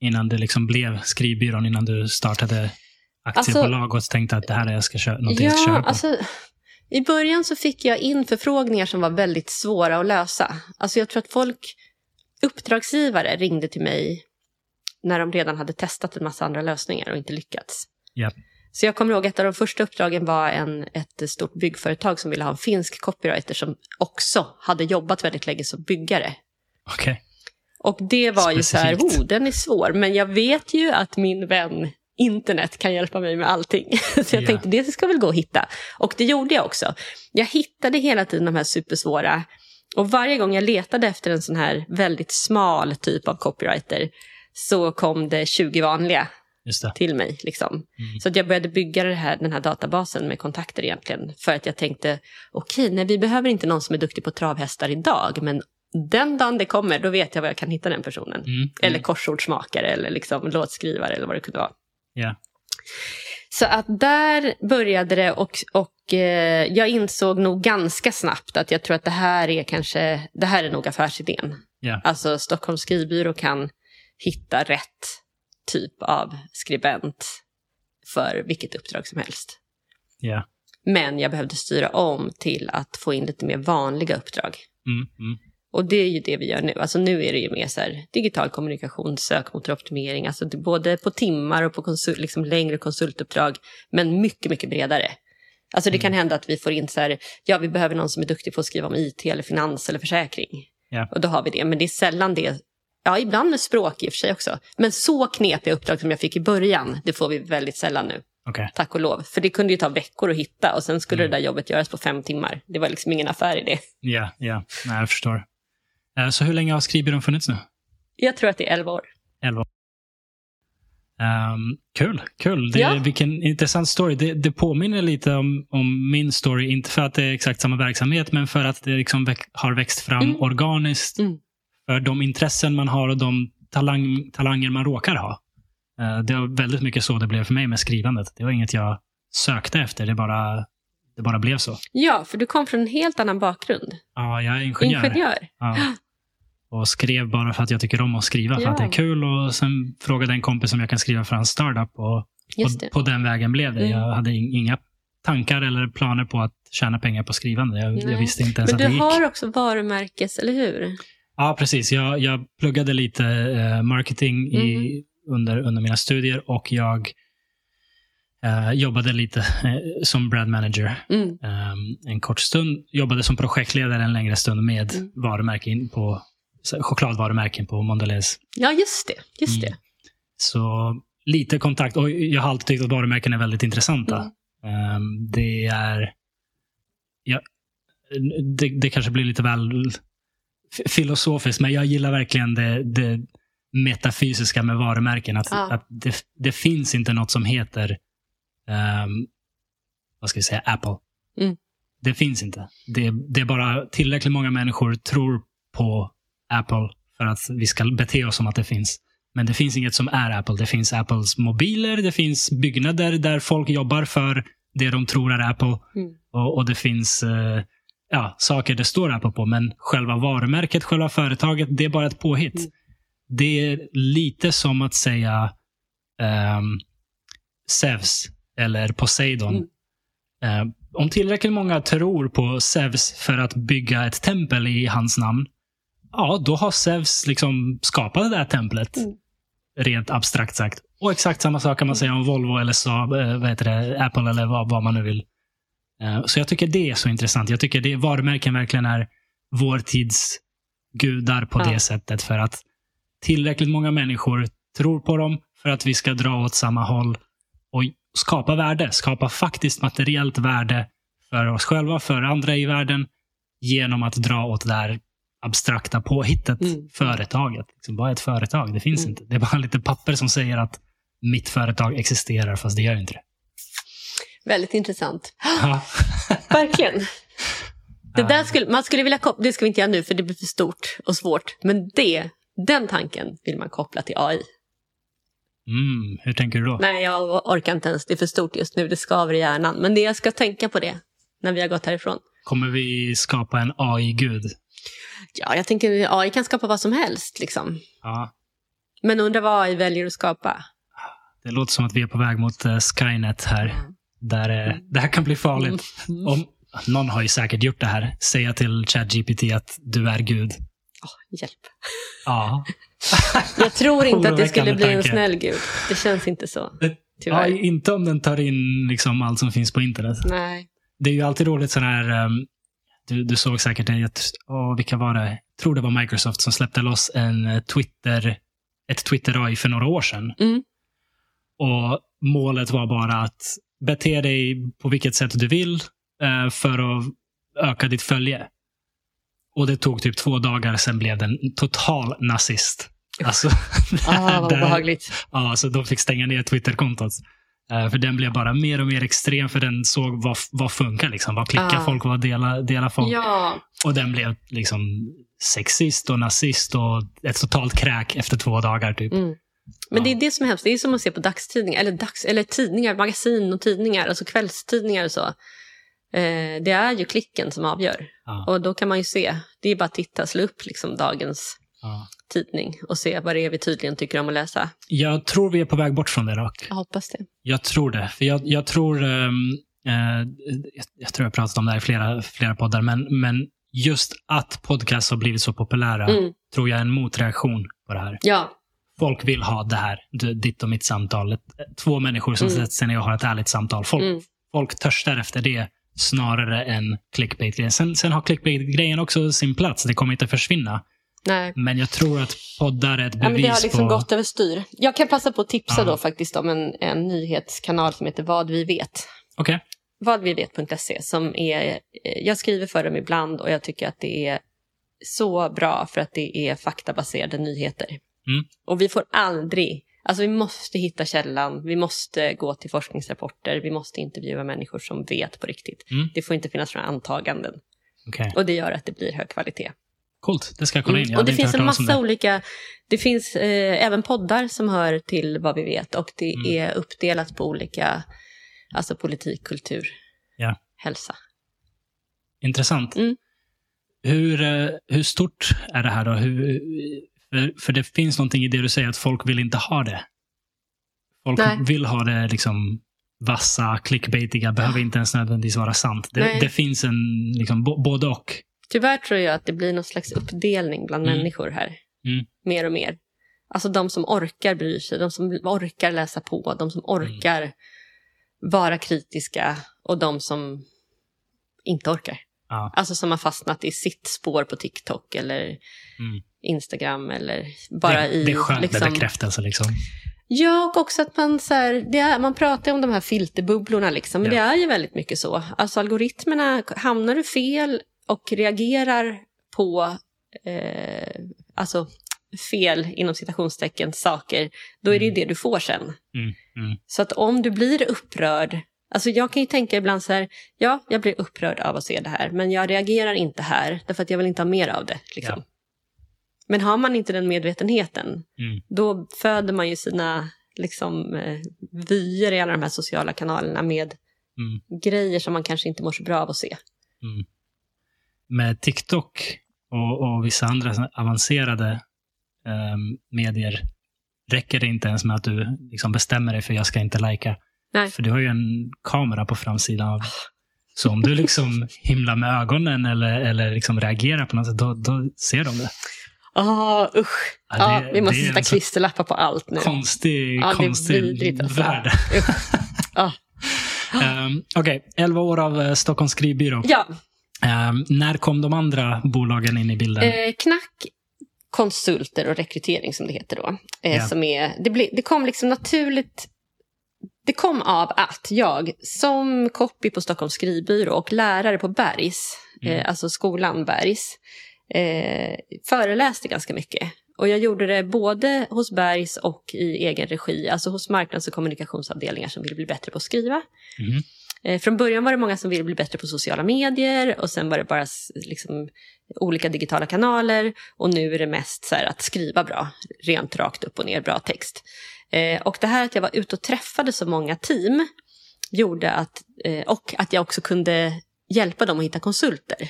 innan det liksom blev skrivbyrån? Innan du startade aktiebolag och tänkte att det här är jag ska köra, någonting jag ska Ja, på? alltså, i början så fick jag in förfrågningar som var väldigt svåra att lösa. Alltså jag tror att folk, uppdragsgivare ringde till mig när de redan hade testat en massa andra lösningar och inte lyckats. Ja. Så jag kommer ihåg att ett av de första uppdragen var en, ett stort byggföretag som ville ha en finsk copywriter som också hade jobbat väldigt länge som byggare. Okej. Och det var ju så här, Specifikt. oh, den är svår, men jag vet ju att min vän internet kan hjälpa mig med allting. Så jag Ja. tänkte, det ska väl gå att hitta. Och det gjorde jag också. Jag hittade hela tiden de här supersvåra. Och varje gång jag letade efter en sån här väldigt smal typ av copywriter så kom det 20 vanliga. Till mig. Liksom. Mm. Så att jag började bygga här, den här databasen med kontakter egentligen. För att jag tänkte, okej, nej, vi behöver inte någon som är duktig på travhästar idag, men den dagen det kommer, då vet jag var jag kan hitta den personen. Mm. Eller korsordsmakare eller liksom låtskrivare eller vad det kunde vara. Ja. Så att där började det och, och eh, jag insåg nog ganska snabbt att jag tror att det här är kanske, det här är nog affärsidén. Ja. Alltså Stockholms skrivbyrå kan hitta rätt typ av skribent för vilket uppdrag som helst. Ja. Men jag behövde styra om till att få in lite mer vanliga uppdrag. Mm, mm. Och det är ju det vi gör nu. Alltså nu är det ju mer så här, digital kommunikation, sökmotoroptimering, alltså både på timmar och på konsult, liksom längre konsultuppdrag, men mycket, mycket bredare. Alltså det kan hända att vi får in så här, ja vi behöver någon som är duktig på att skriva om IT eller finans eller försäkring. Ja. Och då har vi det, men det är sällan det, ja ibland med språk i och för sig också. Men så knepiga uppdrag som jag fick i början, det får vi väldigt sällan nu. Okej. Tack och lov. För det kunde ju ta veckor att hitta och sen skulle det där jobbet göras på fem timmar. Det var liksom ingen affär i det. Ja, ja. Nej, jag förstår. Eh, Så hur länge har skrivbyrån funnits nu? Jag tror att det är elva år. 11 år. Ehm, kul, kul. Det, Ja. Vilken intressant story. Det, det påminner lite om, om min story, inte för att det är exakt samma verksamhet, men för att det liksom väx, har växt fram Mm. organiskt Mm. För de intressen man har och de talang, talanger man råkar ha. Eh, det var väldigt mycket så det blev för mig med skrivandet. Det var inget jag sökte efter, det bara, det bara blev så. Ja, för du kom från en helt annan bakgrund. Ja, jag är ingenjör. Ingenjör. Ja. Och skrev bara för att jag tycker om att skriva, för Ja. att det är kul. Och Sen frågade en kompis om jag kan skriva för en startup. Och, det. på den vägen blev det. Mm. Jag hade in- inga tankar eller planer på att tjäna pengar på skrivande. Jag, jag visste inte ens Men att du det gick. har också varumärkes, eller hur? Ja, precis. Jag, jag pluggade lite eh, marketing i, Mm. under, under mina studier och jag eh, jobbade lite eh, som brand manager Mm. eh, en kort stund. Jobbade som projektledare en längre stund med Mm. varumärken på chokladvarumärken på Mondelez. Ja, just det. Just Mm. det. Så lite kontakt. Och jag har alltid tyckt att varumärken är väldigt intressanta. Ehm, det är... Ja, det, det kanske blir lite väl filosofiskt, men jag gillar verkligen det, det metafysiska med varumärken. Att, Ja. att det, det finns inte något som heter ehm, vad ska vi säga, Apple. Mm. Det finns inte. Det, det är bara tillräckligt många människor tror på Apple för att vi ska bete oss som att det finns. Men det finns inget som är Apple. Det finns Apples mobiler, det finns byggnader där folk jobbar för det de tror är Apple. Mm. Och, och det finns eh, ja, saker det står Apple på. Men själva varumärket, själva företaget, det är bara ett påhitt. Mm. Det är lite som att säga ehm, Zeus eller Poseidon. Mm. Eh, om tillräckligt många tror på Zeus för att bygga ett tempel i hans namn, ja, då har Zeus liksom skapat det där templet. Mm. Rent abstrakt sagt. Och exakt samma sak kan man säga om Volvo eller Saab, eh, vad heter det, Apple eller vad, vad man nu vill. Eh, Så jag tycker det är så intressant. Jag tycker det varumärken verkligen är vår tids gudar på Ja. det sättet. För att tillräckligt många människor tror på dem för att vi ska dra åt samma håll och skapa värde. Skapa faktiskt materiellt värde för oss själva, för andra i världen genom att dra åt det här abstrakta påhittet, Mm. företaget. Liksom bara ett företag, det finns Mm. inte. Det är bara lite papper som säger att mitt företag existerar, fast det gör inte det. Väldigt intressant. Ja. Verkligen. Det där skulle, man skulle vilja koppla, det ska vi inte göra nu för det blir för stort och svårt. Men det, den tanken vill man koppla till AI. Mm, hur tänker du då? Nej, jag orkar inte ens. Det är för stort just nu. Det skaver i hjärnan. Men det, jag ska tänka på det när vi har gått härifrån. Kommer vi skapa en AI-gud? Ja, jag tänker AI kan skapa vad som helst. Liksom. Ja. Men undrar vad AI väljer att skapa. Det låter som att vi är på väg mot eh, Skynet här. Där, eh, det här kan bli farligt. Mm. Om, någon har ju säkert gjort det här. Säga till ChatGPT att du är Gud. Åh, hjälp. Ja. Jag tror inte att det skulle bli en snäll gud. Det känns inte så. ja. Tyvärr. Inte om den tar in liksom allt som finns på internet. Nej. Det är ju alltid roligt sån här... ehm, du, du såg säkert det. Jag, åh, vilka var det? Jag tror det var Microsoft som släppte loss en eh, Twitter, ett Twitter-AI för några år sedan. Mm. Och målet var bara att bete dig på vilket sätt du vill eh, för att öka ditt följe. Och det tog typ två dagar, sen blev den total nazist. Alltså, Ah, vad obehagligt. Ja, så de fick stänga ner Twitterkontot. Eh, för den blev bara mer och mer extrem, för den såg vad, vad funkar. Liksom. Vad klickar Ah. folk, vad delar, delar folk. Ja, Och den blev liksom sexist och nazist och ett totalt kräk efter två dagar. typ. Mm. Men det Ja. är det som är hemskt. Det är som att se på dagstidningar, eller, dags, eller tidningar, magasin och tidningar, alltså kvällstidningar och så. Eh, det är ju klicken som avgör. Ja. Och då kan man ju se, det är bara att titta, slå upp liksom dagens Ja. tidning och se vad det är vi tydligen tycker om att läsa. Jag tror vi är på väg bort från det dock. Jag hoppas det. Jag tror det. För jag, jag tror... ehm, eh, jag, jag tror jag pratat om det här i flera, flera poddar, men, men just att podcasts har blivit så populära Mm. tror jag är en motreaktion på det här. Ja, Folk vill ha det här, ditt och mitt samtal. Två människor som Mm. sätter sig ner och har ett ärligt samtal. Folk, mm. folk törstar efter det snarare än clickbait-grejen. Sen, sen har clickbait-grejen också sin plats. Det kommer inte försvinna. nej. Men jag tror att poddar är ett bevis Ja, men det har liksom på... gått överstyr. Jag kan passa på att tipsa Ja. då faktiskt om en, en nyhetskanal som heter Vad vi vet. Okej. vadvivet.se som är, eh, jag skriver för dem ibland och jag tycker att det är så bra för att det är faktabaserade nyheter. Mm. Och vi får aldrig, alltså vi måste hitta källan, vi måste gå till forskningsrapporter, vi måste intervjua människor som vet på riktigt. Mm. Det får inte finnas några antaganden Okej. och det gör att det blir hög kvalitet. Coolt, det ska jag kolla in. Jag Mm. Och det finns en massa olika, det finns eh, även poddar som hör till vad vi vet och det Mm. är uppdelat på olika, alltså politik, kultur, Ja. hälsa. Intressant. Mm. Hur, eh, hur stort är det här då? Hur, för, för det finns någonting i det du säger att folk vill inte ha det. Folk Nej. vill ha det liksom vassa, clickbaitiga, behöver inte ens nödvändigtvis vara sant. Det, det finns en, liksom, både och. Tyvärr tror jag att det blir någon slags uppdelning bland Mm. människor här. Mm. Mer och mer. Alltså de som orkar bry sig, de som orkar läsa på, de som orkar vara kritiska och de som inte orkar. Ja. Alltså som har fastnat i sitt spår på TikTok eller Mm. Instagram eller bara det, i... det är skönt med liksom, bekräftelse. Liksom. Ja, och också att man så här, det är, man pratar om de här filterbubblorna liksom, men Ja. det är ju väldigt mycket så. Alltså algoritmerna, hamnar du fel och reagerar på eh, alltså fel inom citationstecken saker, då är det ju det du får sen. Mm. Mm. Så att om du blir upprörd, alltså jag kan ju tänka ibland så här, ja, jag blir upprörd av att se det här, men jag reagerar inte här, därför att jag vill inte ha mer av det. Liksom. Ja. Men har man inte den medvetenheten, Mm. då föder man ju sina liksom, eh, vyer i alla de här sociala kanalerna med Mm. grejer som man kanske inte mår så bra av att se. Mm. Med TikTok och, och vissa andra avancerade ehm, medier räcker det inte ens med att du liksom bestämmer dig för jag ska inte lajka. För du har ju en kamera på framsidan. Av, så om du liksom himlar med ögonen eller, eller liksom reagerar på något sätt, då, då ser de det. Ah, usch. Ja, Ja, det- vi måste sätta klisterlappar på allt nu. Konstig, Ja, konstig alltså. värld. Ah. Um, Okej, 11 år av eh, Stockholms skrivbyrå. Ja, Ehm, när kom de andra bolagen in i bilden? eh, Knack konsulter och rekrytering som det heter då. Eh, Ja. som är, det, ble, det kom liksom naturligt det kom av att jag som copy på Stockholms skrivbyrå och lärare på Bergs, Mm. eh, alltså skolan Bergs, eh, föreläste ganska mycket. Och jag gjorde det både hos Bergs och i egen regi, alltså hos marknads och kommunikationsavdelningar som vill bli bättre på att skriva. Mhm. Eh, Från början var det många som ville bli bättre på sociala medier och sen var det bara liksom, olika digitala kanaler och nu är det mest så här att skriva bra, rent rakt upp och ner, bra text. Eh, och det här att jag var ute och träffade så många team gjorde att, eh, och att jag också kunde hjälpa dem att hitta konsulter,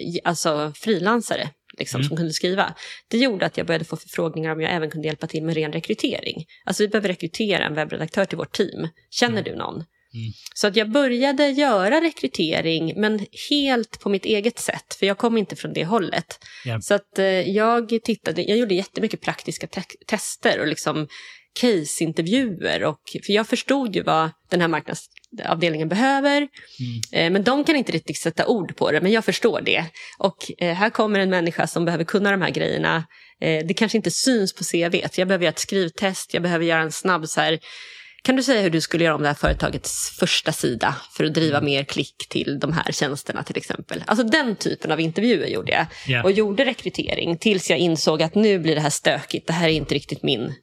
I- alltså frilansare liksom, Mm. som kunde skriva. Det gjorde att jag började få förfrågningar om jag även kunde hjälpa till med ren rekrytering. Alltså vi behöver rekrytera en webbredaktör till vårt team. Känner du någon? Så att jag började göra rekrytering, men helt på mitt eget sätt, för jag kom inte från det hållet. Ja. Så att eh, jag tittade, jag gjorde jättemycket praktiska te- tester och liksom case-intervjuer. Och, för jag förstod ju vad den här marknadsavdelningen behöver, Mm. eh, men de kan inte riktigt sätta ord på det, men jag förstår det. Och eh, här kommer en människa som behöver kunna de här grejerna. Eh, det kanske inte syns på CV, jag behöver göra ett skrivtest, jag behöver göra en snabb så här, kan du säga hur du skulle göra om det här företagets första sida för att driva mer klick till de här tjänsterna till exempel? Alltså den typen av intervjuer gjorde jag. Ja. Och gjorde rekrytering tills jag insåg att nu blir det här stökigt, det här är inte riktigt min...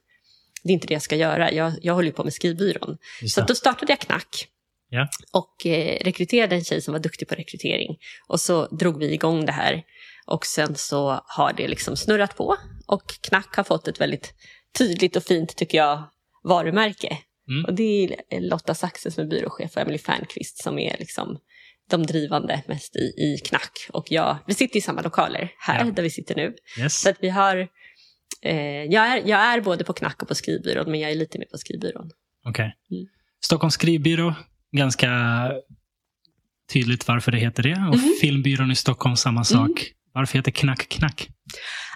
Det är inte det jag ska göra, jag, jag håller ju på med skrivbyrån. Så då startade jag Knack Ja. och eh, rekryterade en tjej som var duktig på rekrytering. Och så drog vi igång det här. Och sen så har det liksom snurrat på. Och Knack har fått ett väldigt tydligt och fint, tycker jag, varumärke. Mm. Och det är Lotta Saxe som är byråchef och Emily Fernqvist som är liksom de drivande mest i, i Knack. Och jag, vi sitter i samma lokaler här Ja. där vi sitter nu. Yes. Så att vi har, eh, jag, är, jag är både på Knack och på skrivbyrån, men jag är lite mer på skrivbyrån. Okej. Mm. Stockholms skrivbyrå, ganska tydligt varför det heter det. Och Mhm. Filmbyrån i Stockholm, samma sak. Varför heter Knack Knack?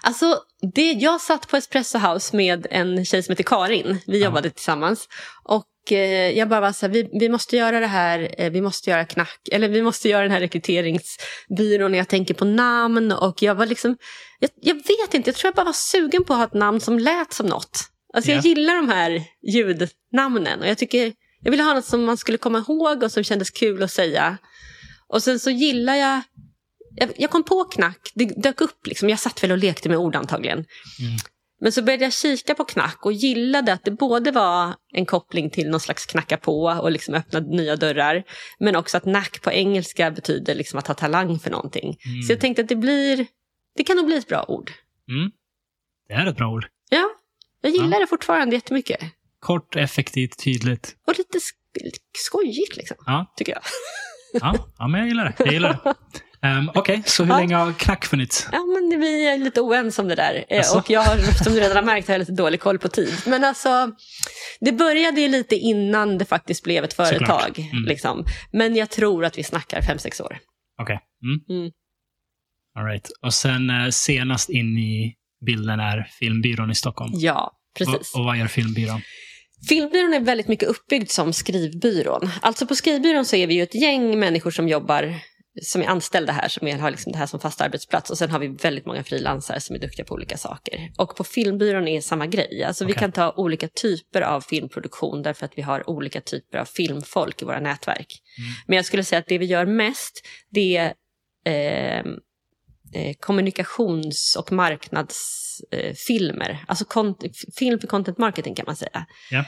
Alltså, det, jag satt på Espresso House med en tjej som heter Karin. Vi Ja. jobbade tillsammans. Och eh, jag bara var så här, vi, vi måste göra det här, eh, vi måste göra knack, eller vi måste göra den här rekryteringsbyrån. Jag tänker på namn och jag var liksom, jag, jag vet inte, jag tror jag bara var sugen på att ha ett namn som lät som något. Alltså jag Ja. gillar de här ljudnamnen och jag tycker, jag ville ha något som man skulle komma ihåg och som kändes kul att säga. Och sen så gillar jag jag, jag kom på knack, det dök upp liksom. Jag satt väl och lekte med ord antagligen. Mm. Men så började jag kika på knack och gillade att det både var en koppling till någon slags knacka på och liksom öppna nya dörrar. Men också att knack på engelska betyder liksom att ha talang för någonting. Mm. Så jag tänkte att det blir, det kan nog bli ett bra ord. Mm. Det är ett bra ord. Ja, jag gillar Ja. det fortfarande jättemycket. Kort, effektivt, tydligt. Och lite sk- lite skojigt liksom, Ja, tycker jag. ja, ja men jag gillar det. Jag gillar det. Um, Okej, så hur Ja. länge har Knack funnits? Ja, men vi är lite oense om det där. Asså? Och jag har, som du redan har märkt, har lite dålig koll på tid. Men alltså, det började ju lite innan det faktiskt blev ett företag. Mm. Liksom. Men jag tror att vi snackar fem sex år. Okej. Mm. Mm. All right. Och sen eh, senast in i bilden är Filmbyrån i Stockholm. Ja, precis. Och, och vad gör Filmbyrån? Filmbyrån är väldigt mycket uppbyggd som skrivbyrån. Alltså på skrivbyrån så är vi ju ett gäng människor som jobbar som är anställda här, som har liksom det här som fast arbetsplats. Och sen har vi väldigt många frilansare som är duktiga på olika saker. Och på filmbyrån är samma grej. Alltså vi Okej. kan ta olika typer av filmproduktion därför att vi har olika typer av filmfolk i våra nätverk. Mm. Men jag skulle säga att det vi gör mest, det är eh, eh, kommunikations och marknadsfilmer. Eh, filmer. alltså film för content marketing kan man säga. Ja.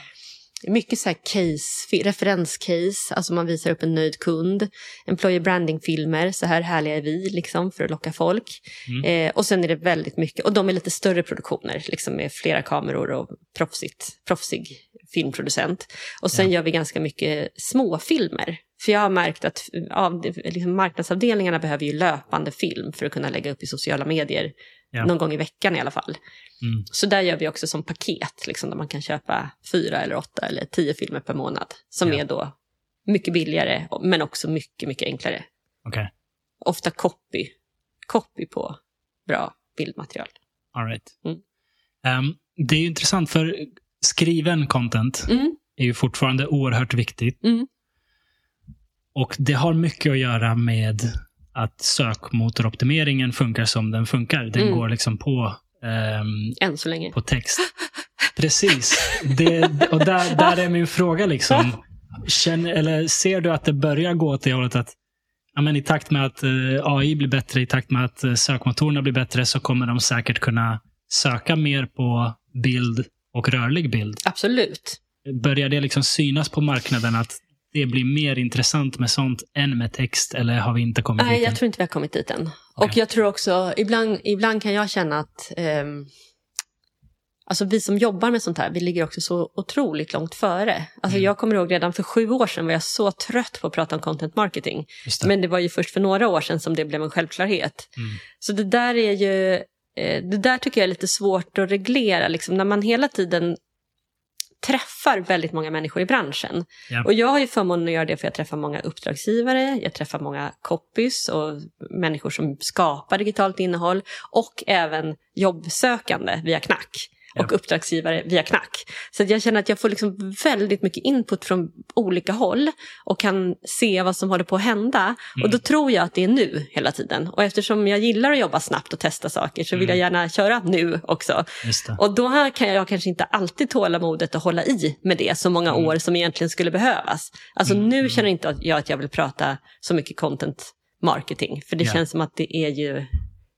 Mycket så här case, referenscase, alltså man visar upp en nöjd kund. Employer branding-filmer, så här härliga är vi, liksom, för att locka folk. Mm. Eh, och sen är det väldigt mycket, och de är lite större produktioner, liksom med flera kameror och proffsigt, proffsig filmproducent. Och sen Ja. gör vi ganska mycket småfilmer. För jag har märkt att av, liksom marknadsavdelningarna behöver ju löpande film för att kunna lägga upp i sociala medier. Ja. Någon gång i veckan i alla fall. Mm. Så där gör vi också som paket, liksom, där man kan köpa fyra eller åtta eller tio filmer per månad. Som Ja. är då mycket billigare, men också mycket, mycket enklare. Okej. Ofta copy. Copy på bra bildmaterial. All right. Mm. Ehm, det är ju intressant för skriven content Mm, är ju fortfarande oerhört viktigt. mm, Och det har mycket att göra med att sökmotoroptimeringen funkar som den funkar. Den Mm. går liksom på, ehm, än så länge. på text. Precis. Det, och där, där är min fråga. liksom. Känner, eller ser du att det börjar gå åt det hållet att ja, men i takt med att eh, AI blir bättre, i takt med att eh, sökmotorerna blir bättre, så kommer de säkert kunna söka mer på bild och rörlig bild. Absolut. Börjar det liksom synas på marknaden att det blir mer intressant med sånt än med text, eller har vi inte kommit Nej, dit än? jag tror inte vi har kommit dit än. Okej. Och jag tror också, ibland, ibland kan jag känna att ehm, Alltså vi som jobbar med sånt här, vi ligger också så otroligt långt före. Alltså Mm. jag kommer ihåg redan för sju år sedan var jag så trött på att prata om content marketing. Det. Men det var ju först för några år sedan som det blev en självklarhet. Mm. Så det där är ju, eh, det där tycker jag är lite svårt att reglera, liksom, när man hela tiden träffar väldigt många människor i branschen. Ja. Och jag har ju förmånen att göra det för jag träffar många uppdragsgivare, jag träffar många copies och människor som skapar digitalt innehåll och även jobbsökande via Knack och Ja. uppdragsgivare via Knack. Så jag känner att jag får liksom väldigt mycket input från olika håll och kan se vad som håller på att hända. Och då tror jag att det är nu hela tiden. Och eftersom jag gillar att jobba snabbt och testa saker så vill jag gärna köra nu också. Och då här kan jag kanske inte alltid tåla modet att hålla i med det så många Mm. år som egentligen skulle behövas. Alltså Mm, nu mm. känner inte jag att jag vill prata så mycket content marketing. För det Ja. känns som att det är ju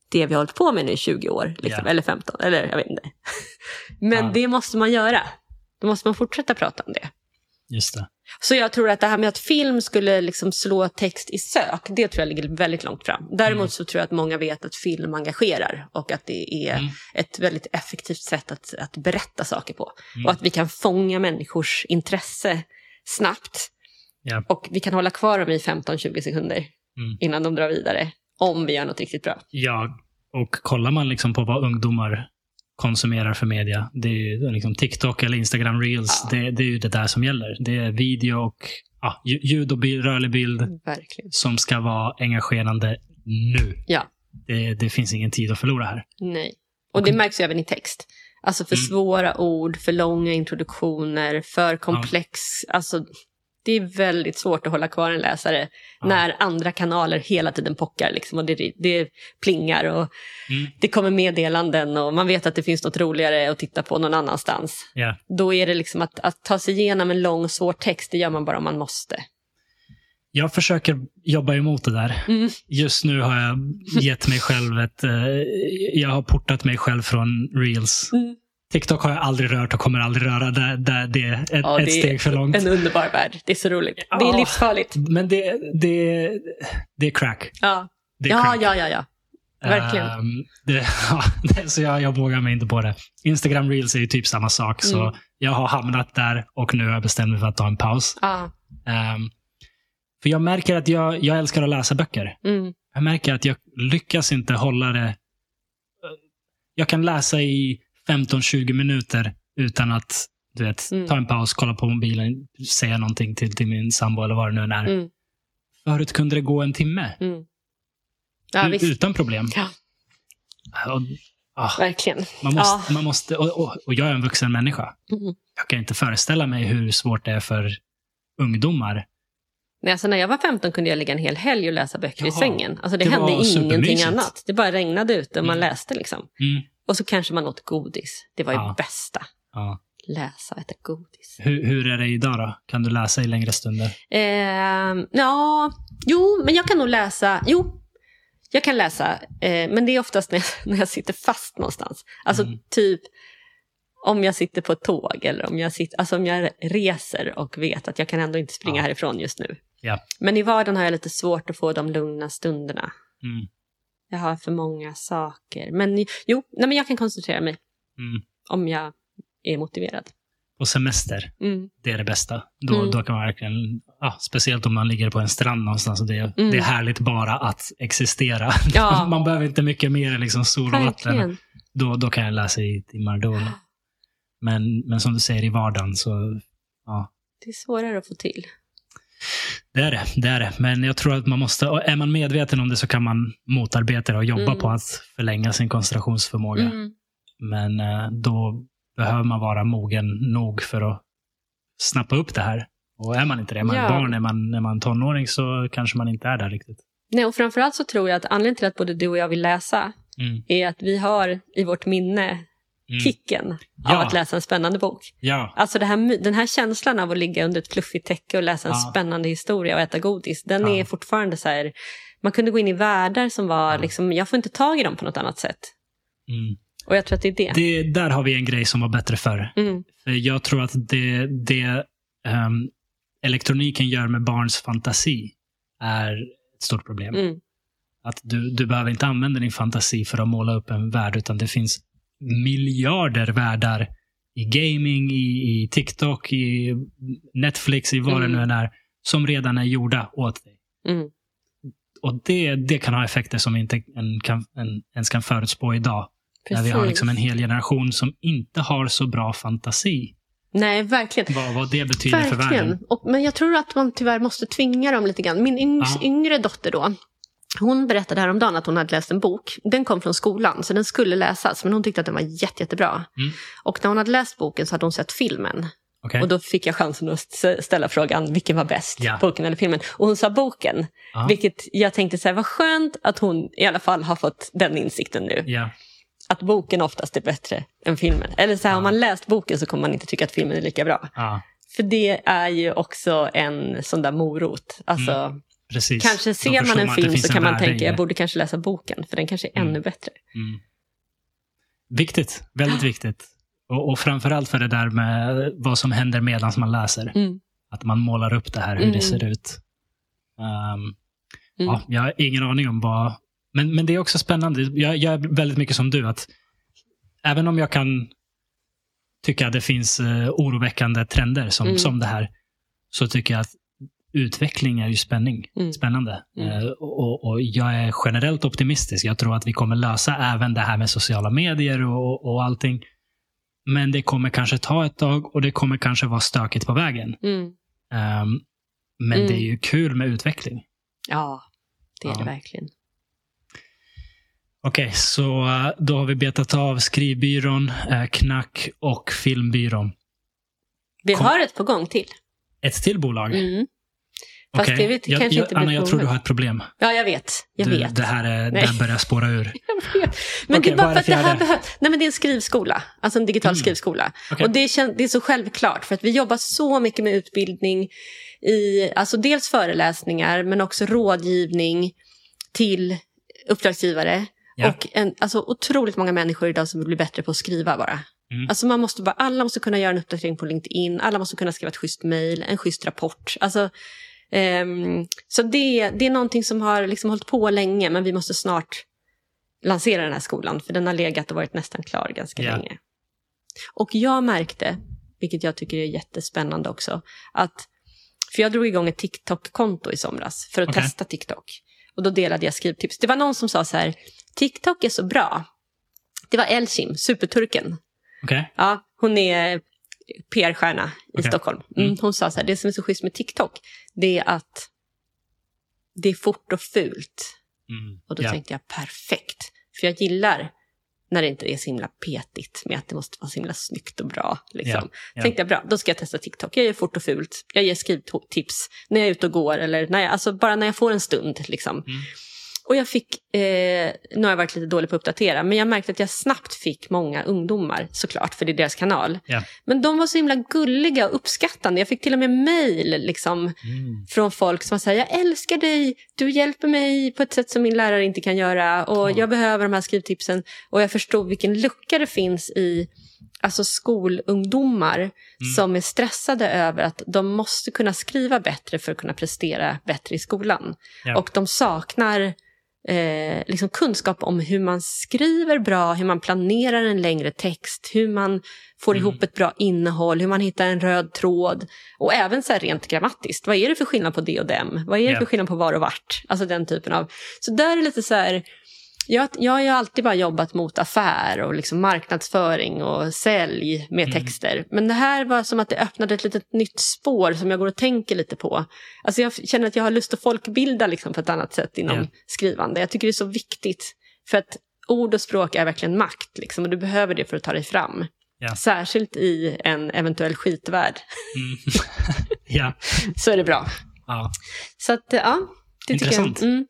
det vi har hållit på med nu i 20 år. Liksom, Ja. Eller 15, eller jag vet inte. Men Ja. det måste man göra. Då måste man fortsätta prata om det. Just det. Så jag tror att det här med att film skulle liksom slå text i sök, det tror jag ligger väldigt långt fram. Däremot Mm. så tror jag att många vet att film engagerar och att det är Mm. ett väldigt effektivt sätt att, att berätta saker på. Mm. Och att vi kan fånga människors intresse snabbt. Ja. Och vi kan hålla kvar dem i 15-20 sekunder. Mm. innan de drar vidare. Om vi gör något riktigt bra. Ja, och kollar man liksom på vad ungdomar konsumerar för media, det är ju liksom TikTok eller Instagram Reels, Ja. det, det är ju det där som gäller. Det är video och ja, lju- ljud och bild, rörlig bild Verkligen. som ska vara engagerande nu. Ja. Det, det finns ingen tid att förlora här. Nej. Och det märks ju även i text. Alltså för Mm. svåra ord, för långa introduktioner, för komplex. Alltså, det är väldigt svårt att hålla kvar en läsare Ja. när andra kanaler hela tiden pockar. Liksom, och det, det plingar och Mm. det kommer meddelanden och man vet att det finns något roligare att titta på någon annanstans. Ja. Då är det liksom att, att ta sig igenom en lång svår text, det gör man bara om man måste. Jag försöker jobba emot det där. Mm. Just nu har jag gett mig själv ett... eh, jag har portat mig själv från reels. Mm. TikTok har jag aldrig rört och kommer aldrig röra. Där, där det är ett, Ja, ett det är steg för långt. En underbar värld, det är så roligt. Det Ja. är livsfarligt. Men det, det, det är crack. Ja, Det är ja, crack. ja, ja. ja. verkligen. Ehm, det, ja, det, så jag, jag vågar mig inte på det. Instagram reels är ju typ samma sak. Så Mm. jag har hamnat där och nu har jag bestämt mig för att ta en paus. ja. Ehm, för jag märker att jag, jag älskar att läsa böcker. Mm. Jag märker att jag lyckas inte hålla det... Jag kan läsa i 15-20 minuter utan att du vet, Mm. ta en paus, kolla på mobilen, säga någonting till, till min sambo eller vad det nu än är. Mm. Förut kunde det gå en timme Mm. Ja, u- utan problem. Ja, Och, ah, verkligen. man måste, man måste, och, och, och jag är en vuxen människa. Mm. Jag kan inte föreställa mig hur svårt det är för ungdomar. Nej, alltså när jag var 15 kunde jag ligga en hel helg och läsa böcker i Jaha. sängen. Alltså det, Det hände ingenting annat. Det bara regnade ute och man Mm. läste liksom. Och så kanske man åt godis. Det var ju Ja. bästa. Ja. Läsa och äta godis. Hur, hur är det idag då? Kan du läsa i längre stunder? Eh, ja, jo, men jag kan nog läsa. Jo, jag kan läsa. Eh, men det är oftast när jag, när jag sitter fast någonstans. Alltså Mm. typ om jag sitter på ett tåg eller om jag, sitter, alltså om jag reser och vet att jag kan ändå inte springa Ja. härifrån just nu. Ja. Men i vardagen har jag lite svårt att få de lugna stunderna. Mm. Jag har för många saker. Men jo, nej, men jag kan koncentrera mig Mm. om jag är motiverad. Och semester, Mm. det är det bästa. Då, Mm. då kan man verkligen, ja, speciellt om man ligger på en strand någonstans och det, Mm. det är härligt bara att existera. Ja. man behöver inte mycket mer än liksom sol och vatten. Då, då kan jag läsa i timmar. Då. Men, men som du säger i vardagen så, ja, Det är svårare att få till. Det är det. det är det. Men jag tror att man måste, är man medveten om det så kan man motarbeta det och jobba Mm. på att förlänga sin koncentrationsförmåga. Mm. Men eh, då behöver man vara mogen nog för att snappa upp det här. Och är man inte det, är man Ja. barn, är man, är man tonåring så kanske man inte är där riktigt. Nej, och framförallt så tror jag att anledningen till att både du och jag vill läsa Mm. är att vi har i vårt minne Mm. kicken av Ja. att läsa en spännande bok. Ja, Alltså här, den här känslan av att ligga under ett fluffigt täcke och läsa en Ja. spännande historia och äta godis, den är fortfarande så här, man kunde gå in i världar som var, liksom, jag får inte tag i dem på något annat sätt. mm. Och jag tror att det är det. det, där har vi en grej som var bättre förr. Mm, För jag tror att det, det ehm, elektroniken gör med barns fantasi är ett stort problem. mm, Att du, du behöver inte använda din fantasi för att måla upp en värld, utan det finns miljarder världar i gaming, i, i TikTok, i Netflix, i vad det Mm. nu än är, som redan är gjorda åt dig. mm. Och det, det kan ha effekter som vi inte en, kan, en, ens kan förutspå idag. När vi har Precis. liksom en hel generation som inte har så bra fantasi. Nej, verkligen. Vad, vad det betyder för världen. Verkligen. Och, men jag tror att man tyvärr måste tvinga dem lite grann. Min yngs, Ja. yngre dotter då, hon berättade häromdagen att hon hade läst en bok. Den kom från skolan, så den skulle läsas, men hon tyckte att den var jätte, jättebra. Mm. Och när hon hade läst boken så hade hon sett filmen. Okej? Och då fick jag chansen att st- ställa frågan, vilken var bäst? Ja. Boken eller filmen? Och hon sa boken. Ja. Vilket jag tänkte så här, vad skönt att hon i alla fall har fått den insikten nu. Ja. Att boken oftast är bättre än filmen. Eller så här, Ja. om man läst boken så kommer man inte tycka att filmen är lika bra. ja, För det är ju också en sån där morot. Alltså, precis. Kanske ser man en film så kan man i tänka, jag borde kanske läsa boken, för den kanske är Mm. ännu bättre. Mm. Viktigt. Väldigt viktigt. Och, och framförallt för det där med vad som händer medan man läser. Mm. Att man målar upp det här, hur Mm. det ser ut. Um, Mm. ja, jag har ingen aning om vad... Men, men det är också spännande. Jag, jag är väldigt mycket som du. att Även om jag kan tycka att det finns uh, oroväckande trender som, Mm. som det här, så tycker jag att utveckling är ju spänning, Mm. spännande. Mm. Eh, och, och jag är generellt optimistisk. Jag tror att vi kommer lösa även det här med sociala medier och, och allting. Men det kommer kanske ta ett tag och det kommer kanske vara stökigt på vägen. Mm. Ehm, men Mm. det är ju kul med utveckling. Ja, det är Ja. det verkligen. Okej, så eh, då har vi betat av skrivbyrån, eh, Knack och filmbyrån. Vi Kom- har ett på gång till. Ett till bolag. Mm. Fast Okej. det vet, jag, kanske jag, inte Anna, jag tror du har ett problem. Ja, jag vet. Jag du, vet. Det här är, där börjar spåra ur. Men Okej, det är bara är för att det det här behövs. Nej, men det är en skrivskola. Alltså en digital Mm. skrivskola. Okej. Och det, kän- det är så självklart för att vi jobbar så mycket med utbildning i alltså dels föreläsningar men också rådgivning till uppdragsgivare. Ja. Och en, alltså otroligt många människor idag som vill bli bättre på att skriva bara. Mm. Alltså man måste bara, alla måste kunna göra en uppdatering på LinkedIn, alla måste kunna skriva ett schysst mejl, en schysst rapport. Alltså, ehm, så det, det är någonting som har liksom hållit på länge men vi måste snart lansera den här skolan för den har legat och varit nästan klar ganska Ja. länge. Och jag märkte, vilket jag tycker är jättespännande också, att för jag drog igång ett TikTok-konto i somras för att Okej. testa TikTok. Och då delade jag skrivtips. Det var någon som sa så här, TikTok är så bra. Det var Elçim, superturken. Okej? Ja, hon är PR-stjärna i Okej. Stockholm. Mm, Mm. hon sa så här, det som är så schysst med TikTok, det är att det är fort och fult. Mm. Och då ja. tänkte jag perfekt. För jag gillar när det inte är så himla petigt med att det måste vara så himla snyggt och bra. Liksom. ja. Tänkte jag bra, då ska jag testa TikTok. Jag gör fort och fult. Jag ger skrivtips när jag är ute och går eller när jag, alltså bara när jag får en stund. Liksom. Mm. Och jag fick, eh, nu har jag varit lite dålig på att uppdatera, men jag märkte att jag snabbt fick många ungdomar såklart, för det är deras kanal. Ja. Men de var så himla gulliga och uppskattande. Jag fick till och med mejl liksom, Mm. från folk som sa jag älskar dig, du hjälper mig på ett sätt som min lärare inte kan göra och Ja. jag behöver de här skrivtipsen. Och jag förstod vilken lucka det finns i alltså skolungdomar som är stressade över att de måste kunna skriva bättre för att kunna prestera bättre i skolan. Ja. Och de saknar eh, liksom kunskap om hur man skriver bra, hur man planerar en längre text, hur man får Mm. ihop ett bra innehåll, hur man hittar en röd tråd. Och även så rent grammatiskt, vad är det för skillnad på det och dem? Vad är det Ja. för skillnad på var och vart? Alltså den typen av... Så där är lite så här... Jag, jag har ju alltid bara jobbat mot affär och liksom marknadsföring och sälj med Mm. texter. Men det här var som att det öppnade ett litet nytt spår som jag går och tänker lite på. Alltså jag känner att jag har lust att folkbilda liksom på ett annat sätt inom Ja. skrivande. Jag tycker det är så viktigt. För att ord och språk är verkligen makt liksom, och du behöver det för att ta dig fram. Ja. Särskilt i en eventuell skitvärld Mm. ja. så är det bra. ja. Så att, ja, det Intressant. jag. Mm,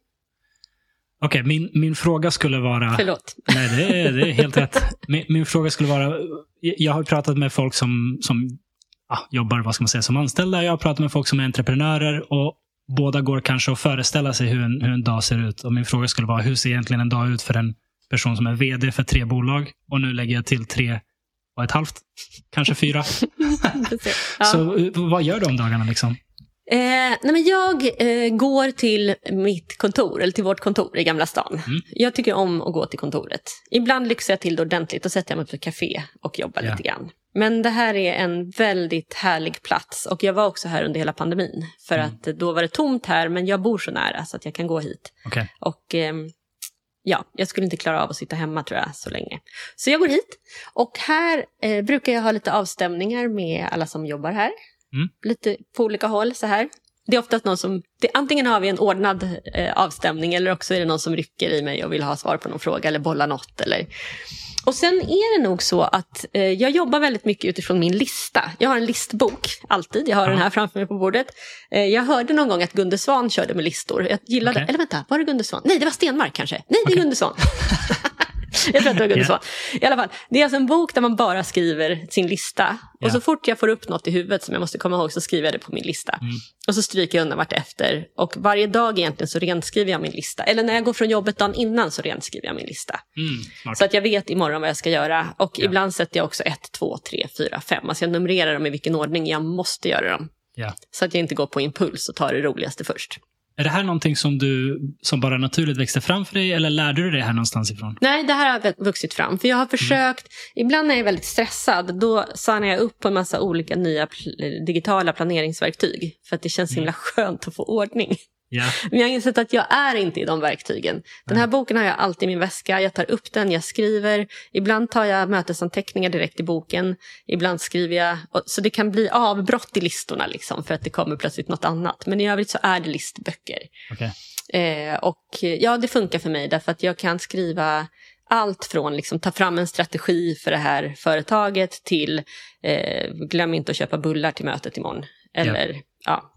Okej, min, min fråga skulle vara... förlåt. Nej, det är, det är helt rätt. Min, min fråga skulle vara... Jag har pratat med folk som, som ja, jobbar vad ska man säga, som anställda. Jag har pratat med folk som är entreprenörer. Och båda går kanske att föreställa sig hur en, hur en dag ser ut. Och Min fråga skulle vara, hur ser egentligen en dag ut för en person som är vd för tre bolag? Och nu lägger jag till tre och ett halvt, kanske fyra. Ja. Så eh, vad gör du om dagarna? liksom? Eh, nej men jag eh, går till mitt kontor, eller till vårt kontor i Gamla stan. Mm. Jag tycker om att gå till kontoret. Ibland lyxar jag till det ordentligt och sätter jag mig på ett café och jobbar Ja. lite grann. Men det här är en väldigt härlig plats och jag var också här under hela pandemin. För Mm. att då var det tomt här men jag bor så nära så att jag kan gå hit. Okej. Och ehm, ja, jag skulle inte klara av att sitta hemma tror jag så länge. Så jag går hit och här eh, brukar jag ha lite avstämningar med alla som jobbar här. Mm. Lite på olika håll så här. Det är oftast någon som, det, antingen har vi en ordnad eh, avstämning eller också är det någon som rycker i mig och vill ha svar på någon fråga eller bolla något. Eller. Och sen är det nog så att eh, jag jobbar väldigt mycket utifrån min lista. Jag har en listbok, alltid. Jag har Ja. den här framför mig på bordet. Eh, jag hörde någon gång att Gunde Svan körde med listor. Jag gillade, Okej. eller vänta, var det Gunde Svan? Nej, det var Stenmark kanske. Nej, det är. Gunde Svan. jag tror att det var Gunde. Svan. I alla fall, det är alltså en bok där man bara skriver sin lista. Och så fort jag får upp något i huvudet som jag måste komma ihåg så skriver jag det på min lista. Mm. Och så stryker jag undan vartefter. Och varje dag egentligen så renskriver jag min lista. Eller när jag går från jobbet dagen innan så renskriver jag min lista. Mm. Så att jag vet imorgon vad jag ska göra. Och Ja. ibland sätter jag också 1, 2, 3, 4, 5. Alltså jag numrerar dem i vilken ordning jag måste göra dem. Ja. Så att jag inte går på impuls och tar det roligaste först. Är det här någonting som du som bara naturligt växte fram för dig eller lärde du dig det här någonstans ifrån? Nej, det här har vuxit fram. För jag har försökt, mm. ibland när jag är väldigt stressad, då signar jag upp på en massa olika nya digitala planeringsverktyg. För att det känns mm. himla skönt att få ordning. Yeah. Men jag har insett att jag är inte i de verktygen. Den här boken har jag alltid i min väska. Jag tar upp den, jag skriver. Ibland tar jag mötesanteckningar direkt i boken. Ibland skriver jag. Så det kan bli avbrott i listorna liksom, för att det kommer plötsligt något annat. Men i övrigt så är det listböcker. Okay. Eh, och ja, det funkar för mig därför att jag kan skriva allt från liksom, ta fram en strategi för det här företaget till eh, glöm inte att köpa bullar till mötet imorgon. Eller yeah. ja,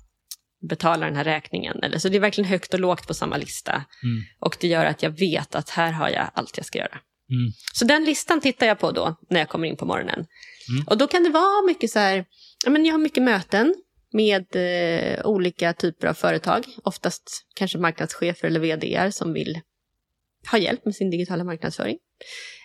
betala den här räkningen. Eller, så det är verkligen högt och lågt på samma lista. Mm. Och det gör att jag vet att här har jag allt jag ska göra. Mm. Så den listan tittar jag på då när jag kommer in på morgonen. Mm. Och då kan det vara mycket så här, ja, men jag har mycket möten med eh, olika typer av företag. Oftast kanske marknadschefer eller vd som vill ha hjälp med sin digitala marknadsföring.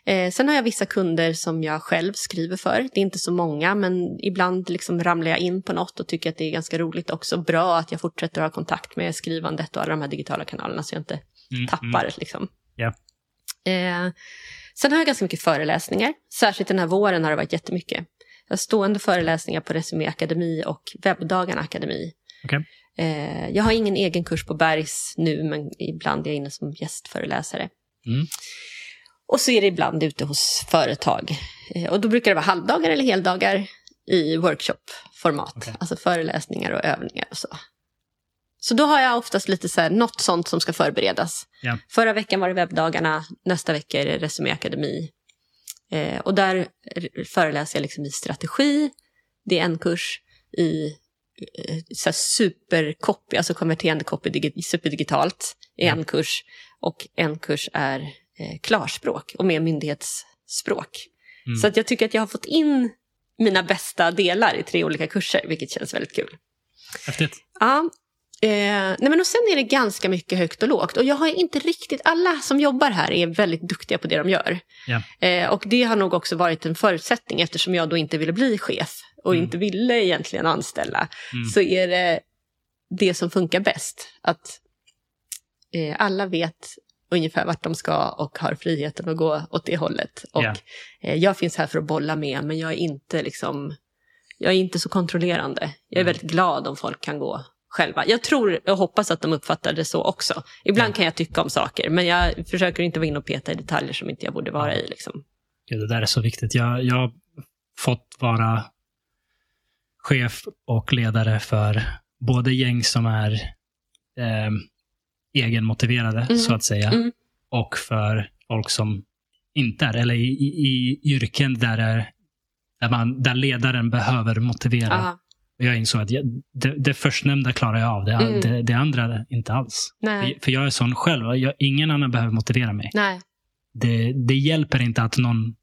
Eh, sen har jag vissa kunder som jag själv skriver för. Det är inte så många, men ibland liksom ramlar jag in på något och tycker att det är ganska roligt också. Bra att jag fortsätter ha kontakt med skrivandet och alla de här digitala kanalerna så jag inte mm, tappar. Mm. Liksom. Yeah. Eh, sen har jag ganska mycket föreläsningar. Särskilt den här våren har det varit jättemycket. Jag har stående föreläsningar på Resumé Akademi och Webbdagarna Akademi. Okay. Eh, jag har ingen egen kurs på Bergs nu, men ibland är jag inne som gästföreläsare. Mm. Och så är det ibland ute hos företag. Eh, och då brukar det vara halvdagar eller heldagar i workshop-format. Okay. Alltså föreläsningar och övningar och så. Så då har jag oftast lite så här, något sånt som ska förberedas. Yeah. Förra veckan var det webbdagarna, nästa vecka är det Resumé Akademi. Eh, och där föreläser jag liksom i strategi, det är en kurs i så supercopy, alltså konverterande copy digi superdigitalt, är en kurs. Och en kurs är eh, klarspråk och mer myndighetsspråk. Mm. Så att jag tycker att jag har fått in mina bästa delar i tre olika kurser, vilket känns väldigt kul. Häftigt. Ja. Eh, nej men och sen är det ganska mycket högt och lågt. Och jag har inte riktigt, alla som jobbar här är väldigt duktiga på det de gör. Ja. Eh, och det har nog också varit en förutsättning eftersom jag då inte ville bli chef och Mm. inte ville egentligen anställa. Mm. Så är det det som funkar bäst. Att eh, alla vet ungefär vart de ska och har friheten att gå åt det hållet. Och Ja. eh, jag finns här för att bolla med, men jag är inte liksom, jag är inte så kontrollerande. Jag är Mm. väldigt glad om folk kan gå själva. Jag tror och hoppas att de uppfattar det så också. Ibland Ja. kan jag tycka om saker, men jag försöker inte vara inne och peta i detaljer som inte jag borde vara i. Liksom. Gud, det där är så viktigt. Jag, jag har fått vara chef och ledare för både gäng som är eh, egenmotiverade, Mm. så att säga, Mm. och för folk som inte är, eller i, i, i yrken där, är, där, man, där ledaren behöver motivera. Aha. Jag insåg att jag, det, det förstnämnda klarar jag av, det, Mm. det, det andra inte alls. Nej. För jag är sån själv, jag, ingen annan behöver motivera mig. Nej. Det, det hjälper inte att någon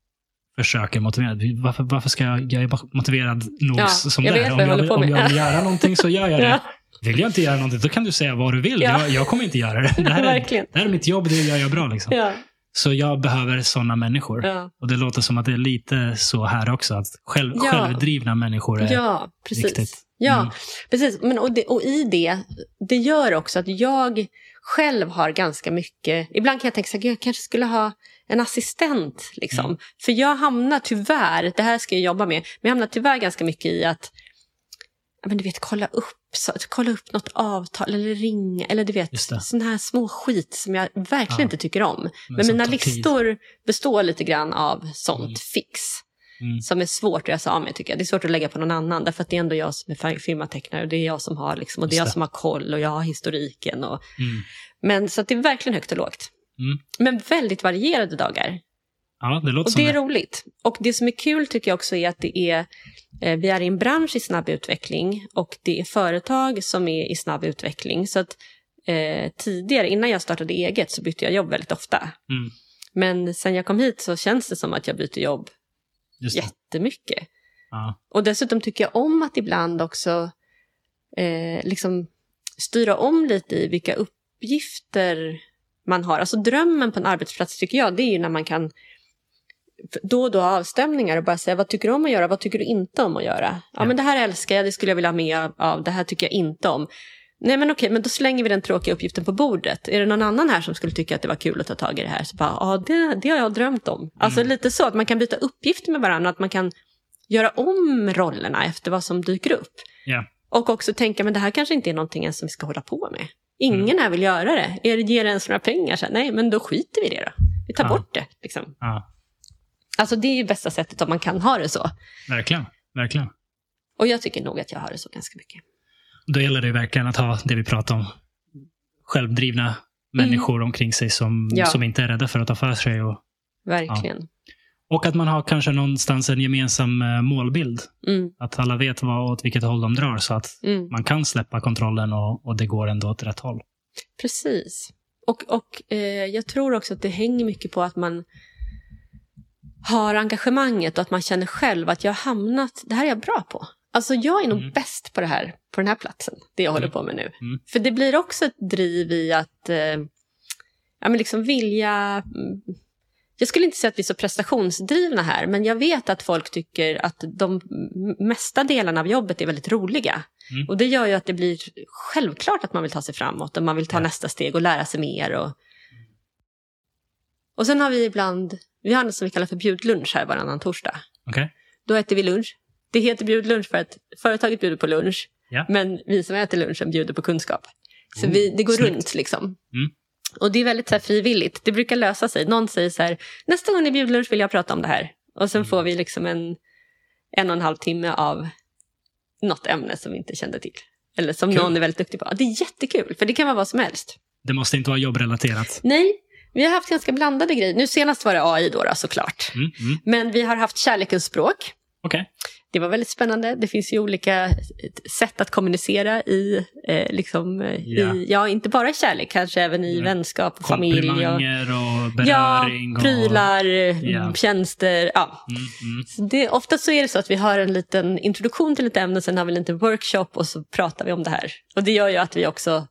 försöker motivera. Varför, varför ska jag, jag är motiverad nog Ja, som jag det är. vad jag Om om jag vill göra någonting så gör jag det. Ja. Vill jag inte göra någonting, då kan du säga vad du vill. Ja. Jag, jag kommer inte göra det. Det här, är, det här är mitt jobb, det gör jag bra. Liksom. Ja. Så jag behöver sådana människor. Ja. Och det låter som att det är lite så här också. Att själv, Ja. Självdrivna människor är Ja, precis. viktigt. Ja, Mm. precis. Men, och, det, och i det, det gör också att jag själv har ganska mycket... Ibland kan jag tänka "Gud, jag kanske skulle ha en assistent. Liksom. Mm. För jag hamnar tyvärr, det här ska jag jobba med, men jag hamnar tyvärr ganska mycket i att men du vet, kolla upp, så, kolla upp något avtal eller ringa. Eller du vet, sån här små skit som jag verkligen Ja. inte tycker om. Men Men mina tar tid. listor består lite grann av sånt Mm. fix Mm. som är svårt att göra av med tycker jag. Det är svårt att lägga på någon annan därför att det är ändå jag som är fir- firmatecknare och det är jag som har liksom, och det är jag som har koll och jag har historiken. Och, Mm. men så det är verkligen högt och lågt. Mm. Men väldigt varierade dagar. Ja, det låter Och det är det. roligt. Och det som är kul tycker jag också är att det är, eh, vi är i en bransch i snabb utveckling och det är företag som är i snabb utveckling. Så att eh, tidigare, innan jag startade eget, så bytte jag jobb väldigt ofta. Mm. Men sen jag kom hit så känns det som att jag byter jobb Just det. jättemycket. Ja. Och dessutom tycker jag om att ibland också eh, liksom styra om lite i vilka uppgifter man har. Alltså drömmen på en arbetsplats tycker jag, det är ju när man kan då och då ha avstämningar och bara säga vad tycker du om att göra, vad tycker du inte om att göra? Ja, men det här älskar jag, det skulle jag vilja ha mer av, det här tycker jag inte om. Nej men okej, men då slänger vi den tråkiga uppgiften på bordet. Är det någon annan här som skulle tycka att det var kul att ta tag i det här? Så bara, ja det, det har jag drömt om. Alltså lite så, att man kan byta uppgifter med varandra, att man kan göra om rollerna efter vad som dyker upp. Ja. Och också tänka, men det här kanske inte är någonting ens som vi ska hålla på med. Ingen här vill göra det. Är det ger det ens några pengar? Så nej, men då skiter vi i det då. Vi tar Ja. bort det. Liksom. Ja, Alltså det är ju bästa sättet om man kan ha det så. verkligen. verkligen. Och jag tycker nog att jag har det så ganska mycket. Då gäller det verkligen att ha det vi pratar om. Självdrivna människor omkring sig som, Mm. Ja. som inte är rädda för att ta för sig. Och, Verkligen. och att man har kanske någonstans en gemensam eh, målbild. Mm, Att alla vet vad, åt vilket håll de drar så att mm. man kan släppa kontrollen och, och det går ändå åt rätt håll. Precis. Och, och eh, jag tror också att det hänger mycket på att man har engagemanget och att man känner själv att jag har hamnat, det här är jag bra på. Alltså jag är nog Mm. bäst på det här, på den här platsen, det jag håller Mm. på med nu. Mm. För det blir också ett driv i att eh, ja, men liksom vilja... mm, Jag skulle inte säga att vi är så prestationsdrivna här, men jag vet att folk tycker att de mesta delarna av jobbet är väldigt roliga. Mm. Och det gör ju att det blir självklart att man vill ta sig framåt och man vill ta Ja. nästa steg och lära sig mer. Och, och sen har vi ibland, vi har något som vi kallar för bjudlunch här varannan torsdag. Okej? Då äter vi lunch. Det heter bjudlunch för att företaget bjuder på lunch, Ja. men vi som äter lunchen bjuder på kunskap. Så Oh, vi, det går snyggt. runt liksom. Mm. Och det är väldigt så här, frivilligt. Det brukar lösa sig. Någon säger så här, nästa gång ni bjuder lunch vill jag prata om det här. Och sen Mm. får vi liksom en, en och en halv timme av något ämne som vi inte kände till. Eller som Kul. någon är väldigt duktig på. Ja, Det är jättekul, för det kan vara vad som helst. Det måste inte vara jobbrelaterat. Nej, vi har haft ganska blandade grejer. Nu senast var det AI då, då såklart. Mm, mm. Men vi har haft kärlekens språk. Okej. Det var väldigt spännande. Det finns ju olika eh, sätt att kommunicera i, eh, liksom, eh, Ja. i, ja, inte bara kärlek, kanske även i Mm. vänskap och familj. Och, Komplimanger och ja, beröring. och... prylar, eh, Ja. tjänster. Ja. Mm, mm. Så det, ofta så är det så att vi har en liten introduktion till ett ämne, sen har vi en liten workshop och så pratar vi om det här. Och det gör ju att vi också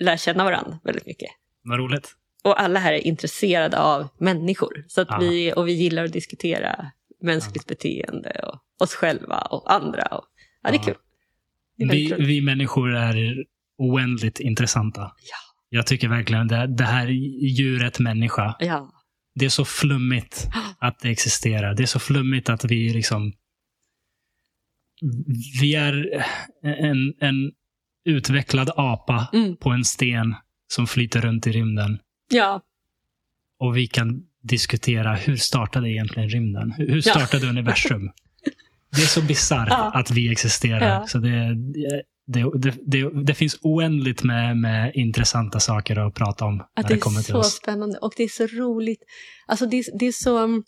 lär känna varandra väldigt mycket. Vad roligt. Och alla här är intresserade av människor. Så att Ja. vi, och vi gillar att diskutera mänskligt beteende och oss själva och andra. Och, ja, det är Ja. kul. Det är Vi, vi människor är oändligt intressanta. Ja. Jag tycker verkligen det, det här djuret människa, Ja. det är så flummigt att det existerar. Det är så flummigt att vi liksom... Vi är en, en utvecklad apa Mm. på en sten som flyter runt i rymden. Ja, Och vi kan diskutera hur startade egentligen rymden? Hur hur Ja. startade universum? Det är så bisarrt Ja. att vi existerar. Ja. Så det, det, det, det, det finns oändligt med, med intressanta saker att prata om att när det det är kommer till så oss. spännande och det är så roligt. Alltså det, är- det är så...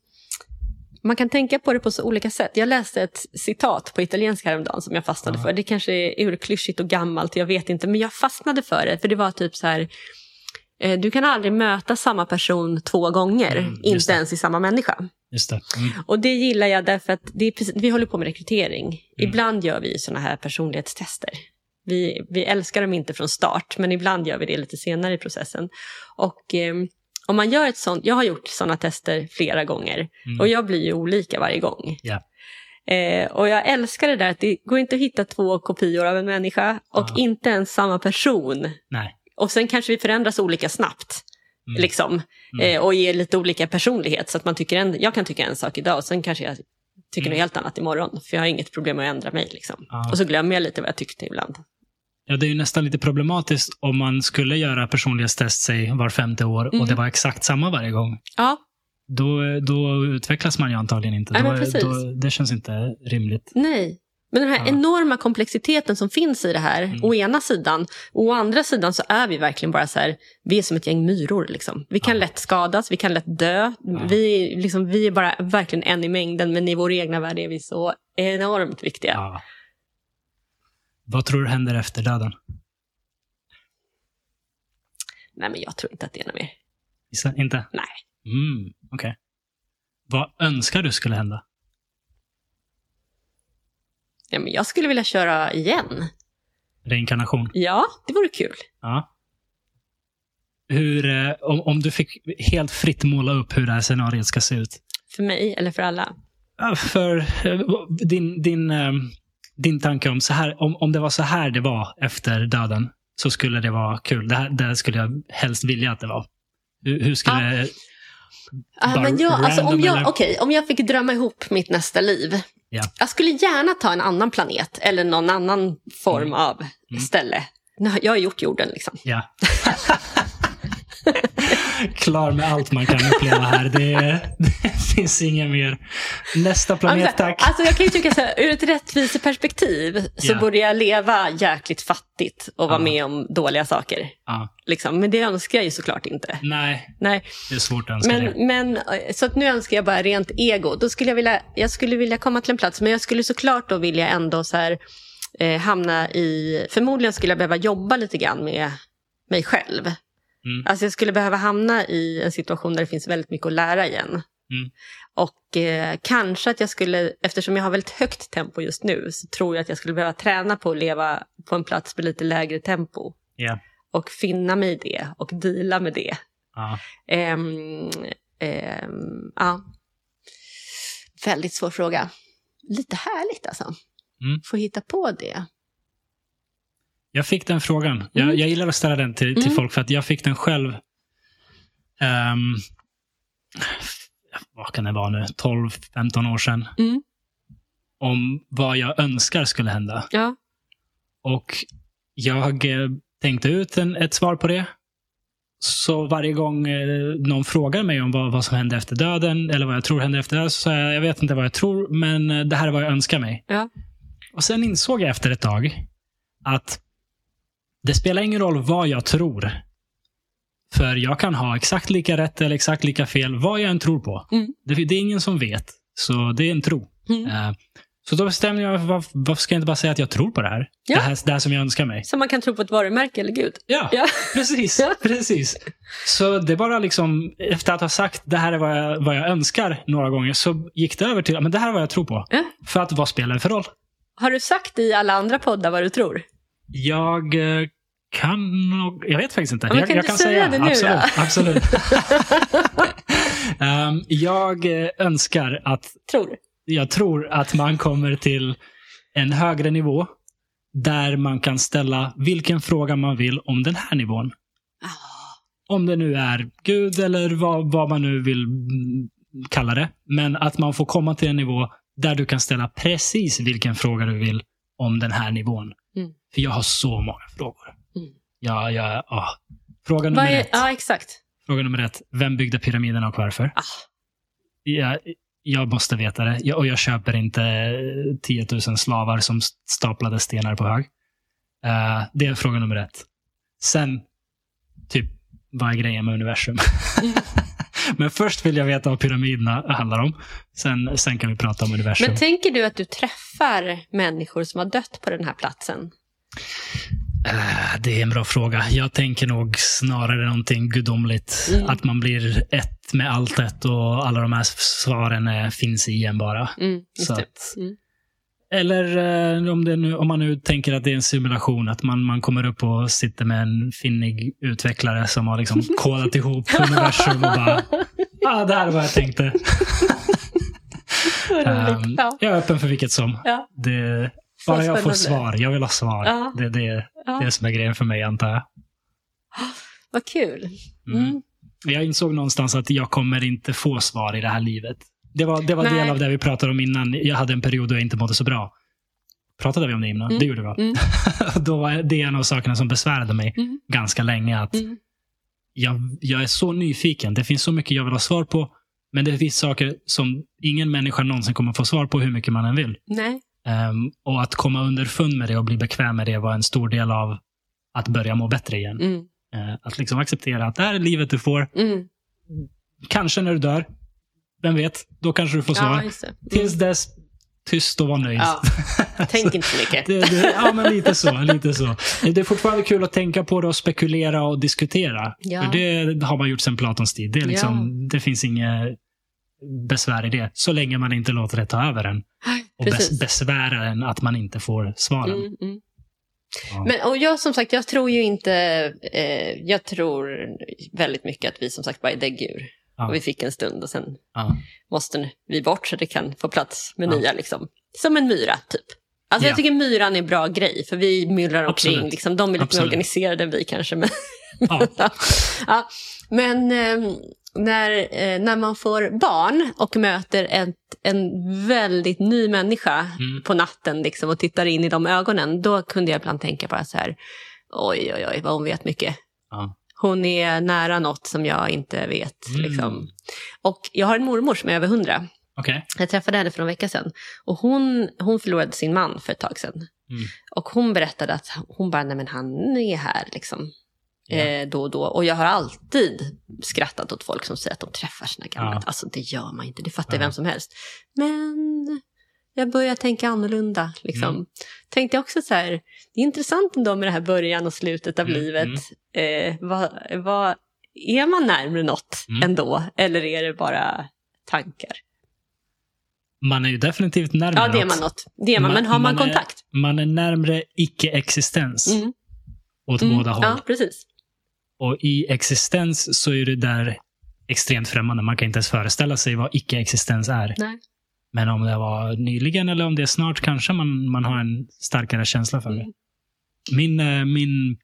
Man kan tänka på det på så olika sätt. Jag läste ett citat på italienska häromdagen som jag fastnade Ja. för. Det kanske är urklyschigt och gammalt, jag vet inte. Men jag fastnade för det, för det var typ så här... eh, Du kan aldrig möta samma person två gånger, Mm, inte ens i samma människa. Just det. Mm. Och det gillar jag därför att precis, vi håller på med rekrytering. Mm. Ibland gör vi sådana här personlighetstester. Vi, vi älskar dem inte från start, men ibland gör vi det lite senare i processen. Och eh, om man gör ett sånt, jag har gjort sådana tester flera gånger Mm. och jag blir ju olika varje gång. Ja. Eh, och jag älskar det där att det går inte att hitta två kopior av en människa och Ja. inte ens samma person. Nej. Och sen kanske vi förändras olika snabbt. Mm. Liksom, Mm. eh, och ger lite olika personlighet. Så att man tycker en, jag kan tycka en sak idag och sen kanske jag tycker Mm. något helt annat imorgon. För jag har inget problem med att ändra mig. Liksom. Ja. Och så glömmer jag lite vad jag tyckte ibland. Ja, det är ju nästan lite problematiskt om man skulle göra personlighetstest sig var femte år och Mm. det var exakt samma varje gång. Ja, Då, då utvecklas man ju antagligen inte. Nej, då, då, det känns inte rimligt. nej. Men den här Ja. enorma komplexiteten som finns i det här, Mm. å ena sidan. Och å andra sidan så är vi verkligen bara så här, vi är som ett gäng myror. Liksom. Vi kan Ja. lätt skadas, vi kan lätt dö. Ja. Vi, liksom, vi är bara verkligen en i mängden, men i vår egna värld är vi så enormt viktiga. Vad tror du händer efter döden? Nej, men jag tror inte att det är något mer. Inte? Nej. Mm, Okej. Vad önskar du skulle hända? Ja, men jag skulle vilja köra igen. Reinkarnation? Ja, det vore kul. Ja. Hur, eh, om, om du fick helt fritt måla upp hur det här scenariot ska se ut. För mig eller för alla. För eh, din, din, eh, din tanke om, så här, om, om det var så här det var efter döden, så skulle det vara kul. Det, här, det skulle jag helst vilja att det var. Hur, hur skulle. Ah, Bara men jag, alltså, om, jag, okej, om jag fick drömma ihop mitt nästa liv. Ja. Jag skulle gärna ta en annan planet eller någon annan form Mm. av ställe. Nu har- Jag har gjort jorden liksom. Ja. Klar med allt man kan uppleva här. Det, det finns inget mer. Nästa planet, tack. alltså jag kan ju tycka så här, ur ett rättviseperspektiv så Ja. borde jag leva jäkligt fattigt och vara Ja. med om dåliga saker. Ja. Liksom. Men det önskar jag ju såklart inte. Nej, Nej, det är svårt att önska det. men, men eh, så att nu önskar jag bara rent ego. Då skulle jag vilja, jag skulle vilja komma till en plats, men jag skulle såklart då vilja ändå så här, eh, hamna i, förmodligen skulle jag behöva jobba lite grann med mig själv. Mm. Alltså jag skulle behöva hamna i en situation där det finns väldigt mycket att lära igen. Mm. Och eh, kanske att jag skulle, eftersom jag har väldigt högt tempo just nu, så tror jag att jag skulle behöva träna på att leva på en plats med lite lägre tempo. Ja. Och finna mig i det och deala med det. Ja. Ehm, ehm, ja. Väldigt svår fråga. Lite härligt alltså. Mm. Få hitta på det. Jag fick den frågan. Jag, Mm. jag gillar att ställa den till, till Mm. folk för att jag fick den själv. ehm, vad kan det vara nu? 12-15 år sedan. Mm. Om vad jag önskar skulle hända. Ja. Och jag tänkte ut en, ett svar på det. Så varje gång eh, någon frågar mig om vad, vad som händer efter döden eller vad jag tror händer efter döden så säger jag jag vet inte vad jag tror men eh, det här är vad jag önskar mig. Ja. Och sen insåg jag efter ett tag att det spelar ingen roll vad jag tror. För jag kan ha exakt lika rätt eller exakt lika fel vad jag än tror på. Mm. Det, det är ingen som vet. Så det är en tro. Mm. Eh, så då bestämde jag varför, varför ska jag inte bara säga att jag tror på det här? Ja. Det, här det här som jag önskar mig. Så man kan tro på ett varumärke eller gud. Ja, Ja. precis. Ja. precis. Så det bara liksom, efter att ha sagt det här är vad jag, vad jag önskar några gånger, så gick det över till men det här är vad jag tror på. Ja. För att vad spelar det för roll? Har du sagt i alla andra poddar vad du tror? Jag eh, kan nog... Jag vet faktiskt inte. Men jag, kan jag kan säga säga det nu absolut. då? absolut. Ehm, jag eh, önskar att... Tror. Jag tror att man kommer till en högre nivå där man kan ställa vilken fråga man vill om den här nivån. Om det nu är Gud eller vad, vad man nu vill mm, kalla det. Men att man får komma till en nivå där du kan ställa precis vilken fråga du vill om den här nivån. För jag har så många frågor. Mm. Ja, ja, ah. Fråga nummer är, ett. ja, exakt. Fråga nummer ett. Vem byggde pyramiderna och varför? Ah. Jag, jag måste veta det. Jag, och jag köper inte eh, 10 000 slavar som staplade stenar på hög. Eh, det är fråga nummer ett. Sen, typ, vad är grejen med universum? Mm. Men först vill jag veta vad pyramiderna handlar om. Sen, sen kan vi prata om universum. Men tänker du att du träffar människor som har dött på den här platsen? Eh, det är en bra fråga. Jag tänker nog snarare någonting gudomligt. Mm. Att man blir ett med allt och alla de här svaren finns i en bara. Mm, Så att- Mm. Eller eh, om, nu, om man nu tänker att det är en simulation, att man, man kommer upp och sitter med en finnig utvecklare som har liksom kodat ihop universum och bara, ah, det här är vad jag tänkte. Ja. Jag är öppen för vilket som. Ja. Det, bara jag får svar. Jag vill ha svar. Ja. Det, det, det Ja. är det som är grejen för mig, antar jag. Vad kul. Mm. Mm. Jag insåg någonstans att jag kommer inte få svar i det här livet. Det var, det var Nej. del av det vi pratade om innan. Jag hade en period då jag inte mådde så bra. Pratade vi om det innan? Mm. Det gjorde vi? Mm. då var det en av sakerna som besvärade mig Mm. ganska länge. Att Mm. jag, jag är så nyfiken. Det finns så mycket jag vill ha svar på. Men det finns saker som ingen människa någonsin kommer få svar på hur mycket man än vill. Nej. Ehm, och att komma underfund med det och bli bekväm med det var en stor del av att börja må bättre igen. Mm. Eh, att liksom acceptera att det här är livet du får. Mm. Kanske när du dör. Vem vet? Då kanske du får svar. Ja. Mm. Tills dess, tyst och var nöjd. Ja. Tänk inte så mycket. Det, det, ja, men lite så, lite så. Det är fortfarande kul att tänka på det och spekulera och diskutera. Ja. För det har man gjort sedan Platons tid. Det, liksom, det finns inget besvär i det. Så länge man inte låter det ta över en. Och Precis. besvära en att man inte får svaren. Mm, mm. Ja. Men, och jag som sagt, jag tror ju inte, eh, jag tror väldigt mycket att vi som sagt bara är däggdjur. Ja. Och vi fick en stund och sen Ja. måste vi bort så det kan få plats med Ja. nya liksom. Som en myra typ. Alltså Ja. jag tycker myran är en bra grej, för vi myllrar omkring. Liksom, de är lite mer Absolut. organiserade än vi kanske. Men, ja. men eh, när, eh, när man får barn och möter ett, en väldigt ny människa Mm. på natten liksom, och tittar in i de ögonen, då kunde jag ibland tänka bara så här, oj, oj, oj, vad hon vet mycket. Ja. Hon är nära något som jag inte vet. Mm. Liksom. Och jag har en mormor som är över hundra. Okej. Jag träffade henne för en vecka sedan. Och hon, hon förlorade sin man för ett tag sedan. Mm. Och hon berättade att hon bara, nej men han är här liksom. Eh, då och då. Och jag har alltid skrattat åt folk som säger att de träffar sina gamla. Ja. Alltså det gör man inte, det fattar Ja. vem som helst. Men jag börjar tänka annorlunda. Liksom. Mm. Tänkte jag också så här, det är intressant ändå med det här början och slutet av Mm, livet. Eh, vad, vad, är man närmare något Mm. ändå? Eller är det bara tankar? Man är ju definitivt närmare Ja, det är man något. Det är man. Men har man, Man är- kontakt? Man är närmre icke-existens Mm. åt Mm. båda håll. Ja, precis. Och i existens så är det där extremt främmande. Man kan inte ens föreställa sig vad icke-existens är. Nej. Men om det var nyligen eller om det är snart kanske man, man har en starkare känsla för det. Mm. Min, eh, min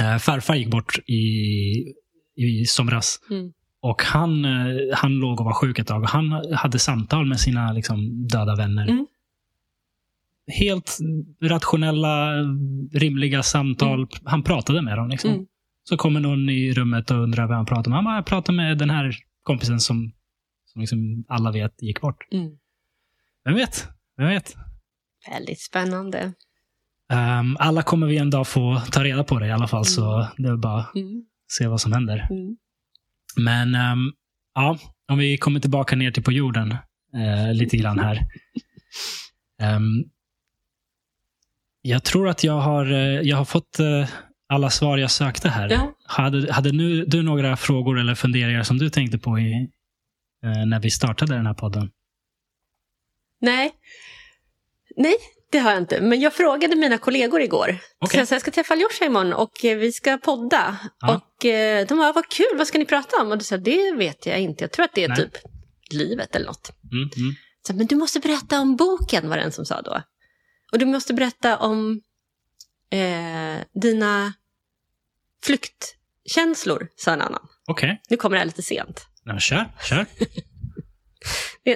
eh, farfar gick bort i, i somras. Mm. Och han, eh, han låg och var sjuk ett tag. Och han hade samtal med sina liksom, döda vänner. Mm. Helt rationella, rimliga samtal. Han pratade med dem. Liksom. Mm. Så kommer någon i rummet och undrar vem han pratar med. Han jag pratar med den här kompisen som, som liksom alla vet gick bort. Mm. Vem vet? Vem vet? Väldigt spännande. Ehm, alla kommer vi en dag få ta reda på det i alla fall. Så det är bara Mm. se vad som händer. Mm. Men ehm, ja, om vi kommer tillbaka ner till på jorden eh, lite grann här. Ehm, jag tror att jag har, eh, jag har fått eh, alla svar jag sökte här. Ja. Hade, hade nu, du några frågor eller funderingar som du tänkte på i, eh, när vi startade den här podden? Nej. Nej, det har jag inte. Men jag frågade mina kollegor igår. Okej. Så jag ska träffa Aljosha imorgon och eh, vi ska podda. Ja. Och eh, de bara, vad kul, vad ska ni prata om? Och du sa, det vet jag inte. Jag tror att det är Nej. typ livet eller något. Mm, mm. Så, men du måste berätta om boken, var det en som sa då. Och du måste berätta om eh, dina flyktkänslor, sa en annan. Okej, Nu kommer det här lite sent. okay. kör. kör.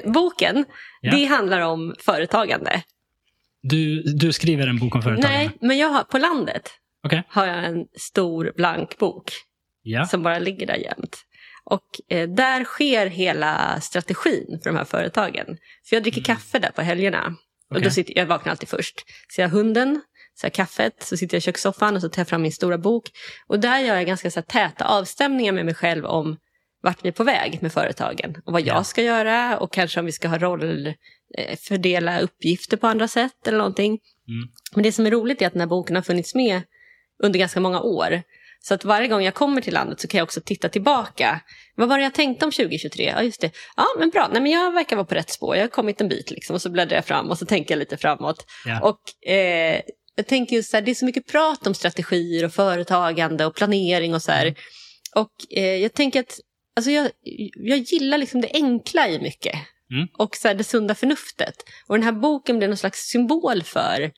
Boken, Ja. det handlar om företagande. Du, du skriver en bok om företagande? Nej, men jag har, på landet Okej. har jag en stor blank bok Ja. som bara ligger där jämt. Och eh, där sker hela strategin för de här företagen. För jag dricker kaffe där på helgerna. Och Okej. då sitter, jag vaknar alltid först. Så jag har hunden, så har kaffet, så sitter jag i kökssoffan och så tar jag fram min stora bok. Och där gör jag ganska så här, täta avstämningar med mig själv om vart vi är på väg med företagen. Och vad jag Ja. ska göra och kanske om vi ska ha roll, eh, fördela uppgifter på andra sätt eller någonting. Mm. Men det som är roligt är att den här boken har funnits med under ganska många år. Så att varje gång jag kommer till landet så kan jag också titta tillbaka. Vad var det jag tänkte om 2023? Ja, just det. Ja, men bra. Nej, men jag verkar vara på rätt spår. Jag har kommit en bit liksom. Och så bläddrar jag fram och så tänker jag lite framåt. Ja. Och eh, jag tänker just så här, det är så mycket prat om strategier och företagande och planering och så här. Och eh, jag tänker att alltså jag, jag gillar liksom det enkla i mycket. Mm. Och så här, det sunda förnuftet. Och den här boken blir någon slags symbol för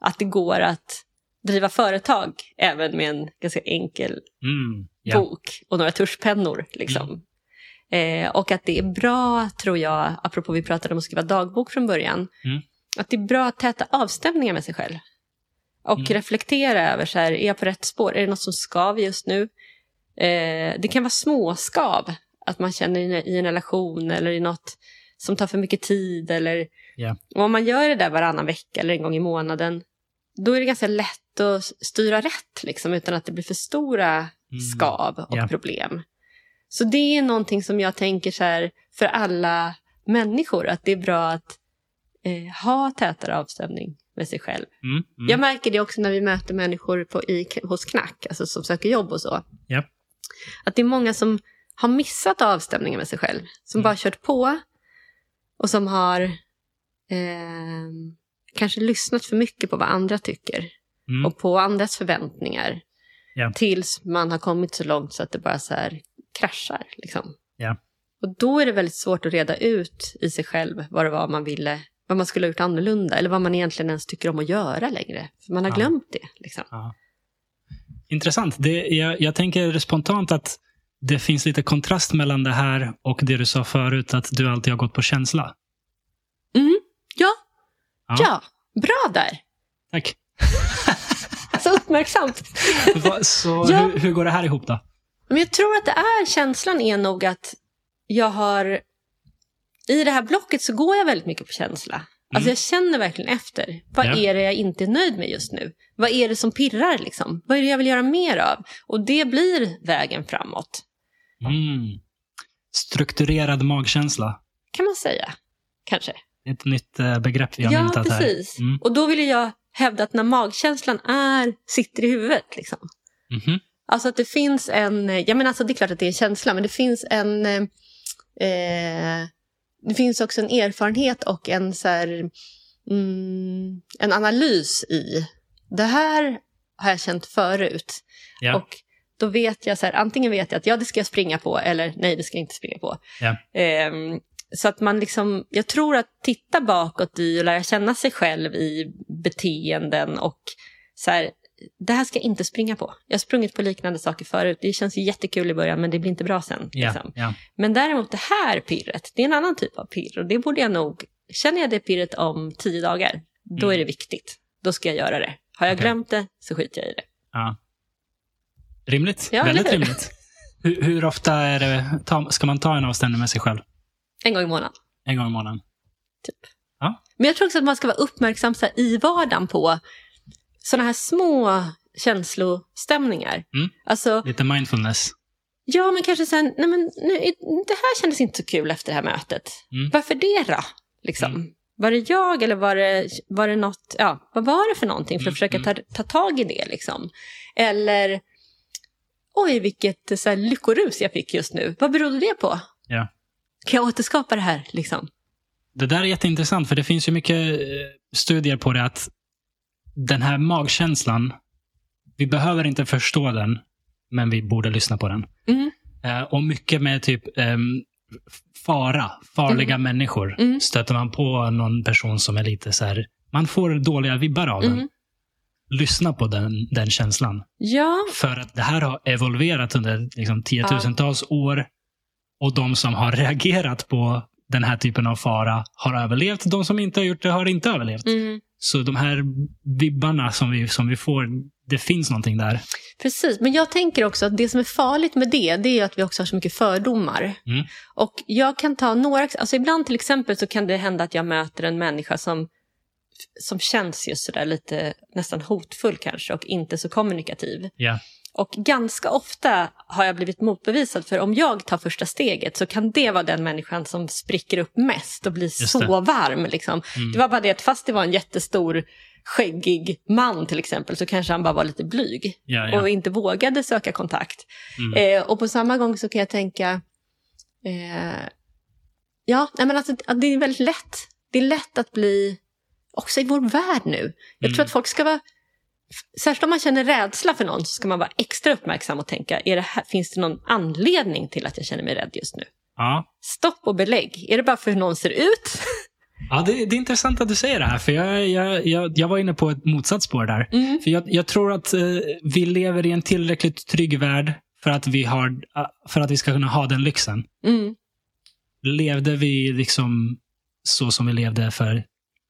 att det går att driva företag även med en ganska enkel Mm. Ja. bok och några tuschpennor. Liksom. Eh, och att det är bra, tror jag, apropå vi pratade om att skriva dagbok från början, Mm. att det är bra att täta avstämningar med sig själv. Och Mm. reflektera över, så här, är jag på rätt spår? Är det något som skaver just nu? Eh, det kan vara småskav, att man känner i- en relation eller i något som tar för mycket tid. Eller, och om man gör det där varannan vecka eller en gång i månaden, då är det ganska lätt att styra rätt, liksom, utan att det blir för stora Mm. skav och Ja. problem. Så det är någonting som jag tänker så här för alla människor, att det är bra att eh, ha tätare avstämning med sig själv. Mm. Mm. Jag märker det också när vi möter människor på, i, hos Knack, alltså som söker jobb och så. Ja. Att det är många som har missat avstämningen med sig själv, som Mm. bara kört på och som har eh, kanske lyssnat för mycket på vad andra tycker Mm. och på andras förväntningar. Ja. Tills man har kommit så långt så att det bara så här kraschar. Liksom. Ja. Och då är det väldigt svårt att reda ut i sig själv vad det var man ville vad man skulle ha gjort annorlunda eller vad man egentligen ens tycker om att göra längre. För man har Ja. glömt det. Liksom. Intressant. Det, jag, jag tänker spontant att det finns lite kontrast mellan det här och det du sa förut, att du alltid har gått på känsla. Mm. Ja. Ja. ja, bra där. Tack. Så uppmärksamt. Så Ja. hur, hur går det här ihop då? Men jag tror att det är, känslan är nog att jag har, i det här blocket så går jag väldigt mycket på känsla. Alltså jag känner verkligen efter. Vad Ja. är det jag inte är nöjd med just nu? Vad är det som pirrar liksom? Vad är det jag vill göra mer av? Och det blir vägen framåt, Mm. Strukturerad magkänsla. kan man säga. Kanske. Ett nytt eh, begrepp vi har Ja, myntat här. precis. Mm. Och då vill jag hävda att när magkänslan är, sitter i huvudet, liksom. Mhm. Alltså att det finns en, jag menar alltså det är klart att det är en känsla, men det finns en, eh, eh, det finns också en erfarenhet och en så här, mm, en analys i, det här har jag känt förut. Ja. Och då vet jag så här, antingen vet jag att ja, det ska jag springa på eller nej, det ska jag inte springa på. Ja. Ehm, så att man liksom, jag tror att titta bakåt i och lära känna sig själv i beteenden och så här, det här ska jag inte springa på. Jag har sprungit på liknande saker förut. Det känns jättekul i början men det blir inte bra sen. Ja, Liksom. ja. Men däremot det här pirret, det är en annan typ av pirr och det borde jag nog, känner jag det pirret om tio dagar, då Mm. är det viktigt. Då ska jag göra det. Har jag Okej. glömt det så skiter jag i det. ja. Rimligt. Ja, Väldigt rimligt. Hur, hur ofta är det, ta, ska man ta en avstämning med sig själv? En gång i månaden. En gång i månaden? Men jag tror också att man ska vara uppmärksam så här, i vardagen på sådana här små känslostämningar. Mm. Alltså, Lite mindfulness? ja men kanske sen, nej men nu, det här kändes inte så kul efter det här mötet. Mm. Varför det då? Liksom. Mm. Var det jag eller var det, var det något, ja, vad var det för någonting för att Mm, försöka ta, mm. ta tag i det liksom? Eller, oj vilket så här, lyckorus jag fick just nu, vad berodde det på? Ja. Kan jag återskapa det här liksom? Det där är jätteintressant, för det finns ju mycket eh, studier på det att den här magkänslan, vi behöver inte förstå den, men vi borde lyssna på den. Mm. Eh, och mycket med typ ehm, fara, farliga människor. Mm. Stöter man på någon person som är lite så här, man får dåliga vibbar av den. Mm. Lyssna på den, den känslan. Ja, För att det här har evolverat under liksom, tiotusentals år. Och de som har reagerat på den här typen av fara har överlevt. De som inte har gjort det har inte överlevt. mm. Så de här vibbarna som vi, som vi får, det finns någonting där. Precis, men jag tänker också att det som är farligt med det, det är att vi också har så mycket fördomar. Mm. Och jag kan ta några, alltså ibland till exempel så kan det hända att jag möter en människa som, som känns just sådär lite nästan hotfull kanske och inte så kommunikativ. Ja. Och ganska ofta har jag blivit motbevisad för om jag tar första steget så kan det vara den människan som spricker upp mest och blir så varm. Liksom. Mm. Det var bara det att fast det var en jättestor skäggig man till exempel så kanske han bara var lite blyg Ja, ja. och inte vågade söka kontakt. Mm. Eh, och på samma gång så kan jag tänka, eh, ja, nej men alltså, det är väldigt lätt. Det är lätt att bli, också i vår värld nu. Jag Mm. tror att folk ska vara, särskilt om man känner rädsla för någon så ska man vara extra uppmärksam och tänka, är det här, finns det någon anledning till att jag känner mig rädd just nu? Ja. Stopp och belägg. Är det bara för hur någon ser ut? Ja, det, det är intressant att du säger det här, för jag, jag, jag, jag var inne på ett motsatt spår där. Mm. För jag, jag tror att eh, vi lever i en tillräckligt trygg värld för att, vi har, eh, för att vi ska kunna ha den lyxen. Mm. Levde vi liksom så som vi levde för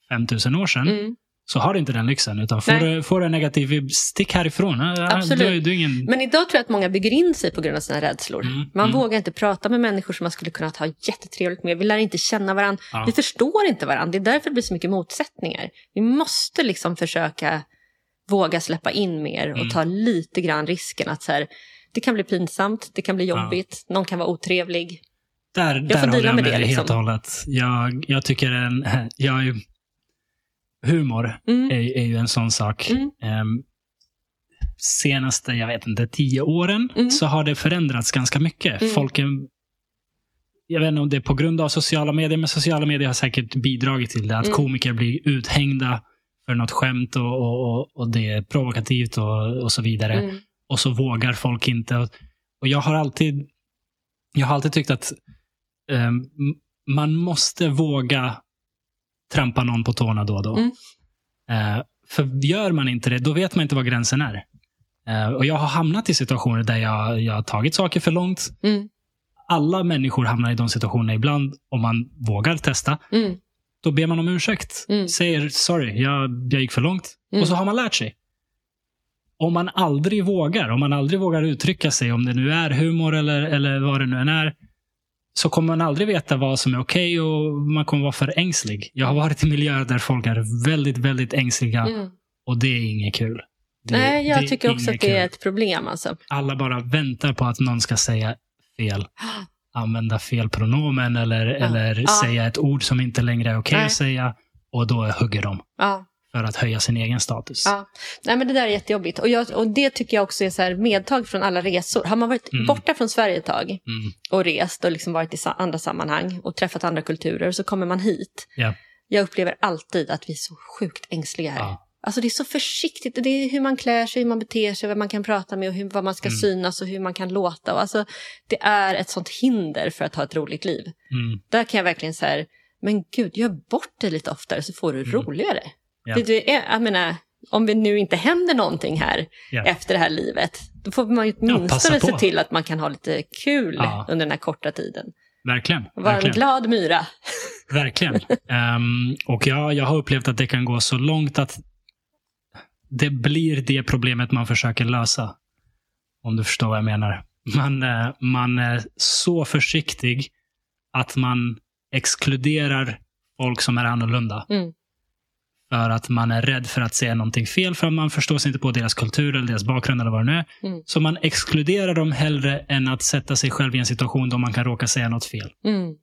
5000 år sedan, Mm. Så har du inte den lyxen. Utan får, du, får du en negativ vibb, stick härifrån. Ja, Absolut. Du, du ingen... Men idag tror jag att många bygger in sig på grund av sina rädslor. Mm, Man mm. vågar inte prata med människor som man skulle kunna ha jättetrevligt med. Vi lär inte känna varandra. Ja. Vi förstår inte varandra. Det är därför det blir så mycket motsättningar. Vi måste liksom försöka våga släppa in mer och Mm. ta lite grann risken att så här, det kan bli pinsamt, det kan bli jobbigt, någon kan vara otrevlig. Där, där får håller deala jag med med det, dig helt liksom. och hållet. Jag, jag tycker en, jag är humor Mm. är, är ju en sån sak. Mm. Ehm, senaste, jag vet inte, tio åren Mm. så har det förändrats ganska mycket. Mm. Folk är, jag vet inte om det är på grund av sociala medier, men sociala medier har säkert bidragit till det. Att Mm. komiker blir uthängda för något skämt och, och, och, det är provokativt och, och så vidare. Mm. Och så vågar folk inte. Och, jag har alltid jag har alltid tyckt att ehm, m- man måste våga trampa någon på tårna då och då. Mm. Eh, för gör man inte det, då vet man inte vad gränsen är. Eh, och Jag har hamnat i situationer där jag, jag har tagit saker för långt. Mm. Alla människor hamnar i de situationerna ibland om man vågar testa. Mm. Då ber man om ursäkt. Mm. Säger sorry, jag, jag gick för långt. Mm. Och så har man lärt sig. Om man aldrig vågar, om man aldrig vågar uttrycka sig, om det nu är humor eller, eller vad det nu än är, så kommer man aldrig veta vad som är okej och man kommer vara för ängslig. Jag har varit i miljöer där folk är väldigt, väldigt ängsliga Mm. och det är inget kul. Det, Nej, jag är tycker också att det är kul. ett problem. Alltså. Alla bara väntar på att någon ska säga fel. Använda fel pronomen eller, eller Ja. säga ett ord som inte längre är okej Nej. att säga. Och då hugger de Ja. För att höja sin egen status. Ja. Nej, men det där är jättejobbigt. Och, jag, och det tycker jag också är så medtag från alla resor. Har man varit Mm. borta från Sverige ett tag Mm, och rest och liksom varit i andra sammanhang och träffat andra kulturer så kommer man hit. ja, Jag upplever alltid att vi är så sjukt ängsliga här. ja, Alltså det är så försiktigt. Det är hur man klär sig, hur man beter sig, vad man kan prata med och hur, vad man ska Mm. synas och hur man kan låta. Och alltså, det är ett sånt hinder för att ha ett roligt liv. mm, Där kan jag verkligen säga, men gud, gör bort det lite oftare så får du Mm. roligare. Ja. Det, det är, jag menar, om det nu inte händer någonting här ja. efter det här livet, då får man ju åtminstone se på. till att man kan ha lite kul Ja. under den här korta tiden. Verkligen. Vara en verkligen. glad myra. Verkligen. Ehm, och jag, jag har upplevt att det kan gå så långt att det blir det problemet man försöker lösa. Om du förstår vad jag menar. Man, eh, man är så försiktig att man exkluderar folk som är annorlunda. Mm. För att man är rädd för att säga någonting fel, för att man förstår sig inte på deras kultur eller deras bakgrund eller vad det nu är. Mm. Så man exkluderar dem hellre än att sätta sig själv i en situation då man kan råka säga något fel. Mm.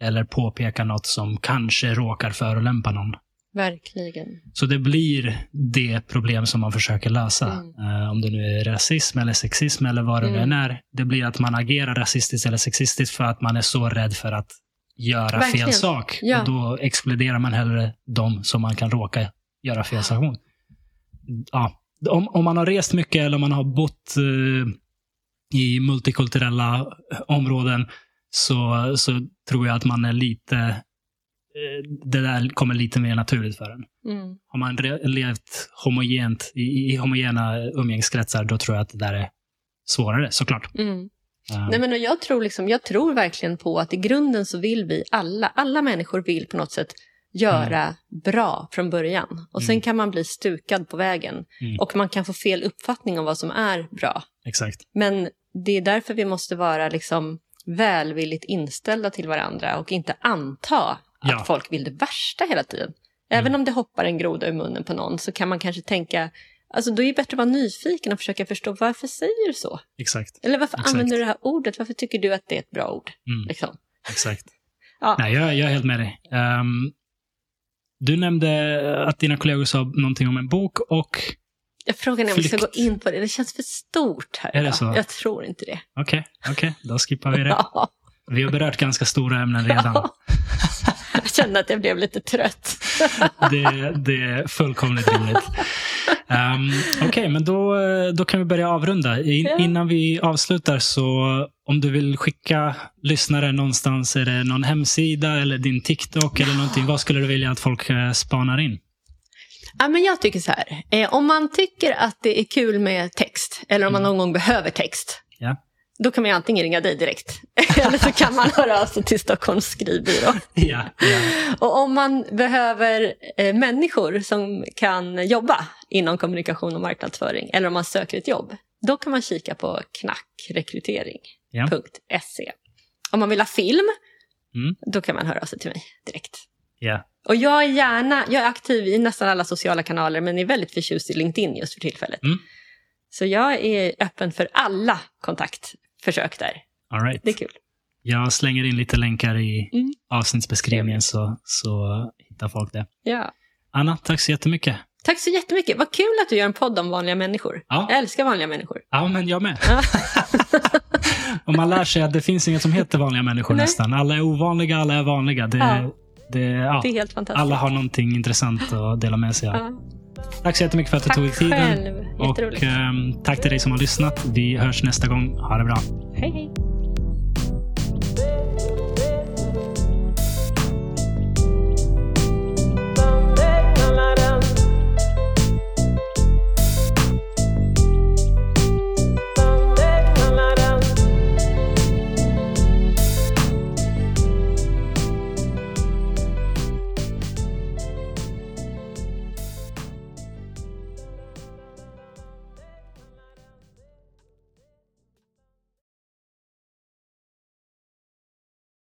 Eller påpeka något som kanske råkar förolämpa någon. Verkligen. Så det blir det problem som man försöker lösa. Mm. Eh, om det nu är rasism eller sexism eller vad det nu Mm. än är. Det blir att man agerar rasistiskt eller sexistiskt för att man är så rädd för att göra Verkligen. fel sak. Ja. Och då exkluderar man hellre dem som man kan råka göra fel sak mot. Ja. Om, om man har rest mycket eller om man har bott eh, i multikulturella områden så, så tror jag att man är lite eh, det där kommer lite mer naturligt för en. Mm. Har man levt homogent i, i homogena umgängeskretsar, då tror jag att det där är svårare, såklart. Mm. Nej, men jag, tror liksom, jag tror verkligen på att i grunden så vill vi alla, alla människor vill på något sätt göra bra från början. Och sen Mm. kan man bli stukad på vägen. Mm. Och man kan få fel uppfattning om vad som är bra. Exakt. Men det är därför vi måste vara liksom välvilligt inställda till varandra och inte anta att Ja. folk vill det värsta hela tiden. Även Mm. om det hoppar en groda i munnen på någon så kan man kanske tänka, alltså då är det bättre att vara nyfiken och försöka förstå varför säger du så? Exakt. Eller varför Exakt. använder du det här ordet? Varför tycker du att det är ett bra ord? Mm. Liksom. Exakt. Ja. Nej, jag, jag är helt med dig. Um, du nämnde att dina kollegor sa någonting om en bok och Jag frågar om vi ska gå in på det. Det känns för stort här. Är det idag. så? Jag tror inte det. okej, okej, då skippar vi det. Ja. Vi har berört ganska stora ämnen redan. Jag kände att jag blev lite trött. Det, det är fullkomligt rimligt. Um, Okej, men då, då kan vi börja avrunda. In. Innan vi avslutar så om du vill skicka lyssnare någonstans, är det någon hemsida eller din TikTok eller någonting? Vad skulle du vilja att folk eh, spanar in? Ja, men jag tycker så här. Eh, om man tycker att det är kul med text, eller om man någon gång behöver text, Ja. Då kan man ju antingen ringa dig direkt, eller så kan man höra av sig till Stockholms skrivbyrå. Ja, ja. Och om man behöver eh, människor som kan jobba inom kommunikation och marknadsföring, eller om man söker ett jobb, då kan man kika på knackrekrytering.se. Om man vill ha film, Mm. då kan man höra av sig till mig direkt. ja. Och jag är gärna, jag är aktiv i nästan alla sociala kanaler men är väldigt förtjust i LinkedIn just för tillfället. Mm. Så jag är öppen för alla kontaktförsök där. All right. Det är kul. Jag slänger in lite länkar i Mm. avsnittsbeskrivningen så, så hittar folk det. Ja. Anna, tack så jättemycket. Tack så jättemycket. Vad kul att du gör en podd om vanliga människor. Ja. Jag älskar vanliga människor. Ja, men jag med. Ja. Och man lär sig att det finns inget som heter vanliga människor Nej. nästan. Alla är ovanliga, alla är vanliga. Det, Ja. det, ja. Det är helt fantastiskt. Alla har någonting intressant att dela med sig av. Tack så jättemycket för att du Tack tog dig tiden. själv. Och ehm, tack till dig som har lyssnat. Vi hörs nästa gång. Ha det bra. Hej hej.